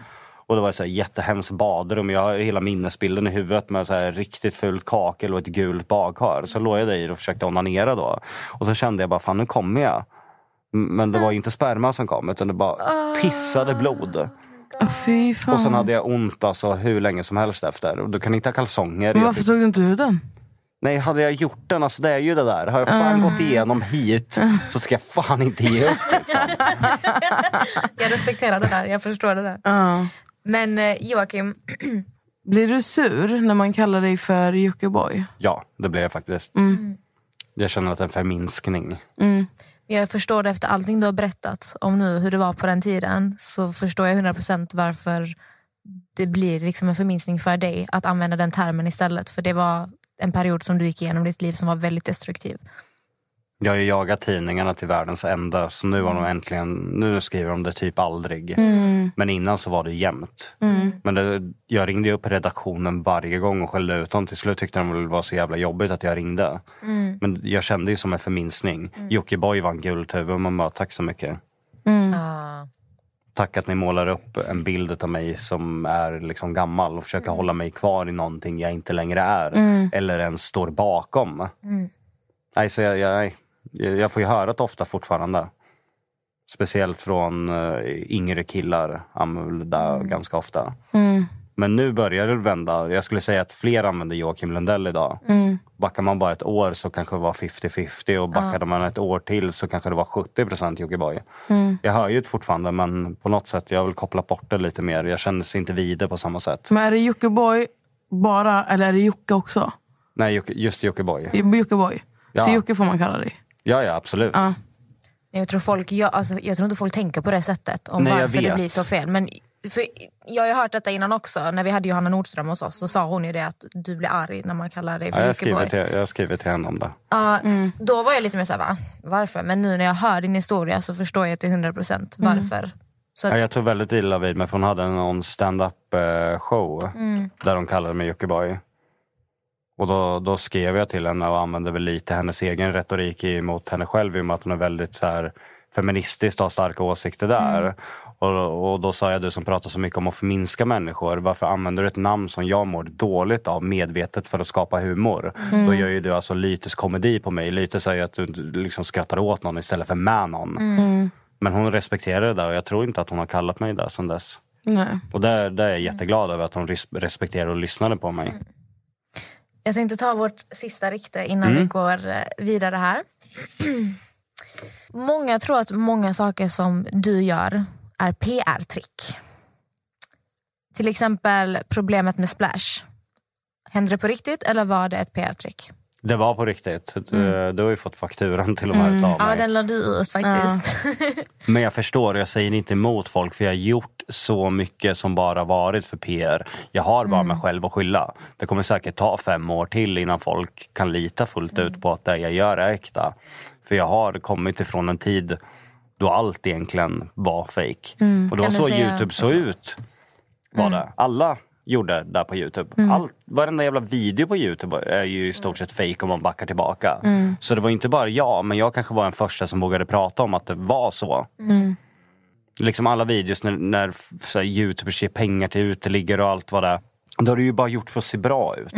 Och det var ett så här jättehemskt badrum. Jag har hela minnesbilden i huvudet med så här riktigt fult kakel och ett gult badkar. Så låg jag där och försökte onanera då. Och så kände jag bara, fan nu kommer jag. Men det var inte sperma som kom utan det bara pissade blod. Fan. Och sen hade jag ont alltså hur länge som helst efter. Och du kan inte ha kalsonger. Men varför fick- tog du inte ut den? Nej, hade jag gjort den, alltså det är ju det där. Har jag fan gått igenom hit så ska jag fan inte ge upp. Liksom. <laughs> Jag respekterar det där, jag förstår det där. Ja. Men eh, Joakim, <clears throat> Blir du sur när man kallar dig för Jockiboi? Ja, det blev jag faktiskt. Jag känner att det är en förminskning. jag förstår det efter allting du har berättat om nu hur det var på den tiden. Så förstår jag 100% varför det blir liksom en förminskning för dig att använda den termen istället. För det var en period som du gick igenom ditt liv som var väldigt destruktiv. Jag har ju jagat tidningarna till världens ända så nu var de äntligen, nu skriver de det typ aldrig. Men innan så var det jämt. Men det, jag ringde ju upp redaktionen varje gång och skällde ut dem. Till slut tyckte de det var så jävla jobbigt att jag ringde. Men jag kände ju som en förminskning. Jockiboi var en guldhuvud och man bara tack så mycket. Tack att ni målar upp en bild av mig som är liksom gammal och försöker hålla mig kvar i någonting jag inte längre är. Eller ens står bakom. Nej, så jag, jag, jag får ju höra det ofta fortfarande. Speciellt från uh, yngre killar använder det ganska ofta. Men nu börjar det vända. Jag skulle säga att fler använder Joakim Lundell idag. Backar man bara ett år så kanske det var 50-50 och backade man ett år till så kanske det var 70% Jockiboi. Jag hör ju det fortfarande men på något sätt jag har väl kopplat bort det lite mer. Jag känner inte vid det på samma sätt. Men är det Jockiboi bara, eller är det Jocke också? Nej, just Jockiboi. Jockiboi. Så Ja. Jocke får man kalla dig. Ja, ja absolut. Ja. Jag tror, folk, jag, alltså, jag tror inte folk tänker på det sättet om Nej, varför det blir så fel. Men för, jag har hört detta innan också. När vi hade Johanna Nordström hos oss så sa hon ju det att du blir arg när man kallar dig Ja, för jag, skriver till, jag skriver till henne om det. Ja, Då var jag lite mer såhär, va? Varför? Men nu när jag hör din historia så förstår jag till 100% varför. Så att, Ja, jag tog väldigt illa vid mig för hon hade någon stand-up eh, show där de kallade mig Jockiboi. Och då, då skrev jag till henne och använde väl lite hennes egen retorik mot henne själv i och med att hon är väldigt så här, feministisk och har starka åsikter där. Och, och då sa jag, du som pratar så mycket om att förminska människor, varför använder du ett namn som jag mår dåligt av medvetet för att skapa humor? Då gör ju du alltså lytisk komedi på mig, lite så att du liksom skrattar åt någon istället för med någon. Men hon respekterar det där och jag tror inte att hon har kallat mig där sen dess. Nej. Och det, det är jag jätteglad över att hon res- respekterar och lyssnade på mig. Jag tänkte ta vårt sista rikte innan vi går eh, vidare här. <clears throat> Många tror att många saker som du gör är PR-trick. Till exempel problemet med Splash. Hände det på riktigt eller var det ett PR-trick? Det var på riktigt. Du, du har ju fått fakturan till och med utav Ja, mig. den lade du ut faktiskt. <laughs> Men jag förstår, jag säger inte emot folk för jag har gjort så mycket som bara varit för PR. Jag har bara mig själv att skylla. Det kommer säkert ta fem år till innan folk kan lita fullt ut på att det jag gör är äkta. För jag har kommit ifrån en tid då allt egentligen var fake. Och det var Kan du så säga- Youtube såg ut. Var det. Alla gjorde där på Youtube. Allt, varenda jävla video på Youtube är ju i stort sett fake om man backar tillbaka. Så det var inte bara jag, men jag kanske var den första som vågade prata om att det var så. Liksom alla videos när, när här, Youtubers ger pengar till uteliggare och allt vad det är. Då har du ju bara gjort för att se bra ut.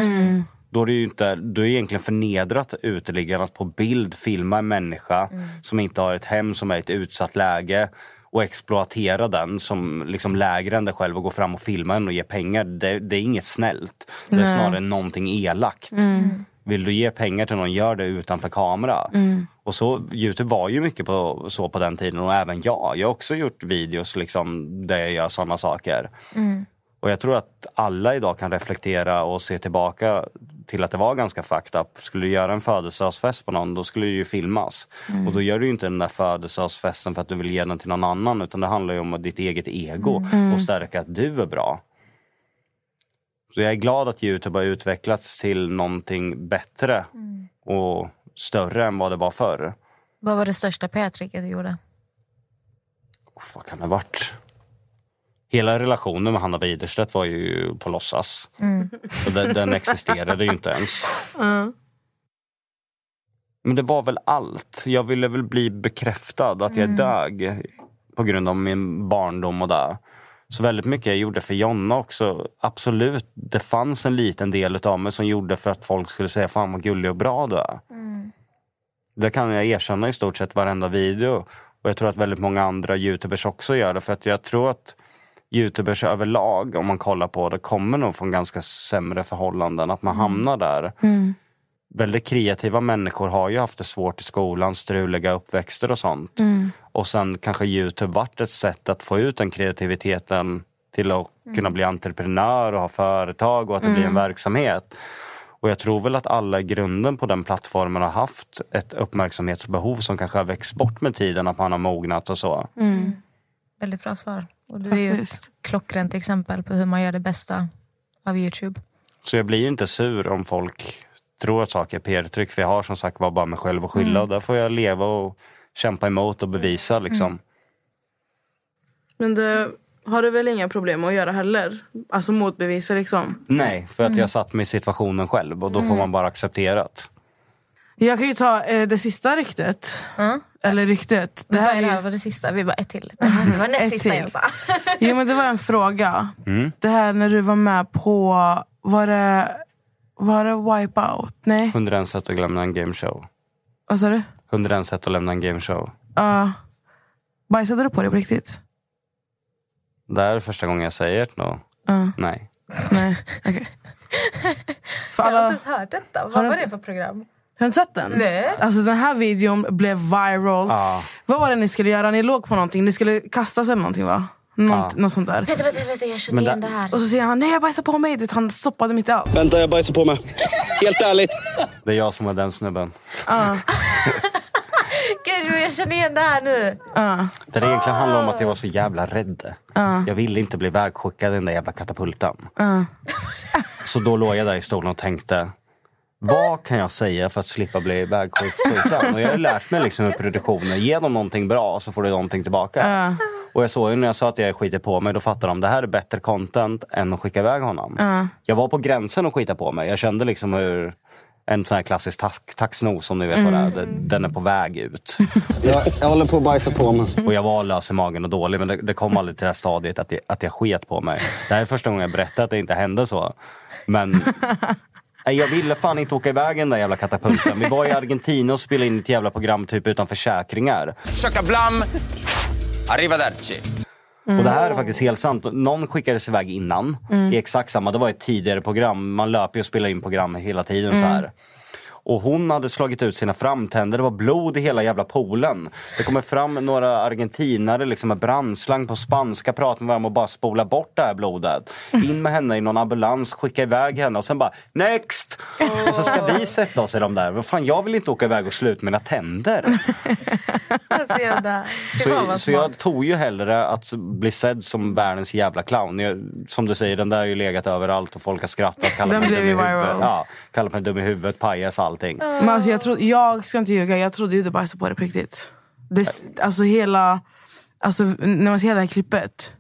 Då är det ju inte, är det egentligen förnedrat uteliggarna att på bild filma en människa som inte har ett hem, som är i ett utsatt läge och exploatera den som liksom lägre än dig själv och gå fram och filma den och ge pengar. Det, det är inget snällt. Det är snarare någonting elakt. Vill du ge pengar till någon, gör det utanför kamera. Och så, Youtube var ju mycket på, så på den tiden och även jag. Jag har också gjort videos liksom, där jag gör sådana saker. Och jag tror att alla idag kan reflektera och se tillbaka till att det var ganska fucked up. Skulle du göra en födelsedagsfest på någon, då skulle det ju filmas. Och då gör du ju inte den där födelsedagsfesten för att du vill ge den till någon annan. Utan det handlar ju om ditt eget ego och stärka att du är bra. Så jag är glad att Youtube har utvecklats till någonting bättre och större än vad det var förr. Vad var det största PR-tricket du gjorde? Uff, vad kan det ha varit? Hela relationen med Hanna Widerstedt var ju på låtsas. Så den, den existerade ju inte ens. Men det var väl allt. Jag ville väl bli bekräftad att jag dög på grund av min barndom och det. Så väldigt mycket jag gjorde för Jonna också. Absolut, det fanns en liten del av mig som gjorde för att folk skulle säga fan vad gullig och bra du är. Det kan jag erkänna i stort sett varenda video. Och jag tror att väldigt många andra youtubers också gör det. För att jag tror att youtubers överlag, om man kollar på det, kommer nog från ganska sämre förhållanden. Att man hamnar där. Väldigt kreativa människor har ju haft det svårt i skolan, struliga uppväxter och sånt. Och sen kanske Youtube varit ett sätt att få ut den kreativiteten till att kunna bli entreprenör och ha företag och att det blir en verksamhet. Och jag tror väl att alla i grunden på den plattformen har haft ett uppmärksamhetsbehov som kanske har växt bort med tiden, att man har mognat och så. Väldigt bra svar. Och du är ju ett klockrent exempel på hur man gör det bästa av Youtube. Så jag blir ju inte sur om folk tror att saker är PR-tryck. För jag har som sagt var bara mig själv att skylla och där får jag leva och kämpa emot och bevisa liksom. Men det har du väl inga problem att göra heller? Alltså motbevisa liksom. Nej, för att jag satt mig i situationen själv och då får man bara acceptera det. Jag kan ju ta eh, det sista ryktet. Eller ryktet. Det här, här det är här ju, var det sista, vi bara ett till. Det var <laughs> näst sista jag sa. jo, men det var en fråga. Det här när du var med på... Var det, var det Wipeout? Nej, 101 sätt att lämna en gameshow. vad sa du? 101 sätt att lämna en gameshow. Uh, bajsade du på det på riktigt? Det här är första gången jag säger det nu. Ja. Nej. Nej, okej. För <laughs> Jag har alla, inte ens hört detta. Vad var det för program? Har du inte sett den? Nej. Alltså den här videon blev viral. Ja. Vad var det ni skulle göra? Ni låg på någonting. Ni skulle kastas eller någonting va? Något, något sånt där. Vänta, vänta, vänta, jag känner igen det här. Och så säger han nej jag bajsar på mig. Du han stoppade mitt i allt. Vänta, jag bajsar på mig. Helt ärligt. Det är jag som är den snubben. <laughs> Gud, jag känner igen det här nu. Det det egentligen handlar om att jag var så jävla rädd. Jag ville inte bli vägskickad i den där jävla katapulten. Så då låg jag där i stolen och tänkte vad kan jag säga för att slippa bli vägskjuten? Och jag har lärt mig liksom med produktionen, ge dem någonting bra så får du någonting tillbaka. Och jag såg ju när jag sa att jag skiter på mig, då fattade de det här är bättre content än att skicka iväg honom. Jag var på gränsen att skita på mig. Jag kände liksom hur en sån här klassisk tax- taxnos som ni vet vad det är, den- den är på väg ut. <laughs> Jag, jag håller på att bajsa på mig. Och jag var lös i magen och dålig men det, det kom aldrig till det här stadiet att jag, att jag sket på mig. Det här är första gången jag berättar att det inte hände så. Men <laughs> nej, jag ville fan inte åka iväg i den där jävla katapulten. Vi var i Argentina och spelade in ett jävla program typ utan försäkringar. Chakablam! Arrivederci! Och det här är faktiskt helt sant. Någon skickades iväg innan i exakt samma, det var ett tidigare program. Man löper ju och spelar in program hela tiden så här. Och hon hade slagit ut sina framtänder, det var blod i hela jävla poolen. Det kommer fram några argentinare liksom med brandslang på spanska, pratar med varandra och bara spola bort det här blodet. In med henne i någon ambulans, skicka iväg henne och sen bara next! Och så ska vi sätta oss i de där. Fan, jag vill inte åka iväg och slå ut mina tänder. Så, så jag tog ju hellre att bli sedd som världens jävla clown. Jag, som du säger, den där har ju legat överallt och folk har skrattat. Kallat Den mig blev dum i ju huvudet. viral. Ja, kallat mig dum i huvudet, pajas, allting. Men alltså, jag, trodde, jag ska inte ljuga, jag trodde ju du bajsade på det på riktigt. Det, alltså hela... Alltså när man ser det här klippet.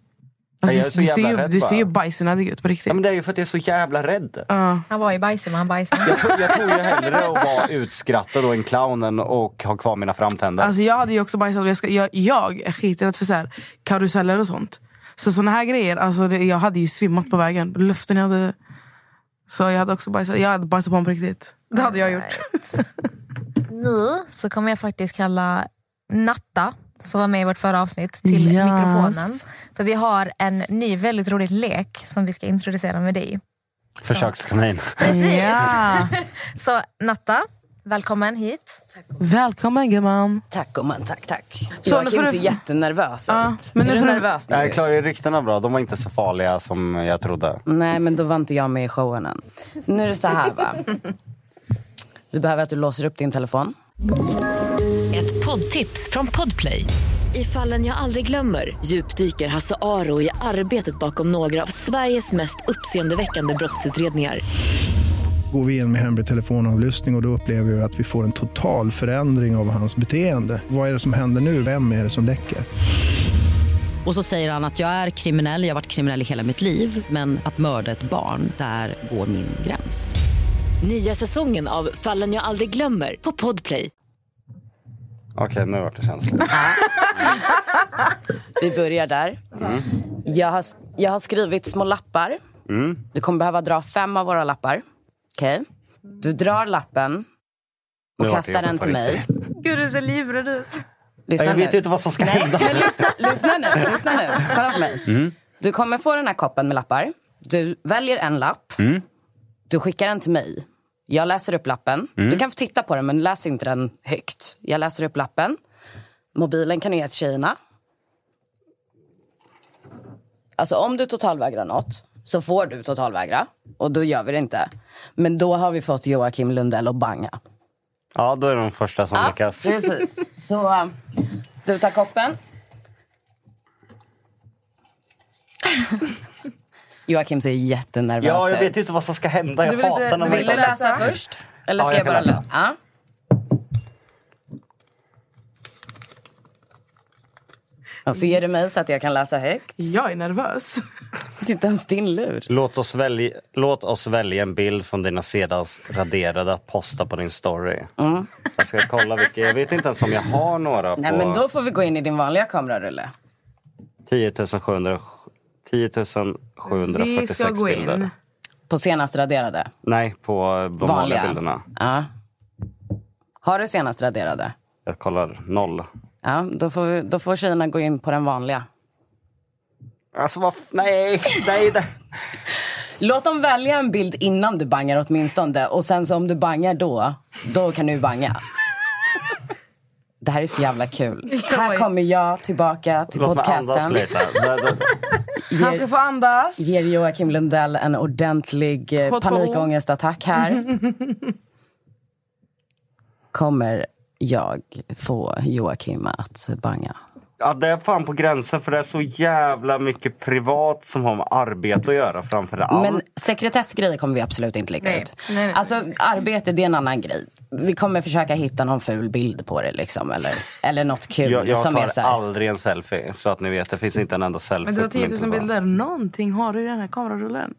Alltså, Jag är så du, ser ju, rädd du ser ju bara. bajsnödig ut på riktigt. Ja, men det är ju för att jag är så jävla rädd. Han var ju bajsig men han bajsade. Jag tror, jag tror ju hellre att vara utskrattad och en clownen och ha kvar mina framtänder. Alltså jag hade ju också bajsat. Jag, ska, jag, jag är skiträdd för så här, karuseller och sånt. Så såna här grejer, alltså det, jag hade ju svimmat på vägen. Luften jag hade... Så jag hade också bajsat. Jag hade bajsat på honom på riktigt. Det hade jag gjort. Right. Nu så kommer jag faktiskt kalla Natta, som var med i vårt förra avsnitt, till Yes. mikrofonen. För vi har en ny väldigt rolig lek som vi ska introducera med dig. Försökskanin. Precis! Ja. <laughs> Så Natta, välkommen hit. Välkommen gumman. Tack gumman, tack tack. Så, Joakim du- ser jättenervös Ja, ut. men nu är du nervös nu? Jag klarar ryktena bra. De var inte så farliga som jag trodde. Nej, men då var inte jag med i showen än. Nu är det så här va. Vi behöver att du låser upp din telefon. Ett poddtips från Podplay. I fallen jag aldrig glömmer djupdyker Hasse Aro i arbetet bakom några av Sveriges mest uppseendeväckande brottsutredningar. Går vi in med hemlig telefonavlyssning och, och då upplever vi att vi får en total förändring av hans beteende. Vad är det som händer nu? Vem är det som läcker? Och så säger han att jag är kriminell, jag har varit kriminell i hela mitt liv men att mörda ett barn, där går min gräns. Nya säsongen av Fallen jag aldrig glömmer på Podplay. Okej, nu vart det känsligt. Vi börjar där. Jag, har, jag har skrivit små lappar. Du kommer behöva dra fem av våra lappar. Okej? Du drar lappen och kastar den till mig. Gud, du ser livrädd ut. Lyssna Jag vet nu. inte vad som ska Nej, hända. men lyssna, lyssna nu. Lyssna nu. Kolla på mig. Du kommer få den här koppen med lappar. Du väljer en lapp. Du skickar den till mig. Jag läser upp lappen. Du kan få titta på den, men läs inte den högt. Jag läser upp lappen. Mobilen kan du ge till tjejerna. Alltså om du totalvägrar något så får du totalvägra. Och då gör vi det inte. Men då har vi fått Joakim Lundell att banga. Ja, då är de första som lyckas. Precis. Så äh, du tar koppen. <laughs> Joakim ser jättenervös Ja, jag ut. vet inte vad som ska hända. Jag Du vill inte- hatar när man Vill du läsa först? Eller Ja, ska jag jag, kan bara läsa? Ja. Och ser du mig så att jag kan läsa högt? Jag är nervös. Det är inte ens din lur. Låt oss, välja, låt oss välja en bild från dina senast raderade att posta på din story. Jag ska kolla vilka. Jag vet inte ens om jag har några på Nej, men då får vi gå in i din vanliga kamerarulle. 10 700, 10 Vi 746 ska gå bilder. in. På senast raderade? Nej, på de vanliga, Vanliga? bilderna. Ja. Har du senast raderade? Jag kollar noll. Ja, då får, vi, då får tjejerna gå in på den vanliga. Alltså vad... Nej, nej. Det. Låt dem välja en bild innan du bangar åtminstone. Och sen så om du bangar då, då kan du banga. Det här är så jävla kul. Här kommer jag tillbaka till Låt mig andas podcasten. lite. Det- <laughs> Han ska få andas. Ger Joakim Lundell en ordentlig eh, panikångestattack här. <laughs> Kommer jag få Joakim att banga? Ja, det är fan på gränsen för det är så jävla mycket privat som har med arbete att göra framför allt. Men sekretessgrejer kommer vi absolut inte lägga Nej. ut. Nej, nej. Alltså arbete det är en annan grej. Vi kommer försöka hitta någon ful bild på det liksom. Eller, eller något kul jag jag som är så tar här. aldrig en selfie så att ni vet. Det finns inte en enda selfie Men du har på min 10 000 telefon. bilder. Någonting har du i den här kamerarullen.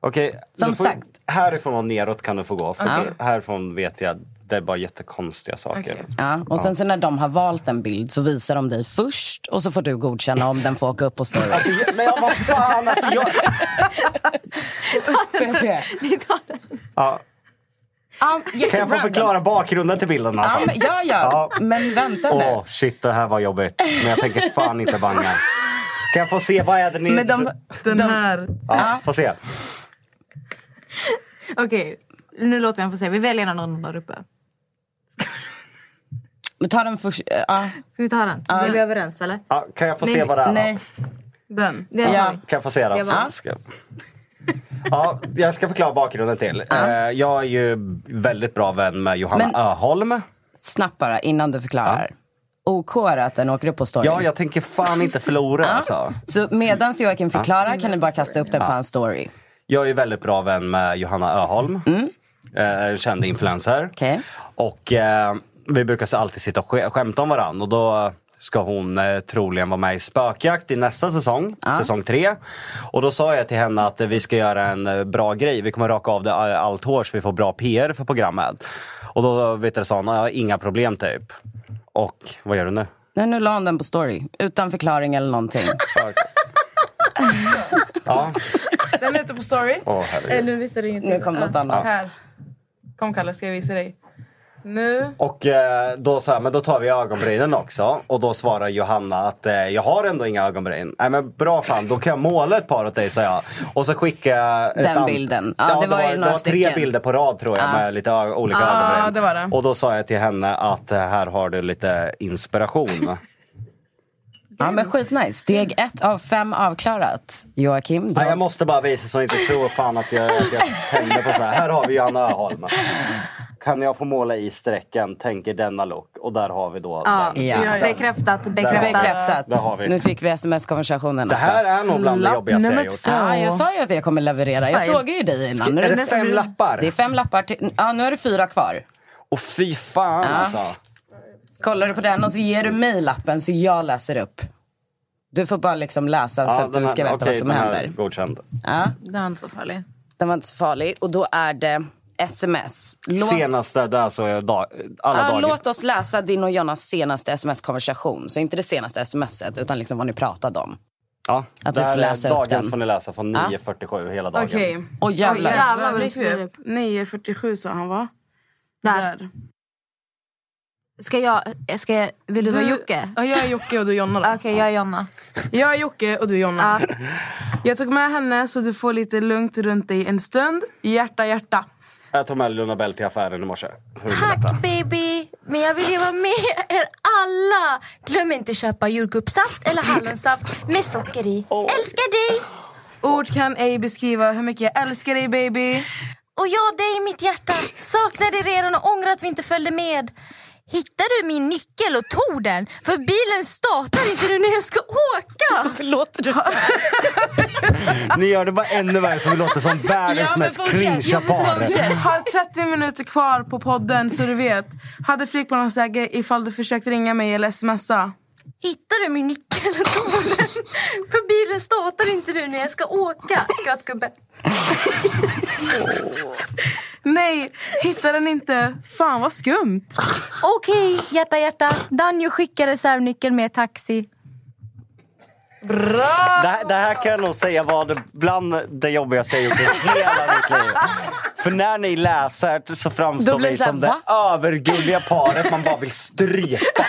Okej, Som du får- sagt. Härifrån och neråt kan du få gå. För Ja. Härifrån vet jag, det är bara jättekonstiga saker. Ja, och sen så när de har valt en bild så visar de dig först och så får du godkänna om den får åka upp på story. Alltså, jag- men vad fan alltså jag... Får jag se? Ja, Ja, kan jag få förklara bakgrunden till bilden? alla Ja, ja, ja. Ja. Men vänta nu. Åh shit, det här var jobbigt. Men jag tänker fan inte banga. Kan jag få se, vad är det ni... Men de, Den de, här. Ja, få se. Okej, nu låter vi honom få se. Vi väljer dem där uppe. Men ta den först. Ja, Ska vi ta den? Är vi överens eller? Ja, kan jag få se vad det är? nej. Den. Det tar Ja. Kan jag få se den? Jag bara- Ska... Ja, jag ska förklara bakgrunden till. Eh, Jag är ju väldigt bra vän med Johanna Men- Öholm. Snabbt bara innan du förklarar. OK är att den åker upp på story. Ja, jag tänker fan inte förlora alltså. Så medan Joakim förklarar kan ni bara kasta upp den på hans story. Jag är väldigt bra vän med Johanna Öholm. Eh, En känd influencer. Okej. Och eh, vi brukar så alltid sitta och sk- skämta om varandra. Och då ska hon eh, troligen vara med i Spökjakt i nästa säsong, säsong tre. Och då sa jag till henne att eh, vi ska göra en eh, bra grej. Vi kommer raka av det eh, allt hår så vi får bra PR för programmet. Och då vet du, sa hon, "Ja, inga problem typ. Och vad gör du nu? Nej, nu la hon den på story. Utan förklaring eller någonting. <laughs> <laughs> Ja. Den är ute på story. Åh, herregud. nu visar du ingenting. Nu kom något annat. Här. Kom Kalle, ska jag visa dig. Nu. Och eh, då sa jag, men då tar vi ögonbrynen också. Och då svarar Johanna att eh, jag har ändå inga ögonbryn. Nej men bra fan, då kan jag måla ett par åt dig, sa jag. Och så skickade jag... Den an- bilden. Ja, det var det några var tre bilder på rad tror jag Ja. med lite olika Ja, ögonbryn. det var det. Och då sa jag till henne att eh, här har du lite inspiration. Ja, men skitnice. Steg ett av fem avklarat. Joakim, dra... Nej, jag måste bara visa så jag inte tror fan att jag, att jag tänder på så här. Här har vi Johanna Öholm. Kan jag få måla i strecken, tänker denna look. Och där har vi då Ja, den. Ja. Den. Bekräftat, bekräftat. Bekräftat. Där har vi. Nu fick vi sms-konversationen Det också. här är nog bland det jobbigaste jag gjort. Ja, jag sa ju att jag kommer leverera. Jag Fine. frågade ju dig innan. Nu Är det nästan- fem lappar? Det är fem lappar. Till... Ja, nu är det fyra kvar. Och fy fan Ja. alltså. Kollar du på den och så ger du mig lappen så jag läser upp. Du får bara liksom läsa så att den du ska veta okej, vad som den händer. Godkänd. Ja, Det är inte så farligt. den var inte så farlig. Och då är det sms. Låt, Senaste, det är alltså dag, alla Ja, dagar. låt oss läsa din och Jonas senaste sms-konversation. Så inte det senaste smset, utan liksom vad ni pratade om. Ja, Att där får är läsa upp dagen den. får ni läsa från 9.47 hela dagen. Okej. Och jävlar. Oj, Jävlar vad upp. 9.47 sa han va? Där. Ska jag, ska jag, vill du, vara Jocke? Ja, jag är Jocke och du är Jonna då. <laughs> Okej, jag är Jonna. Jag är Jocke och du är Jonna. Ja. Jag tog med henne så du får lite lugnt runt dig en stund. Hjärta, hjärta. Jag tog med Luna Bell till affären i morse. Tack baby! Men jag vill ju vara med er alla! Glöm inte köpa jordgubbssaft eller hallonsaft med socker i. Älskar dig! Ord kan ej beskriva hur mycket jag älskar dig baby. Och jag dig i mitt hjärta. Saknar dig redan och ångrar att vi inte följde med. Hittade du min nyckel och tog den? För bilen startar inte nu när jag ska åka. <laughs> Förlåt du så <laughs> Ni gör det bara ännu värre så vi låter som världens <laughs> Ja, men mest cringea par. Har 30 minuter kvar på podden så du vet. Hade flygplansläge ifall du försökt ringa mig eller smsa. Hittade du min nyckel och tog den? För bilen startar inte nu när jag ska åka. Skrattgubbe. Nej, hittar den inte. Fan vad skumt. Okej, hjärta hjärta. Danjo skickar reservnyckeln med taxi. Det, här- det här kan jag nog säga var det bland det jobbigaste jag gjort i hela mitt liv. För när ni läser så framstår det här, som det övergulliga paret man bara vill strypa.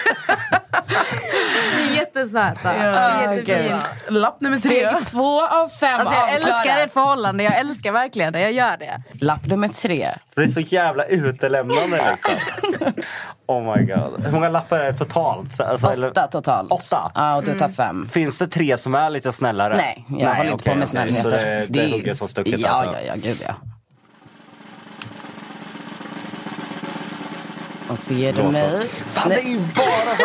Jättesöta. Ja, Jättefin. Lapp nummer tre. Steg två av fem Alltså, jag älskar ett förhållande. Jag älskar verkligen det. Jag gör det. Lapp nummer tre. Det är så jävla utelämnande liksom. <laughs> Oh my god. Hur många lappar är det totalt? Så- Alltså, eller- Åtta totalt. Åtta? Ja, och du tar fem. Finns det tre som är lite snällare? Nej, jag håller inte på med okej. snällheter. Så det, det, är- hugger som stucket ja, alltså? Ja, ja, gud ja. Och så ger du Låt mig... Fan, det är ju bara...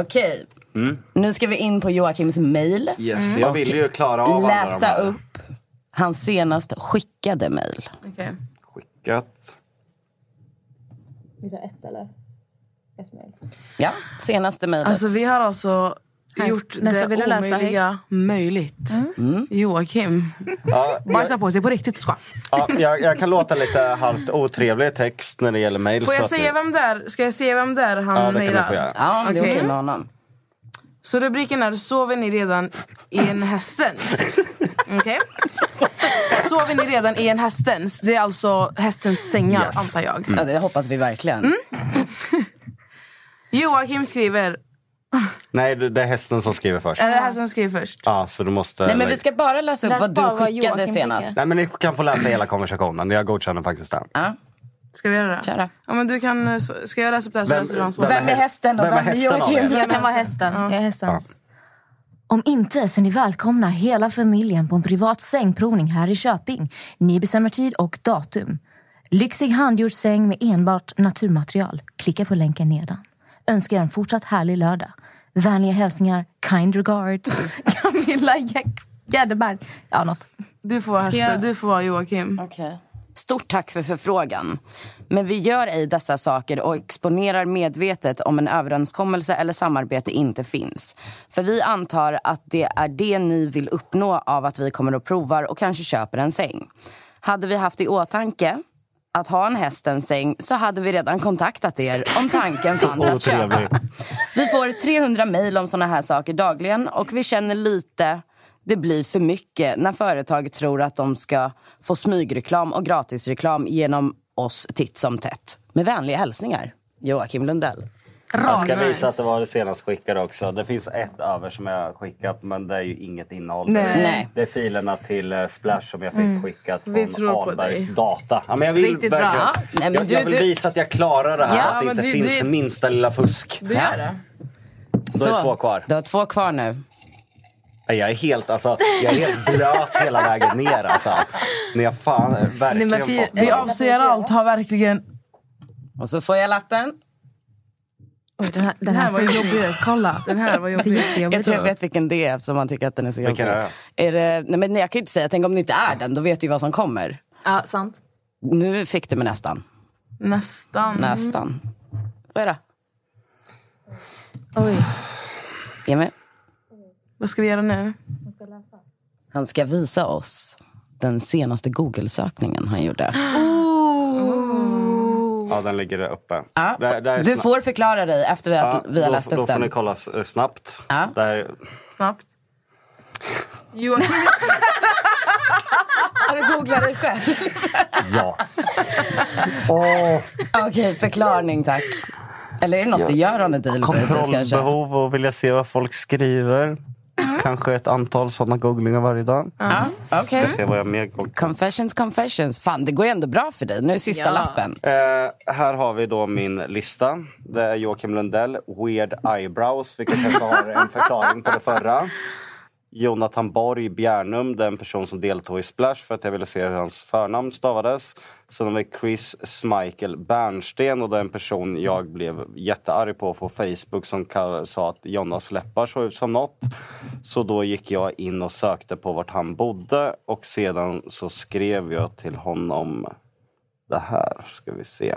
<laughs> Okej. Nu ska vi in på Joakims mail. Yes, jag vill ju klara av alla de Läsa här. upp hans senast skickade mail. Okej. Skickat. Vi tar ett eller? Ett mejl. Ja, senaste mejlet. Alltså vi har alltså gjort Nästa vill det läsa, omöjliga möjligt. Mm. Joakim. Ja, jag, Bajsa på sig på riktigt ska. ja, jag, jag kan låta lite halvt otrevlig text när det gäller mejl. Får så jag säga vem det är? Ska jag säga vem det är han Ja, det kan du mejlar? få göra. ja, det är Okej. okej med honom. Så rubriken är Sover ni redan i en hästens? <laughs> Okej? Sover ni redan i en hästens? Det är alltså hästens sängar Yes. antar jag. Ja, det hoppas vi verkligen. Mm. <laughs> Joakim skriver... Nej, det det är hästen som skriver först. Är det här som skriver först? Ja, så du måste... Nej, men vi ska bara läsa upp Läs vad du vad skickade Joakim senast. Nej, men ni kan få läsa hela konversationen. Jag godkänner faktiskt den. Ja, Ska vi göra det? Kör då. Ja, men du kan, eh, ska jag läsa upp det här så Vem- läser du hans svar? vem- Vem är hästen och Vem är vem är hästen av Joakim? er? Jag kan vara hästen. Jag är hästens. Om inte så är ni välkomna hela familjen på en privat sängprovning här i Köping. Ni bestämmer tid och datum. Lyxig handgjord säng med enbart naturmaterial. Klicka på länken nedan. Önskar en fortsatt härlig lördag. Vänliga hälsningar, kind regards, <laughs> Camilla Jack- Gärdeberg. Ja, något. Du får vara Ska jag- du får vara Joakim. Okej. Stort tack för förfrågan. Men vi gör ej dessa saker och exponerar medvetet om en överenskommelse eller samarbete inte finns. För vi antar att det är det ni vill uppnå av att vi kommer och provar och kanske köper en säng. Hade vi haft i åtanke att ha en hästens säng så hade vi redan kontaktat er om tanken fanns att köpa. Vi får 300 mejl om såna här saker dagligen och vi känner lite det blir för mycket när företag tror att de ska få smygreklam och gratisreklam genom oss titt som tätt. Med vänliga hälsningar, Joakim Lundell. Jag ska visa att det var det senast skickade också. Det finns ett över som jag har skickat men det är ju inget innehåll. Nej. Det, är, Nej. det är filerna till eh, Splash som jag fick Mm. skickat Vi tror från på Ahlbergs dig. data. Ja, men jag vill Riktigt bra. verkligen, Nej, men jag, du- jag vill visa att jag klarar det här. Ja, att det men inte du- finns du- det minsta lilla fusk. Du gör det. Då är det två kvar. Du har två kvar nu. Nej, Jag är helt, alltså, jag är helt blöt hela vägen ner. Alltså. Ni har fan verkligen men fy- fått Vi avslöjar allt har verkligen... Och så får jag lappen. Oj, den här, den här var ser jobbig jobbig ut. Kolla. Den här var Den jobbig. Jag tror jag vet vilken det är eftersom man tycker att den är så jobbig. Vilken är det? Är det, nej, men jag kan ju inte säga, tänk om det inte är den, då vet du ju vad som kommer. Ja, sant. Nu fick du mig nästan. Nästan. Nästan. Vad är det? Oj. Jimmy? Vad ska vi göra nu? Han ska visa oss den senaste Google-sökningen han gjorde. <gasps> Ja, den ligger där uppe. Ja. Det, det är Du får förklara dig efter att Ja, vi har då, läst Då upp får ni den. kolla eh, snabbt. Ja. Det här, Snabbt. Joakim. Har du googlat dig själv? ja. Okej, förklaring tack. Eller är det något du gör basis kanske? Kontrollbehov och vilja se vad folk skriver. Kanske ett antal sådana googlingar varje dag. Ja, okej. Ska se vad jag mer googlar. Confessions, confessions. Fan, det går ju ändå bra för dig. Nu är sista Ja. lappen. Eh, här har vi då min lista. Det är Joakim Lundell, Weird Eyebrows, vilket kanske har en förklaring på det förra. Jonathan Borg Bjärnum, den person som deltog i Splash för att jag ville se hur hans förnamn stavades. Sen har vi Chris Michael Bernsten och det är en person jag blev jättearg på på Facebook som sa att Jonas läppar såg ut som något. Så då gick jag in och sökte på vart han bodde och sedan så skrev jag till honom det här ska vi se.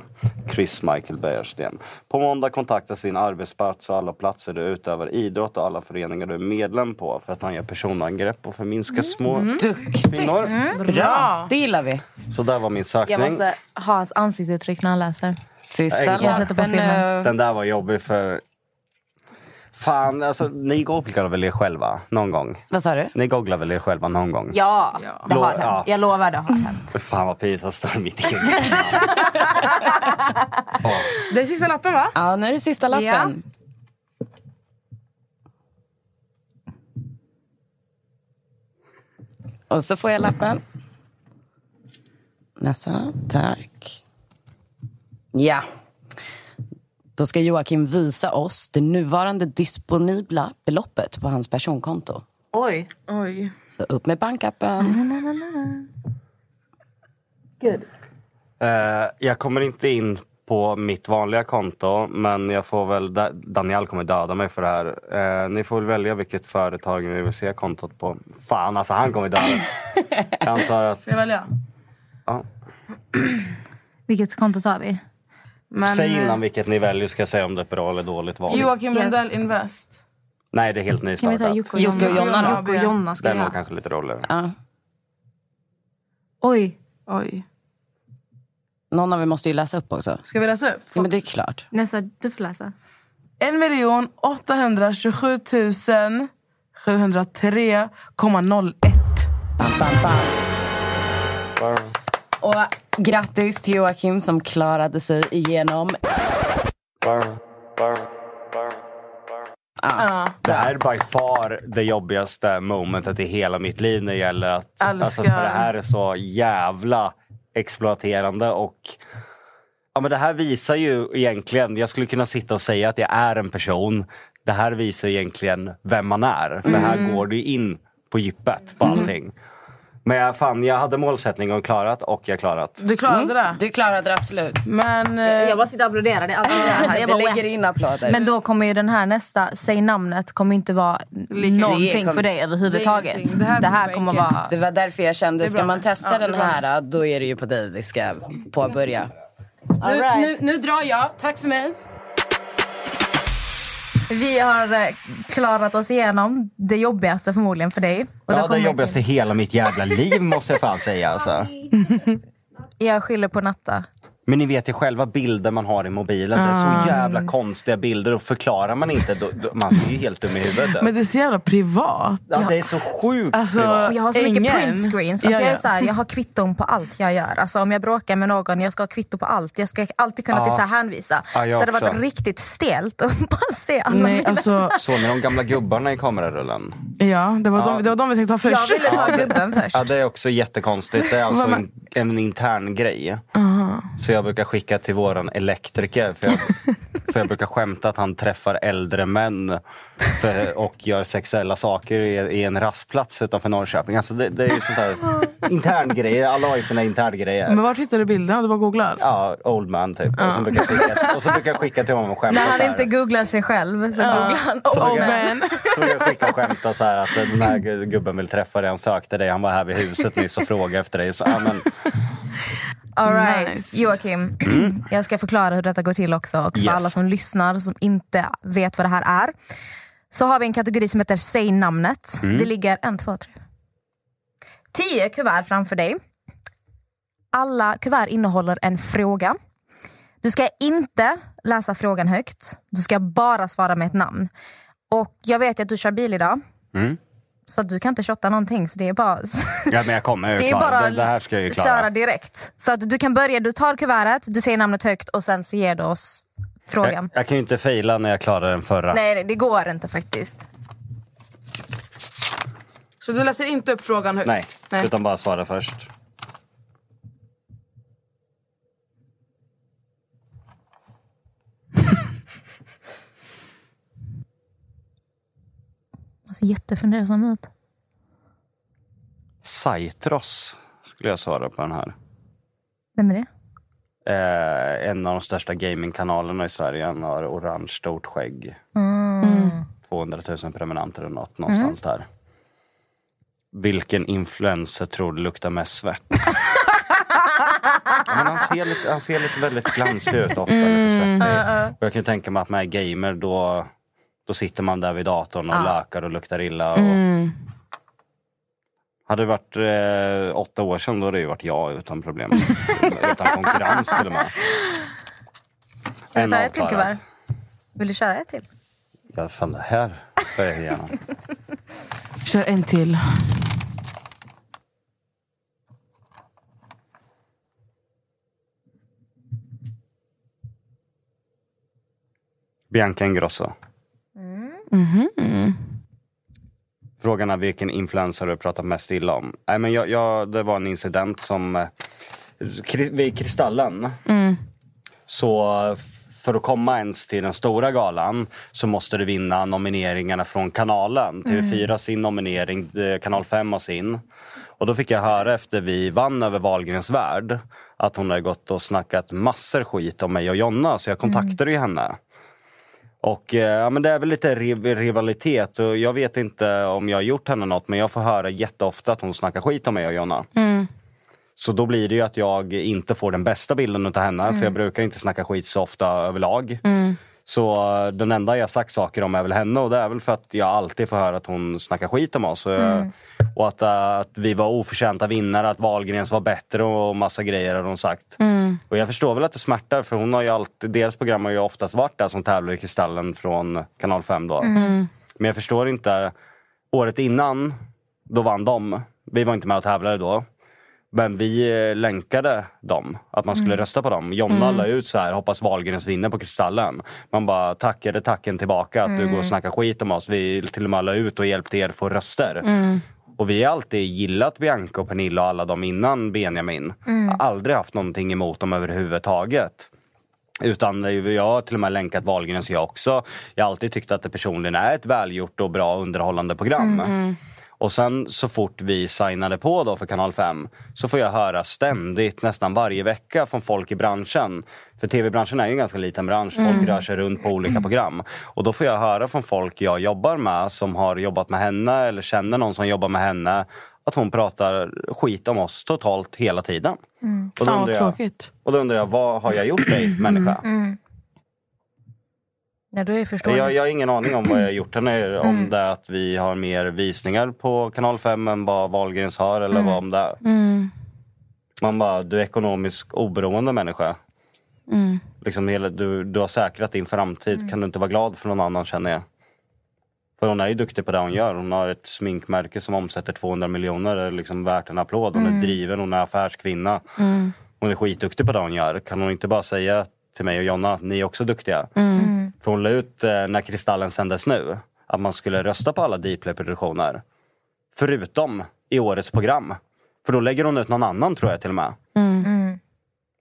Chris Michael Bergsten. På måndag kontakta sin arbetsplats och alla platser du utövar idrott och alla föreningar du är medlem på för att han gör personangrepp och förminskar små Duktigt. kvinnor. Bra. Det gillar vi. Så där var min Jag sökning. måste ha hans ansiktsuttryck när han läser. Sista Jag sätter på filmen. nu. Den där var jobbig för... Fan, alltså ni googlar väl er själva någon gång? Vad sa du? Ni googlar väl er själva någon gång? Ja, det Lo- har hänt. ja. Jag lovar, det har hänt. <laughs> Fan vad pinsamt står mitt eget namn. <laughs> Det är sista lappen va? Ja, nu är det sista lappen. Och så får jag lappen. Nästa. Tack. Ja. Då ska Joakim visa oss det nuvarande disponibla beloppet på hans personkonto. Oj. Oj. Så upp med bankappen. Gud. Eh, jag kommer inte in på mitt vanliga konto, men jag får väl... Da- Daniel kommer döda mig för det här. Eh, ni får väl välja vilket företag ni vill se kontot på. Fan, alltså han kommer döda mig. Jag antar att... Får jag välja? Ja. Vilket konto tar vi? Men, Säg eh, innan vilket ni väljer, ska säga om det är bra eller dåligt val. Joakim Lundell Invest. Nej, det är helt Kan vi nystartat. ta Jocke och Jocke och Jonna? Jocke och Jonna ska Den var kanske lite roligare. Ja. Oj. Oj. Någon av er måste ju läsa upp också. Ska vi läsa upp? Ja, men det är klart. Nästa, du får läsa. 1 miljon 827 000 703,01. Bam, bam, bam. Och grattis till Joakim som klarade sig igenom. Ja. Det här är by far det jobbigaste momentet i hela mitt liv när det gäller att... Älskar. Alltså, för det här är så jävla exploaterande och... Ja, men det här visar ju egentligen, jag skulle kunna sitta och säga att jag är en person. Det här visar egentligen vem man är. För här går du in på djupet på allting. Men jag, fan, jag hade målsättning och klarat och jag klarat. Du klarade det? Du klarade det absolut. Men... eh, Jag bara sitter och applåderar. Det är allt det här. <laughs> Jag Vi lägger in applåder. Men då kommer ju den här nästa, säg namnet, kommer inte vara någonting kommer- för dig överhuvudtaget. Det är ingenting. Det här här, kommer vara... Det var därför jag kände, ska man testa Ja, den här då är det ju på dig vi ska påbörja. All Nu, right. nu, nu drar jag. Tack för mig. Vi har eh, klarat oss igenom det jobbigaste förmodligen för dig. Och Ja, det jobbigaste i hela mitt jävla liv måste jag fan säga. Alltså. <laughs> Jag skyller på Natta. Men ni vet ju själva bilder man har i mobilen. Det är Ah. så jävla konstiga bilder och förklarar man inte, då, då, man är ju helt dum i huvudet. Men det är så jävla privat. Ja, det är så sjukt Alltså, privat. Jag har så mycket Ingen. print screens. Alltså Ja, jag, är ja. så här, jag har kvitton på allt jag gör. Alltså om jag bråkar med någon, jag ska ha kvitto på allt. Jag ska alltid kunna Ja. typ så här hänvisa. Ja, så det har varit riktigt stelt att <laughs> bara se alla Nej, mina- alltså, Såg ni de gamla gubbarna i kamerarullen? ja, det var, Ja. De, det var de vi tänkte ta först. Jag ville ta gubben först. Ja, det är också jättekonstigt. Det är alltså en, en intern grej. Så jag brukar skicka till våran elektriker. För jag, för jag brukar skämta att han träffar äldre män för, och gör sexuella saker i, i en rastplats utanför Norrköping. Alltså det, det är ju sånt där interngrejer. Alla har ju sina interngrejer. Men vart hittade du bilderna? Du bara googlar? Ja, old man typ. Och, så brukar jag skicka, och så brukar jag skicka till honom och skämta När han här. inte googlar sig själv så googlar han Så old brukar jag- man. Så brukar jag skicka och skämta så här att den här gubben vill träffa dig. Han sökte dig. Han var här vid huset nyss och frågade efter dig. Så, ja, men, All right. Nice. Joakim, <clears throat> jag ska förklara hur detta går till också. Och för Yes. alla som lyssnar som inte vet vad det här är. Så har vi en kategori som heter Säg namnet. Det ligger en, två, tre. Tio kuvert framför dig. Alla kuvert innehåller en fråga. Du ska inte läsa frågan högt. Du ska bara svara med ett namn. Och Jag vet att du kör bil idag. Mm. Så att du kan inte shotta någonting. Så det är bara... <laughs> ja, men jag kommer ju Det är bara det, det här ska jag ju köra klara. direkt. Så att du kan börja, du tar kuvertet, du säger namnet högt och sen så ger du oss frågan. Jag, jag kan ju inte fejla när jag klarade den förra. Nej, nej, det går inte faktiskt. Så du läser inte upp frågan högt? Nej, Nej. utan bara svara först. Ser jättefundersam ut. Saitros skulle jag svara på den här. Vem är det? Eh, en av de största gamingkanalerna i Sverige. Han har orange stort skägg. Mm. 200 000 prenumeranter eller något någonstans där. Vilken influencer tror du luktar mest svett? <laughs> men han, ser lite, han ser lite väldigt glansig ut ofta, lite svettig. Och jag kan tänka mig att man är gamer då, då sitter man där vid datorn och lökar och luktar illa. Och... Hade det varit eh, åtta år sedan då hade det ju varit jag utan problem. <laughs> utan konkurrens till och med. Vill du ta ett till kuvert? Vill du köra ett till? Ja, fan det här får jag gärna. <laughs> Kör en till. Bianca Ingrosso. Frågan är vilken influencer du pratat mest illa om. Nej, men jag, jag, det var en incident som... eh, Vid Kristallen. Så f- för att komma ens till den stora galan så måste du vinna nomineringarna från kanalen. TV4 sin nominering, eh, Kanal 5 har sin. Och då fick jag höra efter vi vann över Wahlgrens värld att hon hade gått och snackat massor skit om mig och Jonna. Så jag kontaktade ju henne. Och eh, ja, men det är väl lite riv- rivalitet och jag vet inte om jag har gjort henne något men jag får höra jätteofta att hon snackar skit om mig och Jonna. Så då blir det ju att jag inte får den bästa bilden av henne för jag brukar inte snacka skit så ofta överlag. Så eh, den enda jag sagt saker om är väl henne och det är väl för att jag alltid får höra att hon snackar skit om oss. Eh, Och att, eh, att vi var oförtjänta vinnare, att Wahlgrens var bättre och massa grejer har hon sagt. Och jag förstår väl att det smärtar för hon har ju alltid, deras program har ju oftast varit där som tävlar i Kristallen från kanal 5 då. Men jag förstår inte, året innan, då vann de. Vi var inte med och tävlade då. Men vi eh, länkade dem, att man skulle rösta på dem. Jonna la ut så här, hoppas Wahlgrens vinner på Kristallen. Man bara tackade tacken tillbaka att du går och snackar skit om oss. Vi till och med la ut och hjälpte er få röster. Och vi har alltid gillat Bianca och Pernilla och alla dem innan Benjamin. Har aldrig haft någonting emot dem överhuvudtaget. Utan jag har till och med länkat Wahlgrens jag också. Jag har alltid tyckt att det personligen är ett välgjort och bra underhållande program. Och sen så fort vi signade på då för kanal 5 så får jag höra ständigt, nästan varje vecka från folk i branschen. För tv-branschen är ju en ganska liten bransch, folk Mm. rör sig runt på olika program. Och då får jag höra från folk jag jobbar med som har jobbat med henne eller känner någon som jobbar med henne att hon pratar skit om oss totalt hela tiden. Mm. Och då Fan vad undrar jag- tråkigt. Och då undrar jag, vad har jag gjort dig människa? Mm. Ja, då är förståeligt. Jag, jag har ingen aning om vad jag har gjort henne. Om Mm. det att vi har mer visningar på kanal 5 än vad Wahlgrens har eller Mm. vad om det är. Mm. Man bara, du är ekonomiskt oberoende människa. Mm. Liksom hela, du, du har säkrat din framtid. Mm. Kan du inte vara glad för någon annan känner jag. För hon är ju duktig på det hon gör. Hon har ett sminkmärke som omsätter 200 miljoner. Det är liksom värt en applåd. Hon Mm. är driven, hon är affärskvinna. Mm. Hon är skitduktig på det hon gör. Kan hon inte bara säga till mig och Jonna, ni är också duktiga. Mm. För hon la ut eh, när Kristallen sändes nu att man skulle rösta på alla Dplay-produktioner. Förutom i årets program. För då lägger hon ut någon annan tror jag till och med. Mm.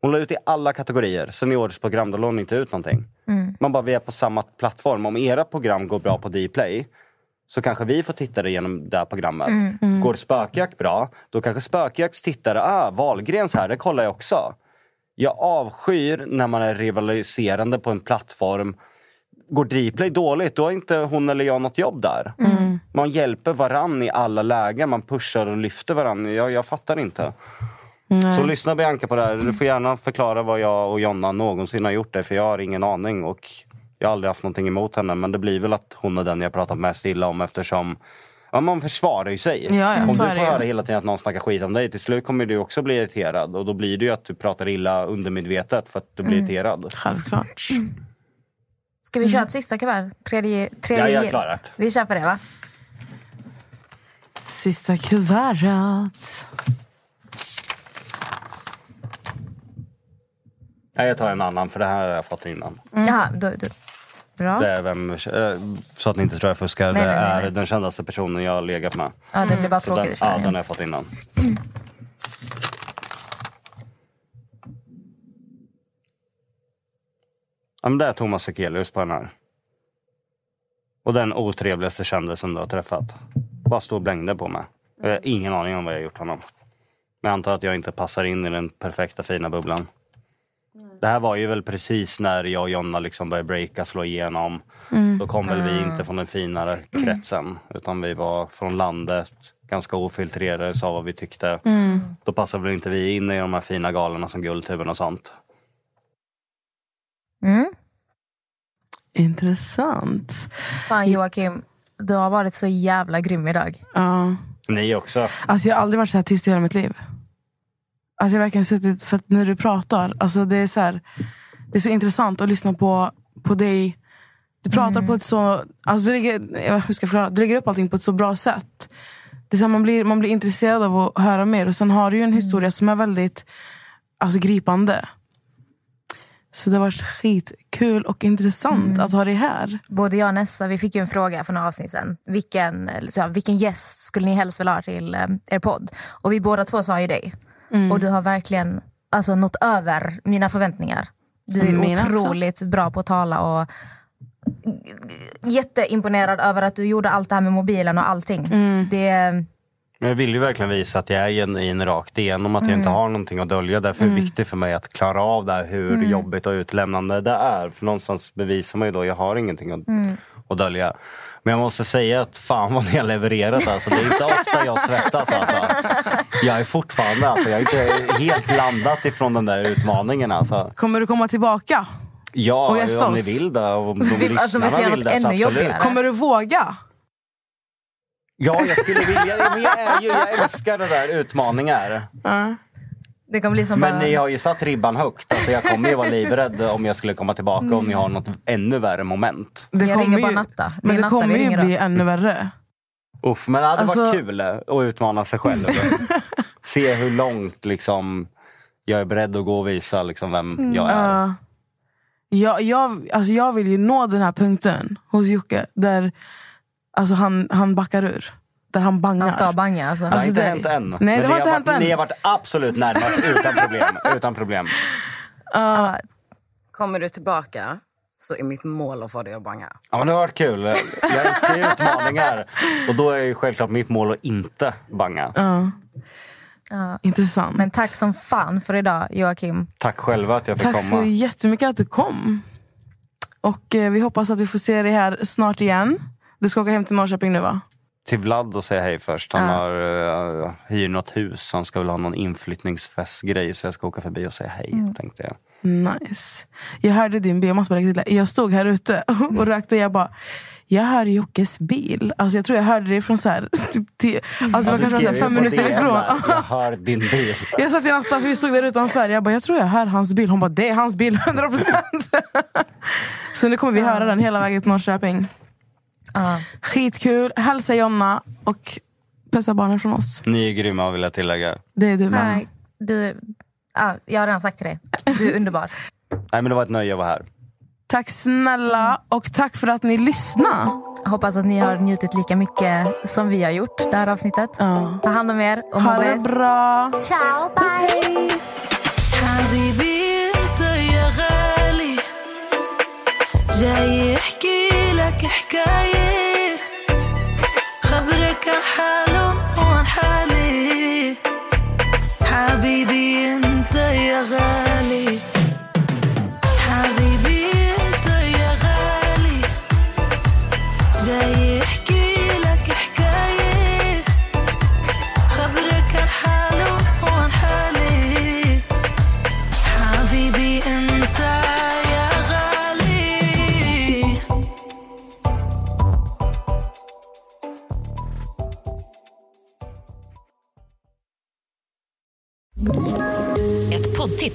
Hon la ut i alla kategorier. Sen i årets program då la hon inte ut någonting. Mm. Man bara, vi är på samma plattform. Om era program går bra på Dplay så kanske vi får tittare genom det här programmet. Mm. Mm. Går Spökjakt bra, då kanske Spökjakts tittare, ah, Wahlgrens här, det kollar jag också. Jag avskyr när man är rivaliserande på en plattform. Går Dplay dåligt, då har inte hon eller jag något jobb där. Mm. Man hjälper varann i alla lägen, man pushar och lyfter varann. Jag, jag fattar inte. Nej. Så lyssna Bianca på det här. Du får gärna förklara vad jag och Jonna någonsin har gjort det, för jag har ingen aning. Och jag har aldrig haft någonting emot henne, men det blir väl att hon är den jag pratat mest illa om eftersom Ja, man försvarar ju sig. Ja, ja, om så du får höra hela tiden att någon snackar skit om dig, till slut kommer du också bli irriterad. Och då blir det ju att du pratar illa undermedvetet för att du blir Mm. irriterad. Självklart. Ska vi köra ett sista kuvert? Tredje, tredje Ja, jag är gilt. klar. Vi kör på det va? Sista kuvertet. Nej, jag tar en annan, för det här har jag fått innan. Jaha, då, då. Bra. Det är vem, eh, så att ni inte tror jag fuskar. Nej, det nej, nej, är den kändaste personen jag har legat med. Ja, det blir bara Så den, tråkigt. ja, den har jag fått innan. Ja, men det är Thomas Sekelius på den här. Och den otrevligaste kändisen du har träffat. Bara stå och blängde på mig. Jag har ingen aning om vad jag har gjort honom. Men jag antar att jag inte passar in i den perfekta fina bubblan. Det här var ju väl precis när jag och Jonna liksom började breaka, slå igenom. Mm. Då kom väl vi Ah. inte från den finare kretsen. Utan vi var från landet, ganska ofiltrerade, sa vad vi tyckte. Mm. Då passade väl inte vi in i de här fina galorna som Guldtuben och sånt. Mm. Intressant. Fan Joakim, du har varit så jävla grym idag. Ja. Ni också. Alltså jag har aldrig varit så här tyst i hela mitt liv. Alltså jag har verkligen suttit, för att när du pratar, alltså det är så här, det är så intressant att lyssna på, på dig. Du pratar på ett så, alltså du lägger, hur ska jag förklara? Du lägger upp allting på ett så bra sätt. Det är så här, man, blir, man blir intresserad av att höra mer och sen har du ju en historia som är väldigt alltså, gripande. Så det har varit skitkul och intressant att ha dig här. Både jag och Nessa vi fick ju en fråga för några avsnitt sen. Vilken, så, vilken gäst skulle ni helst vilja ha till eh, er podd? Och vi båda två sa ju dig. Mm. Och du har verkligen alltså, nått över mina förväntningar. Du är Mina också. otroligt bra på att tala och jätteimponerad över att du gjorde allt det här med mobilen och allting. Mm. Det, Men jag vill ju verkligen visa att jag är genuin rakt igenom, att jag Mm. inte har någonting att dölja. Därför är det Mm. viktigt för mig att klara av det här, hur Mm. jobbigt och utlämnande det är. För någonstans bevisar man ju då, jag har ingenting att, Mm. att dölja. Men jag måste säga att fan vad ni har levererat alltså. Det är inte ofta jag svettas alltså. Jag är fortfarande, alltså, jag är inte helt landat ifrån den där utmaningen alltså. Kommer du komma tillbaka? Ja, Och gästa om ni oss. vill det, om de vi- alltså, vi lyssnarna vill det, så absolut. jobbigare. Kommer du våga? Ja, jag skulle vilja. Men jag, är ju, jag älskar det där utmaningar. Det kommer bli som Men bara... ni har ju satt ribban högt. Alltså jag kommer ju vara livrädd om jag skulle komma tillbaka om ni har något ännu värre moment. Det Jag kommer ringer bara Natta. Det Men det Natta kommer ju ringer då. bli ännu värre. Uff, men det hade Alltså- varit kul att utmana sig själv. <laughs> Se hur långt liksom, jag är beredd att gå och visa liksom, vem jag är. Ja. jag, jag, alltså jag vill ju nå den här punkten hos Jocke där alltså han, han backar ur. Där han bangar. Han ska banga alltså. Det har Alltså, inte det- hänt än. Nej, Men det har inte varit, hänt än. Ni har varit absolut närmast <laughs> utan problem. utan problem. Ja. Kommer du tillbaka så är mitt mål att få dig att banga. Ja, men det har varit kul. Jag älskar ju utmaningar. Och då är ju självklart mitt mål att inte banga. Ja. Ja. Intressant. Men tack som fan för idag Joakim. Tack själva att jag fick Tack så komma. jättemycket att du kom. Och eh, vi hoppas att vi får se dig här snart igen. Du ska åka hem till Norrköping nu va? Till Vlad och säga hej först. Han Ja. har uh, hyr något hus. Han ska väl ha någon inflyttningsfestgrej. Så jag ska åka förbi och säga hej, Mm. tänkte jag. Nice. Jag hörde din bil, jag måste bara till. Jag stod här ute <laughs> och rökte och jag bara jag hör Jockes bil. Alltså jag tror jag hörde det från så här, <laughs> typ, tio, alltså Ja, kanske så här fem minuter ifrån. Jag hör din bil. <laughs> Jag sa till Natta, för vi stod där utanför. Jag bara, jag tror jag hör hans bil. Hon bara, det är hans bil, 100%. så nu kommer vi höra den hela vägen till Norrköping. Uh. Skitkul. Hälsa Jonna och pussa barnen från oss. Ni är grymma vill jag tillägga. Det är du med. Nej, du, ah, jag har redan sagt till dig. Du är underbar. Nej, men det var ett nöje att vara här. Tack snälla och tack för att ni lyssnade. Hoppas att ni har njutit lika mycket som vi har gjort det här avsnittet. Uh. Ta hand om er och ha det bra. Ciao, bye. Puss, hej. baby.